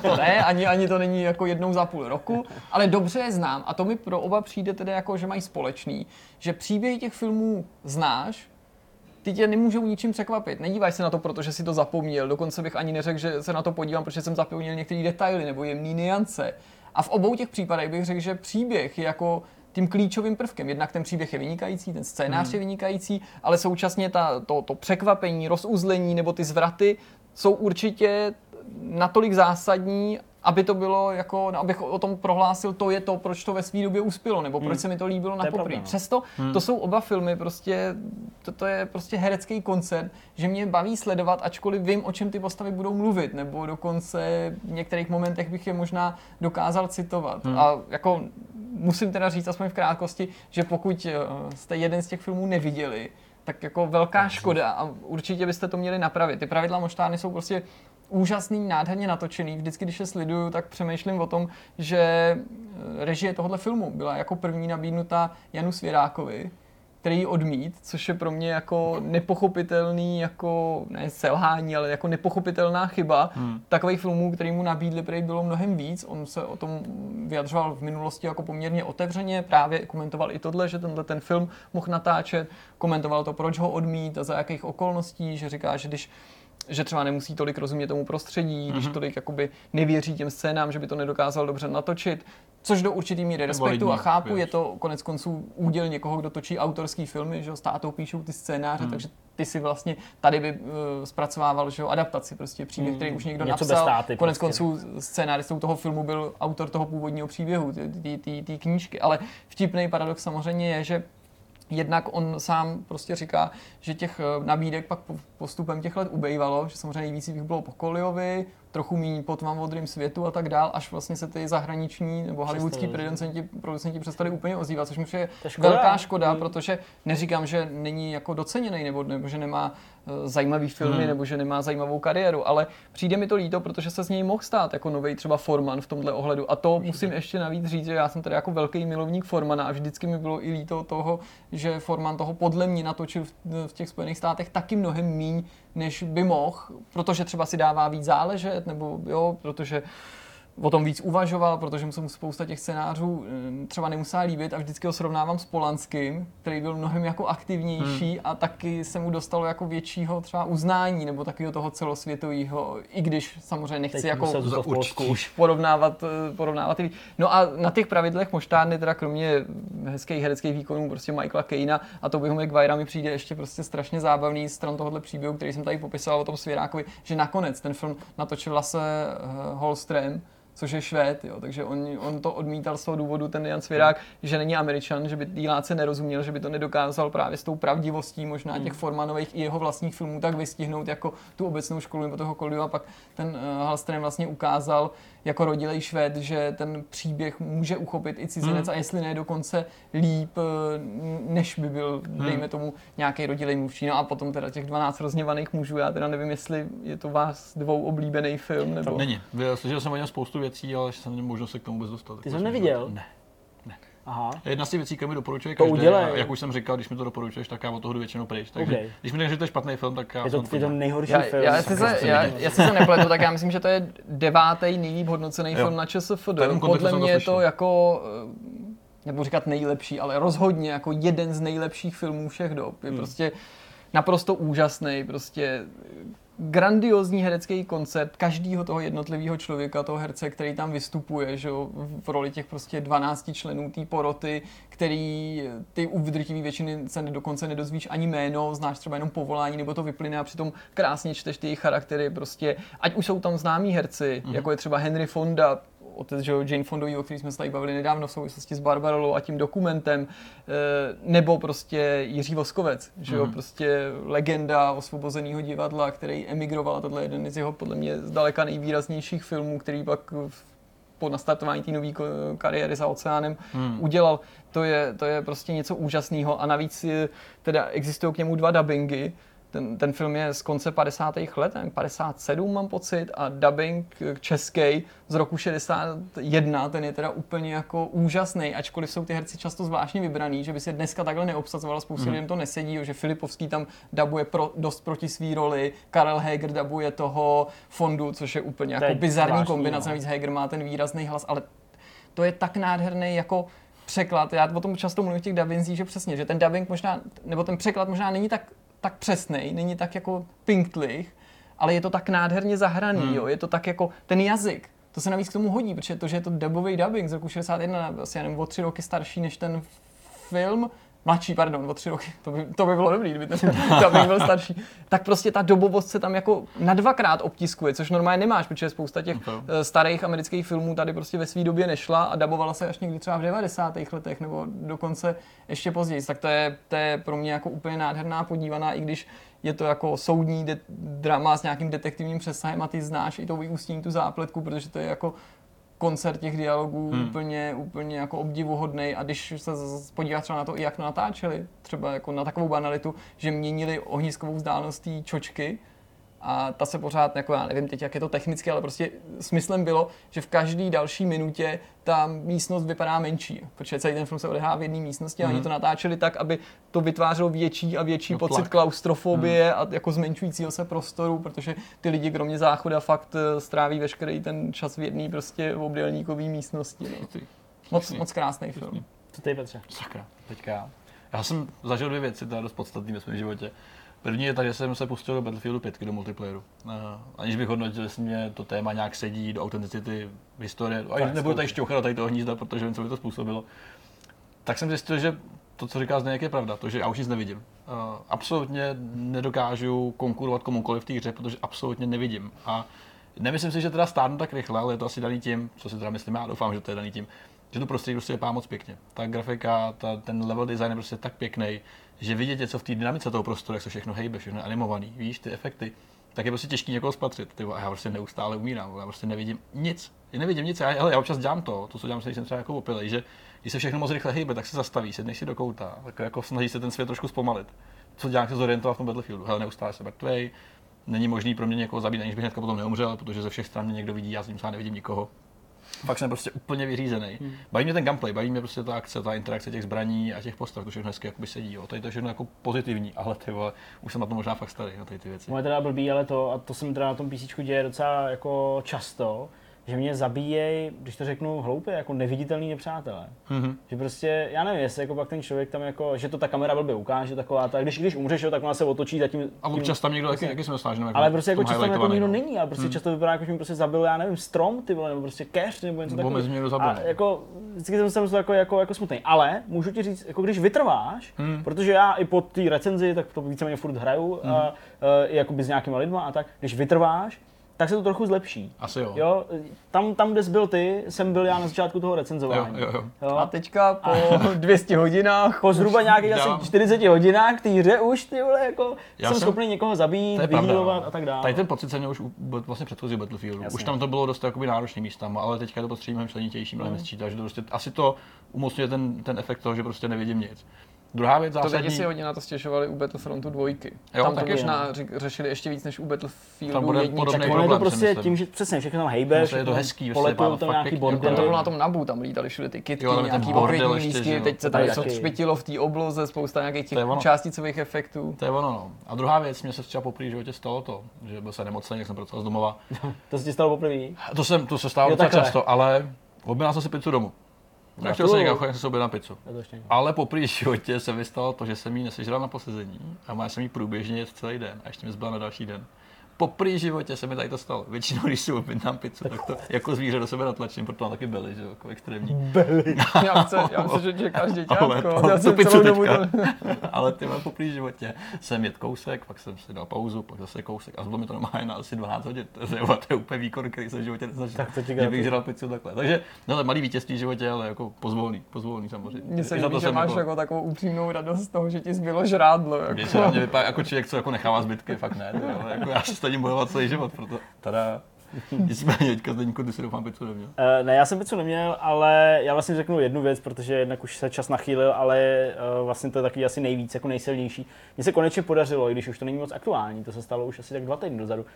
to ne, ani, ani to není jako jednou za půl roku, ale dobře je znám a to mi pro oba přijde teda jako, že mají společný, že příběhy těch filmů znáš, ty tě nemůžou ničím překvapit. Nedíváš se na to, protože si to zapomněl. Dokonce bych ani neřekl, že se na to podívám, protože jsem zapomněl některé detaily nebo jemný niance. A v obou těch případech bych řekl, že příběh je jako tím klíčovým prvkem. Jednak ten příběh je vynikající, ten scénář je vynikající, ale současně ta, to, to překvapení, rozuzlení nebo ty zvraty jsou určitě natolik zásadní, aby to bylo jako, no, abych o tom prohlásil, to je to, proč to ve své době uspělo, nebo proč se mi to líbilo na poprvé. no. Přesto to jsou oba filmy prostě, to, to je prostě herecký koncert, že mě baví sledovat, ačkoliv vím, o čem ty postavy budou mluvit, nebo dokonce v některých momentech bych je možná dokázal citovat. A jako musím teda říct aspoň v krátkosti, že pokud eh, jste jeden z těch filmů neviděli, tak jako velká škoda a určitě byste to měli napravit. Ty pravidla moštárny jsou prostě úžasný, nádherně natočený. Vždycky, když je sleduju, tak přemýšlím o tom, že eh, režie tohohle filmu byla jako první nabídnuta Janu Svěrákovi, který ji odmít, což je pro mě jako nepochopitelný, jako ne selhání, ale jako nepochopitelná chyba. Hmm. Takových filmů, který mu nabídli, prý bylo mnohem víc. On se o tom vyjadřoval v minulosti jako poměrně otevřeně, právě komentoval i tohle, že tenhle ten film mohl natáčet, komentoval to, proč ho odmít a za jakých okolností, že říká, že když že třeba nemusí tolik rozumět tomu prostředí, když tolik jakoby nevěří těm scénám, že by to nedokázal dobře natočit, což do určitý míry respektu a chápu, je to konec konců úděl někoho, kdo točí autorský filmy, že jo, s tátou píšou ty scénáře, Hmm. takže ty si vlastně tady by uh, zpracovával že jo, adaptaci, prostě příběh, který už někdo Hmm. Něco napsal. táty konec prostě. konců scénáristou toho filmu byl autor toho původního příběhu, té knížky, ale vtipný paradox samozřejmě je, že Jednak on sám prostě říká, že těch eh, nabídek pak po- postupem těch let ubejvalo, že samozřejmě nejvíc jich bylo po Koliovi, trochu méně po Tmám modrým světu a tak dál, až vlastně se ty zahraniční nebo hollywoodský producenti, producenti přestali úplně ozývat, což mi je škoda. velká škoda, Hmm. protože neříkám, že není jako doceněný nebo, nebo že nemá eh, zajímavý filmy Hmm. nebo že nemá zajímavou kariéru, ale přijde mi to líto, protože se z něj mohl stát jako nový třeba Forman v tomhle ohledu. A to musím ještě navíc říct, že já jsem tady jako velký milovník Formana a vždycky mi bylo i líto toho, že Forman toho podle mě natočil v, v těch Spojených státech taky mnohem míň, než by mohl, protože třeba si dává víc záležet, nebo jo, protože o tom víc uvažoval, protože mu se mu spousta těch scénářů eh, třeba nemusela líbit a vždycky ho srovnávám s Polanským, který byl mnohem jako aktivnější hmm. a taky se mu dostalo jako většího třeba uznání nebo takového toho celosvětového, i když samozřejmě nechci Teď jako v Polsku. už porovnávat, eh, porovnávat ty. No a na těch pravidlech moštárny, teda kromě hezkých hereckých výkonů prostě Michaela Kejna a to Tobyho McGuire'a mi přijde ještě prostě strašně zábavný stran tohohle příběhu, který jsem tady popisoval o tom Svěrákovi, že nakonec ten film natočil Lasse uh, Holström, což je Švéd, jo, takže on, on to odmítal z toho důvodu, ten Jan Svěrák, že není Američan, že by díláce nerozuměl, že by to nedokázal právě s tou pravdivostí možná těch Formanových i jeho vlastních filmů tak vystihnout jako tu obecnou školu nebo toho Koldu a pak ten uh, Halström vlastně ukázal jako rodilej Švéd, že ten příběh může uchopit i cizinec Hmm. a jestli ne dokonce líp, eh, než by byl, Hmm. dejme tomu, nějaký rodilej mluvčí. No a potom teda těch 12 rozněvaných mužů, já teda nevím, jestli je to vás dvou oblíbený film, nebo... Není. Vy- Slyšel jsem o něm spoustu věcí, ale jsem neměl možnost se k tomu vůbec dostat. Ty jsem neviděl? Ne. Aha. Jedna z těch věcí, které mi doporučuje To každý, udělej. a jak už jsem říkal, když mi to doporučuješ, tak já od toho jdu většinou pryč. Takže Ok. když mi řekneš, že to je špatný film, tak já Je to, na je to nejhorší Já, film. já, jestli se, Sakra, já, jsem jestli se nepletu, tak já myslím, že to je devátý nejlíp hodnocený Jo. film na ČSFD. Podle jsem to mě je to jako, eh, nebudu říkat nejlepší, ale rozhodně jako jeden z nejlepších filmů všech dob. Je Hmm. prostě naprosto úžasný, prostě grandiozní herecký koncert každého toho jednotlivého člověka, toho herce, který tam vystupuje, že jo, v roli těch prostě 12 členů té poroty, který ty u drtivé většiny se dokonce nedozvíš ani jméno, znáš třeba jenom povolání, nebo to vyplyne a přitom krásně čteš ty jejich charaktery, prostě, ať už jsou tam známí herci, mm-hmm. jako je třeba Henry Fonda, otec že Jane Fondový, o který jsme se tady bavili nedávno v souvislosti s Barbarolou a tím dokumentem, eh, nebo prostě Jiří Voskovec, že jo, Mhm. prostě legenda osvobozeného divadla, který emigroval tohle je jeden z jeho podle mě zdaleka nejvýraznějších filmů, který pak po nastartování té nové kariéry za oceánem Hmm. udělal. To je, to je prostě něco úžasného a navíc je, teda existují k němu dva dubbingy. Ten, ten film je z konce 50. let, nevím, 57 mám pocit, a dubbing český z roku 61, ten je teda úplně jako úžasný, ačkoliv jsou ty herci často zvláštně vybraný, že by se dneska takhle neobsazovala, spousta lidem to nesedí, že Filipovský tam dabuje pro, dost proti svý roli, Karel Heger dabuje toho fondu, což je úplně jako bizarní zvláštní, kombinace, no. navíc Heger má ten výrazný hlas, ale to je tak nádherný jako překlad. Já o tom často mluvím v těch dubbingzích, že přesně, že ten dubbing možná, nebo ten překlad možná není tak, tak přesný, není tak jako pinktlich, ale je to tak nádherně zahraný, hmm. jo, je to tak jako ten jazyk. To se navíc k tomu hodí, protože to, že je to dubový dubbing z roku 61, asi já nevím, o tři roky starší než ten film, mladší, pardon, o tři roky, to by, to by bylo dobrý, kdyby ten dubbing byl starší, tak prostě ta dobovost se tam jako na dvakrát obtiskuje, což normálně nemáš, protože spousta těch Ok. eh, starých amerických filmů tady prostě ve své době nešla a dabovala se až někdy třeba v 90. letech nebo dokonce ještě později. Tak to je, to je pro mě jako úplně nádherná podívaná, i když je to jako soudní de- drama s nějakým detektivním přesahem a ty znáš i to vyústění tu zápletku, protože to je jako koncert těch dialogů hmm. úplně, úplně jako obdivuhodný a když se podíváš třeba na to, jak natáčeli, třeba jako na takovou banalitu, že měnili ohniskovou vzdálenost té čočky, a ta se pořád, jako já nevím teď, jak je to technicky, ale prostě smyslem bylo, že v každé další minutě ta místnost vypadá menší, protože celý ten film se odehrává v jedné místnosti a oni to natáčeli tak, aby to vytvářelo větší a větší No, pocit tlak. klaustrofobie a jako zmenšujícího se prostoru, protože ty lidi kromě záchoda fakt eh, stráví veškerý ten čas v jedné prostě obdélníkové místnosti. No. Ty, Moc, moc krásný film. Co ty, Petře? Sakra, teďka já. Já jsem zažil dvě věci, to je dost podstatné ve svém životě. První je tak, že jsem se pustil do Battlefieldu 5 do multiplayeru. Uh, aniž bych hodnotil, jestli mě to téma nějak sedí do autenticity historie. A Tak, nebudu tady šťouchat tady toho hnízda, protože vím, co by to způsobilo. Tak jsem zjistil, že to, co říká Zdeněk, je pravda, to, že já už nic nevidím. Uh, absolutně nedokážu konkurovat komukoliv v té hře, protože absolutně nevidím. A nemyslím si, že teda stárnu tak rychle, ale je to asi daný tím, co si teda myslím, já doufám, že to je daný tím, že to prostředí prostě vypadá moc pěkně. Ta grafika, ta, ten level design je prostě tak pěkný, že vidět něco v té dynamice toho prostoru, jak se všechno hejbe, všechno je animovaný, víš, ty efekty, tak je prostě těžký někoho spatřit. Ty, a já prostě neustále umírám, já prostě nevidím nic. Já nevidím nic, já, hele, já občas dělám to, to, co dělám, když jsem třeba jako opilej, že když se všechno moc rychle hejbe, tak se zastaví, sedneš si do kouta, tak jako snaží se ten svět trošku zpomalit. Co dělám, se zorientovat v tom Battlefieldu, hele, neustále se mrtvej, není možný pro mě někoho zabít, aniž bych hnedka potom neumřel, protože ze všech stran mě někdo vidí, já s ním třeba nevidím nikoho. Fakt jsem prostě úplně vyřízený. Hmm. Baví mě ten gameplay, baví mě prostě ta akce, ta interakce těch zbraní a těch postav, to všechno hezky jakoby sedí. Jo. Tady to je všechno jako pozitivní, ale ty vole, už jsem na to možná fakt starý, na tady ty věci. Moje teda blbý, ale to, a to se mi teda na tom PC děje docela jako často, že mě zabíjejí, když to řeknu hloupě, jako neviditelný nepřátelé. Mhm. Že prostě, já nevím, jestli jako pak ten člověk tam jako, že to ta kamera blbě ukáže, taková ta, když, když umřeš, jo, tak ona se otočí za tím. A občas tam někdo taky, taky jsme snažili. ale prostě jako často tam jako nikdo no. není, ale prostě často vypadá jako, že mi prostě zabil, já nevím, strom, ty vole, nebo prostě cash, nebo něco Nebo mezi mě někdo takového. zabil, A jako, vždycky jsem se musel jako, jako, jako smutný. Ale můžu ti říct, jako když vytrváš, Hmm. protože já i po té recenzi, tak to víceméně furt hraju, Hmm. a, a, i jakoby s nějakýma lidma a tak, když vytrváš, tak se to trochu zlepší. Asi jo. Jo, tam, tam, kde jsi byl ty, jsem byl já na začátku toho Jo, recenzování. jo, jo. Jo? A teďka po 200 hodinách po zhruba nějakých Já- asi 40 hodinách té hře už ty vole, jako Já jsem, jsem- schopný někoho zabít, vyhýlovat no. a tak dále. Tady ten pocit jsem měl už u, vlastně předchozí Battlefieldu. Jasně. Už tam to bylo dost jakoby náročný místama, ale teďka je to prostředí mnohem členitější, mnohem mm. že to prostě asi to umocňuje ten, ten efekt toho, že prostě nevidím nic. Druhá věc To zásadní, lidi si hodně na to stěžovali u Battlefrontu dvojky. Jo, Tam to taky, možná ři- řešili ještě víc než u Tam Battlefieldu bude jedničky. tak ono je to prostě myslím. tím, že přesně všechno tam hejbe, Ono je to hezký, poletují tam fakt nějaký bordel. Jen to bylo na tom nabu, tam lítali všude ty kitky, Jo, nějaký ještě, lístky, že teď se To tady taky. špitilo v té obloze, spousta nějakých těch To částicových efektů. To je ono, no. A druhá věc, mě se třeba poprvé v životě stalo to, že byl jsem nemocný, jak jsem pracoval z domova. To se ti stalo poprvé. To, jsem, to se stalo docela často, ale objednal jsem si pizzu domů. Nechtěl jsem nikam, chodil jsem si objednat pizzu. Ale po v životě se mi stalo to, že jsem ji nesežral na posezení a má jsem ji průběžně jet celý den a ještě mi zbyla na další den. Po v životě se mi tady to stalo. Většinou, když si objednám pizzu, tak to jako zvíře do sebe natlačím, protože tam taky byly, že jo, jako extrémní. Já myslím, já myslím, že čekáš Ale děťátko. to, Já jsem pizzu teďka. to... Ale ty po v životě jsem jet kousek, pak jsem si dal pauzu, pak zase kousek a zbylo mi to normálně na asi 12 hodin. To je, to je úplně výkon, který jsem v životě nezažil. Tak to ti že gratuluju. bych žral pizzu takhle. Takže no, malý vítězství v životě, ale jako pozvolný, pozvolný samozřejmě. Mně se líbí, že jsem máš jako takovou upřímnou radost z toho, že ti zbylo žrádlo. Jako. Mě se na mě vypadá jako člověk, co jako nechává zbytky, fakt ne. Jako já stejně bojovat celý život, proto tada. Nicméně, teďka Zdeňku, ty si doufám pizzu neměl. Uh, ne, já jsem pizzu neměl, ale já vlastně řeknu jednu věc, protože jednak už se čas nachýlil, ale uh, vlastně to je takový asi nejvíc, jako nejsilnější. Mně se konečně podařilo, i když už to není moc aktuální, to se stalo už asi tak dva týdny dozadu,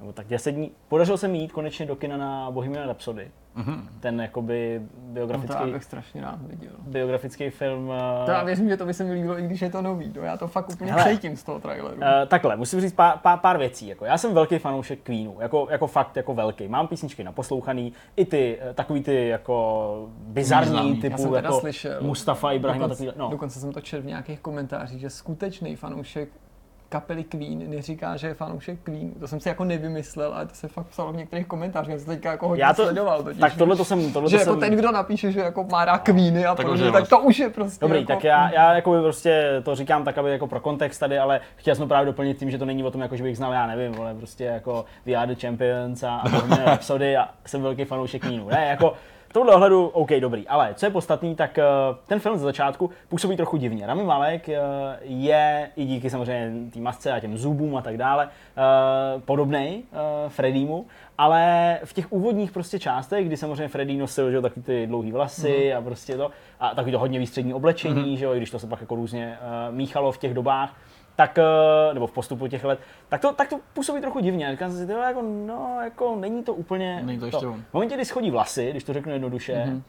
nebo tak 10 dní. Podařilo se mi jít konečně do kina na Bohemian Rhapsody. Mhm. Ten jakoby No to biografický, já bych strašně rád viděl. biografický film. To já Uh, věřím, že to by se mi líbilo, i když je to nový. No, já to fakt úplně Hele. přejítím z toho traileru. Uh, takhle, musím říct pár, pár, pár věcí. Jako, já jsem velký fanoušek Queenu, jako, jako fakt jako velký. Mám písničky naposlouchaný, i ty, eh, takový ty jako bizarní typu jako slyšel. Mustafa Ibrahim a dokonce, takový, no. dokonce jsem to četl v nějakých komentářích, že skutečný fanoušek kapely Queen neříká, že je fanoušek Queen. To jsem si jako nevymyslel, ale to se fakt psalo v některých komentářích. Já jsem teďka jako hodně Já to, sledoval. Totiž, tak tohle to jsem, tohle že to jako jsem, ten, kdo napíše, že jako má rád Queeny a Tak podobně, tak to už je prostě Dobrý, jako, tak já, já jako by prostě to říkám tak, aby jako pro kontext tady, ale chtěl jsem právě doplnit tím, že to není o tom, jako, že bych znal, já nevím, ale prostě jako We Are the Champions a, a Rhapsody a jsem velký fanoušek Queenu. Ne, jako v tomhle ohledu OK, dobrý, ale co je podstatný, tak eh, ten film ze začátku působí trochu divně. Rami Malek eh, je i díky samozřejmě té masce a těm zubům a tak dále podobný Freddymu, ale v těch úvodních prostě částech, kdy samozřejmě Freddy nosil že, taky ty dlouhé vlasy a prostě to, a takový to hodně výstřední oblečení, že jo, i když to se pak jako různě míchalo v těch dobách, tak, uh, nebo v postupu těch let, tak to, tak to působí trochu divně. Říkám si, tyjo, jako, no, jako není to úplně Není to ještě on. V momentě, kdy schodí vlasy, když to řeknu jednoduše,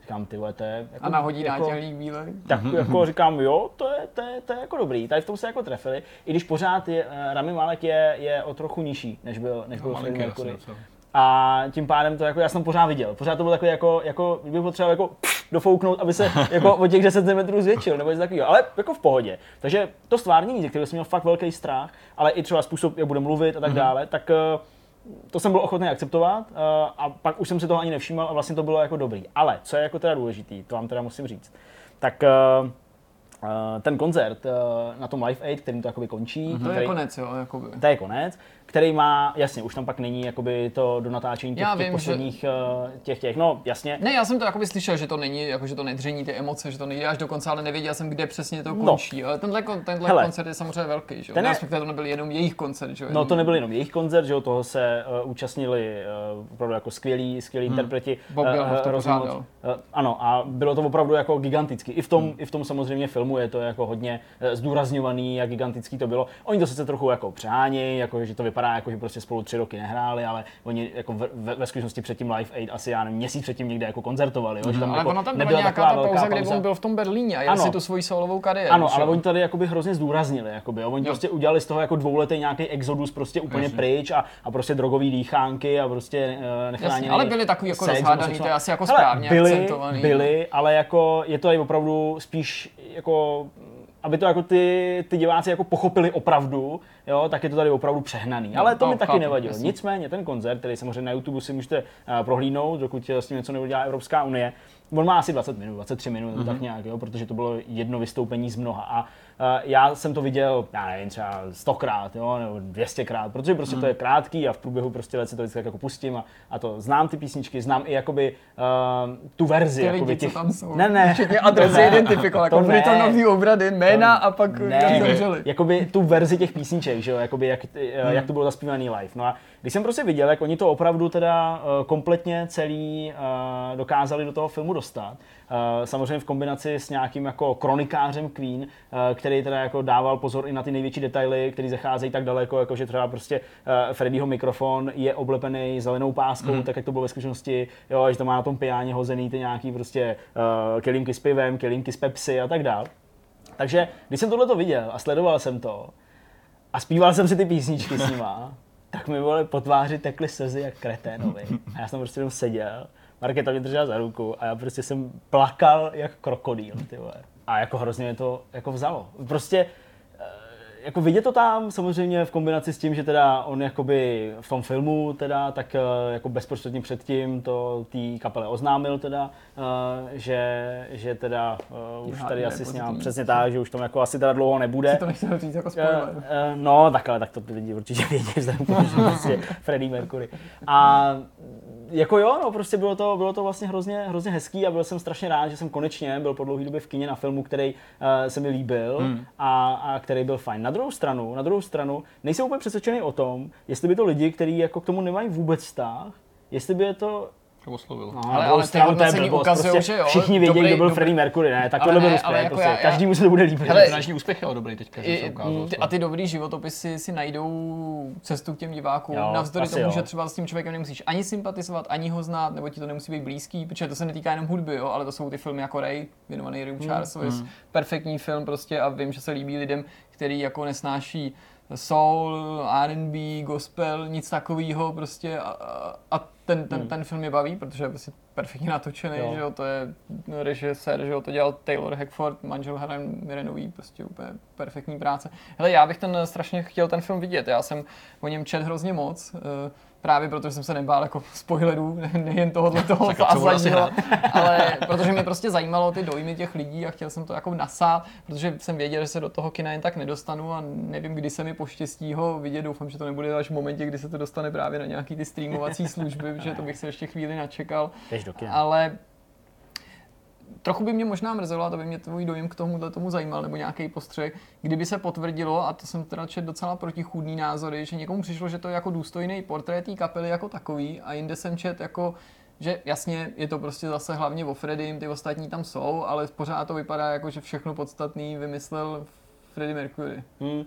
říkám, ty vole, to je... Jako, a nahodí jako, nátělník bílej. tak jako říkám, jo, to je, to, je, to je jako dobrý, tady v tom se jako trefili, i když pořád je, eh, Rami Malek je, je o trochu nižší, než byl, než byl No, Freddie Mercury. A tím pádem to jako, já jsem to pořád viděl. Pořád to bylo takový jako, jako bych potřeboval jako dofouknout, aby se jako o těch 10 cm zvětšil, nebo něco takového, ale jako v pohodě. Takže to stvárnění, ze kterého jsem měl fakt velký strach, ale i třeba způsob, jak bude mluvit a tak dále, tak eh, to jsem byl ochotný akceptovat eh, a pak už jsem si toho ani nevšímal a vlastně to bylo jako dobrý. Ale co je jako teda důležitý, to vám teda musím říct, tak eh, ten koncert na tom Live Aid, kterým to jakoby končí, To je který- konec, jo, jakoby. to je konec, který má, jasně, už tam pak není jakoby to do natáčení těch, Já těch vím, posledních, že... těch těch, no jasně. Ne, já jsem to jakoby slyšel, že to není, jako že to nedření ty emoce, že to nejde až do konce, ale nevěděl jsem, kde přesně to No. končí. Ale tenhle, tenhle Hele. koncert je samozřejmě velký, že jo? Ten je- to nebyl jenom jejich koncert, že jo? No to nebyl jenom jejich koncert, že jo, toho se uh, účastnili uh, opravdu jako skvělí, skvělí hmm. interpreti. Bob eh, pořádal. moc. Eh, ano, a bylo to opravdu jako gigantický. I v tom, hmm. i v tom samozřejmě filmu je to jako hodně eh, zdůrazňovaný, jak gigantický to bylo. Oni to sice trochu jako přehánějí, jako že to vypadá jako, že prostě spolu tři roky nehráli, ale oni jako ve, ve, ve skutečnosti předtím Live Aid asi já nevím, měsíc předtím někde jako koncertovali. Jo, že tam Ale jako ona tam byla nebyla nějaká ta pauza, kdy on byl v tom Berlíně a jel Ano. si tu svoji solovou kariéru. Ano, že ale oni tady jakoby hrozně zdůraznili, jakoby, jo. oni Jo. prostě udělali z toho jako dvouletý nějaký exodus prostě úplně Jasně. pryč a, a prostě drogový dýchánky a prostě uh, nechráněný ale byli takový jako sex, rozhádaný, to je asi jako správně byli, akcentovaný. Byli, ale jako je to i opravdu spíš jako aby to jako ty, ty diváci jako pochopili opravdu, jo, tak je to tady opravdu přehnaný. Ale to no, mi taky chápu, nevadilo. jasně. Nicméně ten koncert, který samozřejmě na YouTube si můžete uh, prohlídnout, dokud s tím něco neudělá Evropská unie, on má asi 20 minut, 23 minut, mm-hmm. tak nějak, jo, protože to bylo jedno vystoupení z mnoha. A já jsem to viděl, já nevím, třeba stokrát, jo, nebo 200krát, protože prostě mm. to je krátký a v průběhu prostě let si to vždycky tak jako pustím a, a to znám ty písničky, znám i jakoby uh, tu verzi. Ty jakoby lidi, co tam jsou. Ne, ne. Včetně adresy identifikoval, jako to ne. Britonový obrady, jména a pak Ne, zemřeli. jakoby tu verzi těch písniček, že jo, jakoby jak, hmm. jak to bylo zaspívaný live. No a když jsem prostě viděl, jak oni to opravdu teda kompletně celý uh, dokázali do toho filmu dostat, samozřejmě v kombinaci s nějakým jako kronikářem Queen, uh, který teda jako dával pozor i na ty největší detaily, které zacházejí tak daleko, jako že třeba prostě uh, Freddyho mikrofon je oblepený zelenou páskou, hmm. tak jak to bylo ve skutečnosti, jo, že to má na tom pijáně hozený ty nějaký prostě uh, kelímky s pivem, kelímky s Pepsi a tak dál. Takže když jsem tohle viděl a sledoval jsem to a zpíval jsem si ty písničky s nima, tak mi vole po tváři tekly slzy jak kreténovi. A já jsem prostě jenom seděl, Markéta mě držela za ruku a já prostě jsem plakal jak krokodýl, ty vole. A jako hrozně mě to jako vzalo. Prostě eh, jako vidět to tam samozřejmě v kombinaci s tím, že teda on jakoby v tom filmu teda, tak eh, jako bezprostředně předtím to té kapele oznámil teda, eh, že, že teda uh, už Já, tady ne, asi s ním přesně tak, že už tam jako asi teda dlouho nebude. Si to nechtěl říct jako spoiler. No, tak ale tak to ty lidi určitě vědí, vzhledem prostě Freddie Mercury. A jako jo, no, prostě bylo to, bylo to vlastně hrozně, hrozně hezký a byl jsem strašně rád, že jsem konečně byl po dlouhé době v kině na filmu, který uh, se mi líbil Hmm. a, a, který byl fajn. Na druhou stranu, na druhou stranu, nejsem úplně přesvědčený o tom, jestli by to lidi, kteří jako k tomu nemají vůbec vztah, jestli by je to To oslovil. No, Ale- ale, ale ty hodnocení ukazujou, prostě že jo, Všichni vědí, dobrý- kdo byl dobrý- Freddie Mercury, ne? Tak Ale tohle ale zpět, jako prostě. já- já- Každému se to bude líbit. Hele, Finanční úspěch je dobrý teďka, že se ukázalo. ty, a ty dobrý životopisy si najdou cestu k těm divákům, Jo, navzdory tomu, jo. že třeba s tím člověkem nemusíš ani sympatizovat, ani ho znát, nebo ti to nemusí být blízký, protože to se netýká jenom hudby, jo, ale to jsou ty filmy jako Ray, věnovaný Ray Charlesovi, perfektní film prostě a vím, že se líbí lidem, který jako nesnáší soul, R&B, gospel, nic takového prostě a, a- ten, ten, ten film je baví, protože je prostě perfektně natočený, Jo. že jo, to je režisér, že jo, to dělal Taylor Hackford, manžel Helen Mirenový, prostě úplně perfektní práce. Hele, já bych ten strašně chtěl ten film vidět, já jsem o něm čet hrozně moc, eh, právě protože jsem se nebál jako spoilerů, ne- nejen tohohle toho zásadního, ale protože mě prostě zajímalo ty dojmy těch lidí a chtěl jsem to jako nasát, protože jsem věděl, že se do toho kina jen tak nedostanu a nevím, kdy se mi poštěstí ho vidět. Doufám, že to nebude až v momentě, kdy se to dostane právě na nějaký ty streamovací služby, protože to bych se ještě chvíli načekal. Ale trochu by mě možná mrzelo, a to by mě tvůj dojem k tomuhle tomu zajímal, nebo nějaký postřeh, kdyby se potvrdilo, a to jsem teda četl docela protichůdný názory, že někomu přišlo, že to je jako důstojný portrét kapely jako takový, a jinde jsem čet jako že jasně je to prostě zase hlavně o Freddym, ty ostatní tam jsou, ale pořád to vypadá jako, že všechno podstatný vymyslel Freddie Mercury. Hmm. Uh,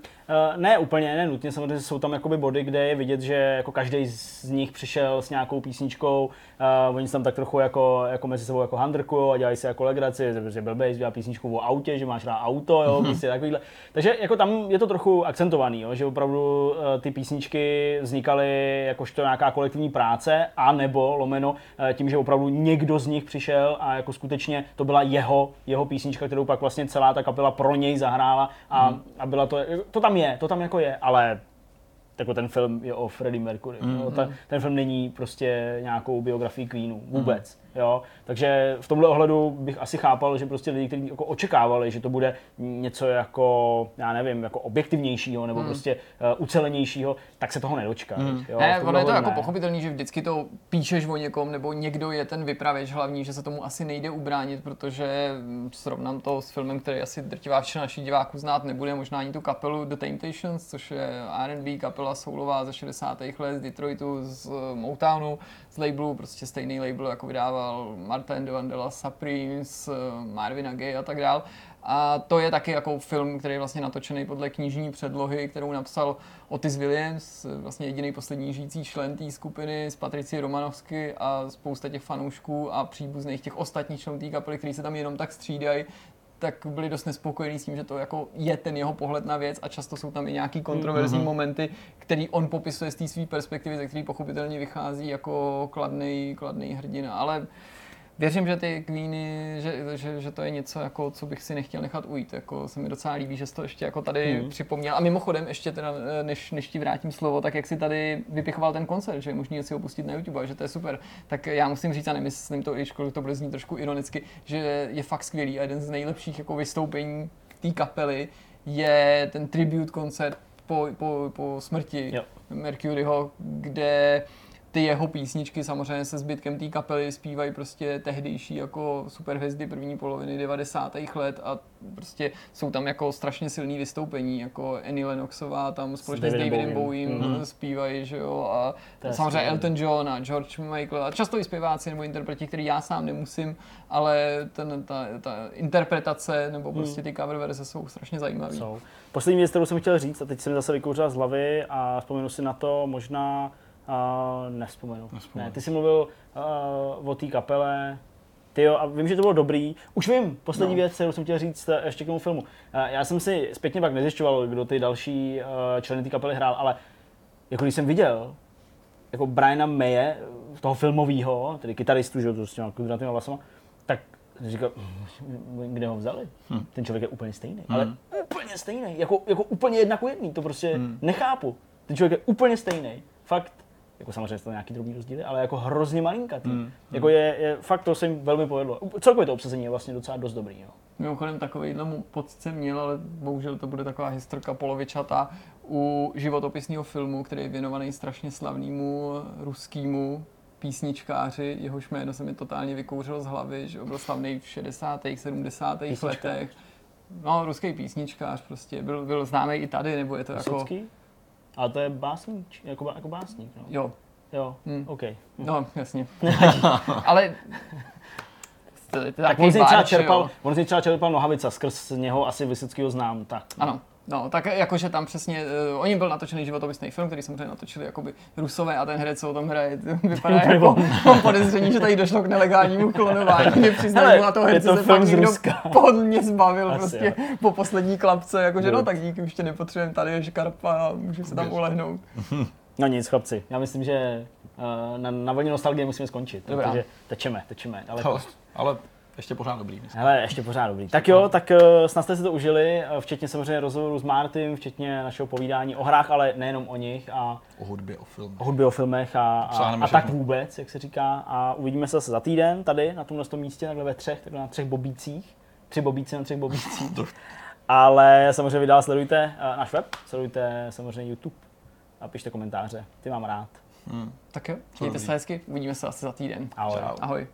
ne úplně, ne nutně, samozřejmě jsou tam jakoby body, kde je vidět, že jako každý z nich přišel s nějakou písničkou, uh, oni se tam tak trochu jako, jako mezi sebou jako handrkujou a dělají si jako legraci, že prostě blbej, dělá písničku o autě, že máš rád auto, jo, prostě takovýhle. Takže jako tam je to trochu akcentovaný, jo, že opravdu uh, ty písničky vznikaly jakožto nějaká kolektivní práce, a nebo lomeno uh, tím, že opravdu někdo z nich přišel a jako skutečně to byla jeho, jeho písnička, kterou pak vlastně celá ta kapela pro něj zahrála a, a byla to, to tam je, to tam jako je, ale jako ten film je o Freddie Mercury. Mm, jo, ten, ten film není prostě nějakou biografií Queenu, vůbec. Mm. Jo? Takže v tomhle ohledu bych asi chápal, že prostě lidi, kteří jako očekávali, že to bude něco jako, já nevím, jako objektivnějšího nebo mm. prostě uh, ucelenějšího, tak se toho nedočkají. Mm. Jo? Ne, ono je to jako ne. pochopitelný, že vždycky to píšeš o někom, nebo někdo je ten vypravěč hlavní, že se tomu asi nejde ubránit, protože srovnám to s filmem, který asi drtivá většina našich diváků znát nebude, možná ani tu kapelu The Temptations, což je R&B kapela kapela soulová ze 60. let z Detroitu, z Motownu, labelu, prostě stejný label, jako vydával Martin de Vandela, Supremes, Marvina Gaye a tak dál. A to je taky jako film, který je vlastně natočený podle knižní předlohy, kterou napsal Otis Williams, vlastně jediný poslední žijící člen té skupiny s Patricí Romanovsky a spousta těch fanoušků a příbuzných těch ostatních členů té kapely, kteří se tam jenom tak střídají, tak byli dost nespokojení s tím, že to jako je ten jeho pohled na věc a často jsou tam i nějaký kontroverzní mm-hmm. momenty, který on popisuje z té své perspektivy, ze který pochopitelně vychází jako kladný, kladný hrdina. Ale věřím, že ty Queeny, že, že, že, to je něco, jako, co bych si nechtěl nechat ujít. Jako, se mi docela líbí, že jsi to ještě jako tady hmm. připomněl. A mimochodem, ještě teda, než, než ti vrátím slovo, tak jak si tady vypichoval ten koncert, že je možný si ho pustit na YouTube, a že to je super. Tak já musím říct, a nemyslím to, i školu, to bude znít trošku ironicky, že je fakt skvělý a jeden z nejlepších jako vystoupení té kapely je ten tribute koncert po, po, po smrti jo. Mercuryho, kde ty jeho písničky samozřejmě se zbytkem té kapely zpívají prostě tehdejší jako superhvězdy první poloviny 90. let a prostě jsou tam jako strašně silný vystoupení, jako Annie Lennoxová tam společně s Davidem, Davidem Bowiem mm-hmm. zpívají, že jo, a samozřejmě skvělý. Elton John a George Michael a často i zpěváci nebo interpreti, který já sám nemusím, ale ten, ta, ta interpretace nebo prostě ty cover verze jsou strašně zajímavé. Poslední věc, kterou jsem chtěl říct, a teď jsem zase vykouřil z hlavy a vzpomenu si na to možná Uh, nespomenu. nespomenu. Ne, ty jsi mluvil uh, o té kapele, ty jo, a vím, že to bylo dobrý. Už vím, poslední no. věc, kterou jsem chtěl říct eh, ještě k tomu filmu. Uh, já jsem si zpětně pak nezjišťoval, kdo ty další uh, členy té kapely hrál, ale jako když jsem viděl jako Briana Maye, toho filmového, tedy kytaristu, že to s těma vlasama, tak jsem říkal, hm, kde ho vzali? Hmm. Ten člověk je úplně stejný, hmm. ale úplně stejný, jako, jako úplně jedna jedný, to prostě hmm. nechápu. Ten člověk je úplně stejný. Fakt, jako samozřejmě to nějaký drobný rozdíly, ale jako hrozně malinkatý. Mm. Jako je, je, fakt to se jim velmi povedlo. Celkově to obsazení je vlastně docela dost dobrý. Jo. Mimochodem takový pocit jsem měl, ale bohužel to bude taková historka polovičatá u životopisného filmu, který je věnovaný strašně slavnému ruskému písničkáři, jehož jméno se mi totálně vykouřil z hlavy, že byl slavný v 60. 70. letech. No, ruský písničkář prostě, byl, byl známý i tady, nebo je to Vysocký? jako... Ale to je básník, jako, jako básník, no. Jo. Jo, hmm. OK. Hm. No, jasně. Ale tak on si třeba čerpal, on si třeba čerpal Nohavica, skrz něho asi Vysockýho znám, tak. No. Ano, No, tak jakože tam přesně, uh, oni byl natočený životopisný film, který samozřejmě natočili jakoby Rusové a ten herec, co o tom hraje, vypadá jako mám podezření, že tady došlo k nelegálnímu klonování. Mě přiznali na toho herce, se fakt někdo podně zbavil Asi, prostě jo. po poslední klapce, jakože no tak díky, už tě nepotřebujeme, tady je škarpa a můžu se tam ulehnout. No nic, chlapci, já myslím, že uh, na, na vlně nostalgie musíme skončit, Dobrá. protože tečeme, tečeme. Ale, to, ale ještě pořád dobrý. Myslím. Hele, ještě pořád dobrý. Tak jo, tak uh, snad jste si to užili, uh, včetně samozřejmě rozhovoru s Martym, včetně našeho povídání o hrách, ale nejenom o nich. A o hudbě, o filmech. O hudbě, o filmech a, a, a tak vůbec, jak se říká. A uvidíme se zase za týden tady na tomhle místě, takhle ve třech, takhle na třech bobících. Tři bobíci na třech bobících. ale samozřejmě vy dál sledujte uh, náš web, sledujte samozřejmě YouTube a pište komentáře. Ty mám rád. Hmm. Tak jo, mějte se hezky, uvidíme se asi za týden. Ahoj. Ahoj.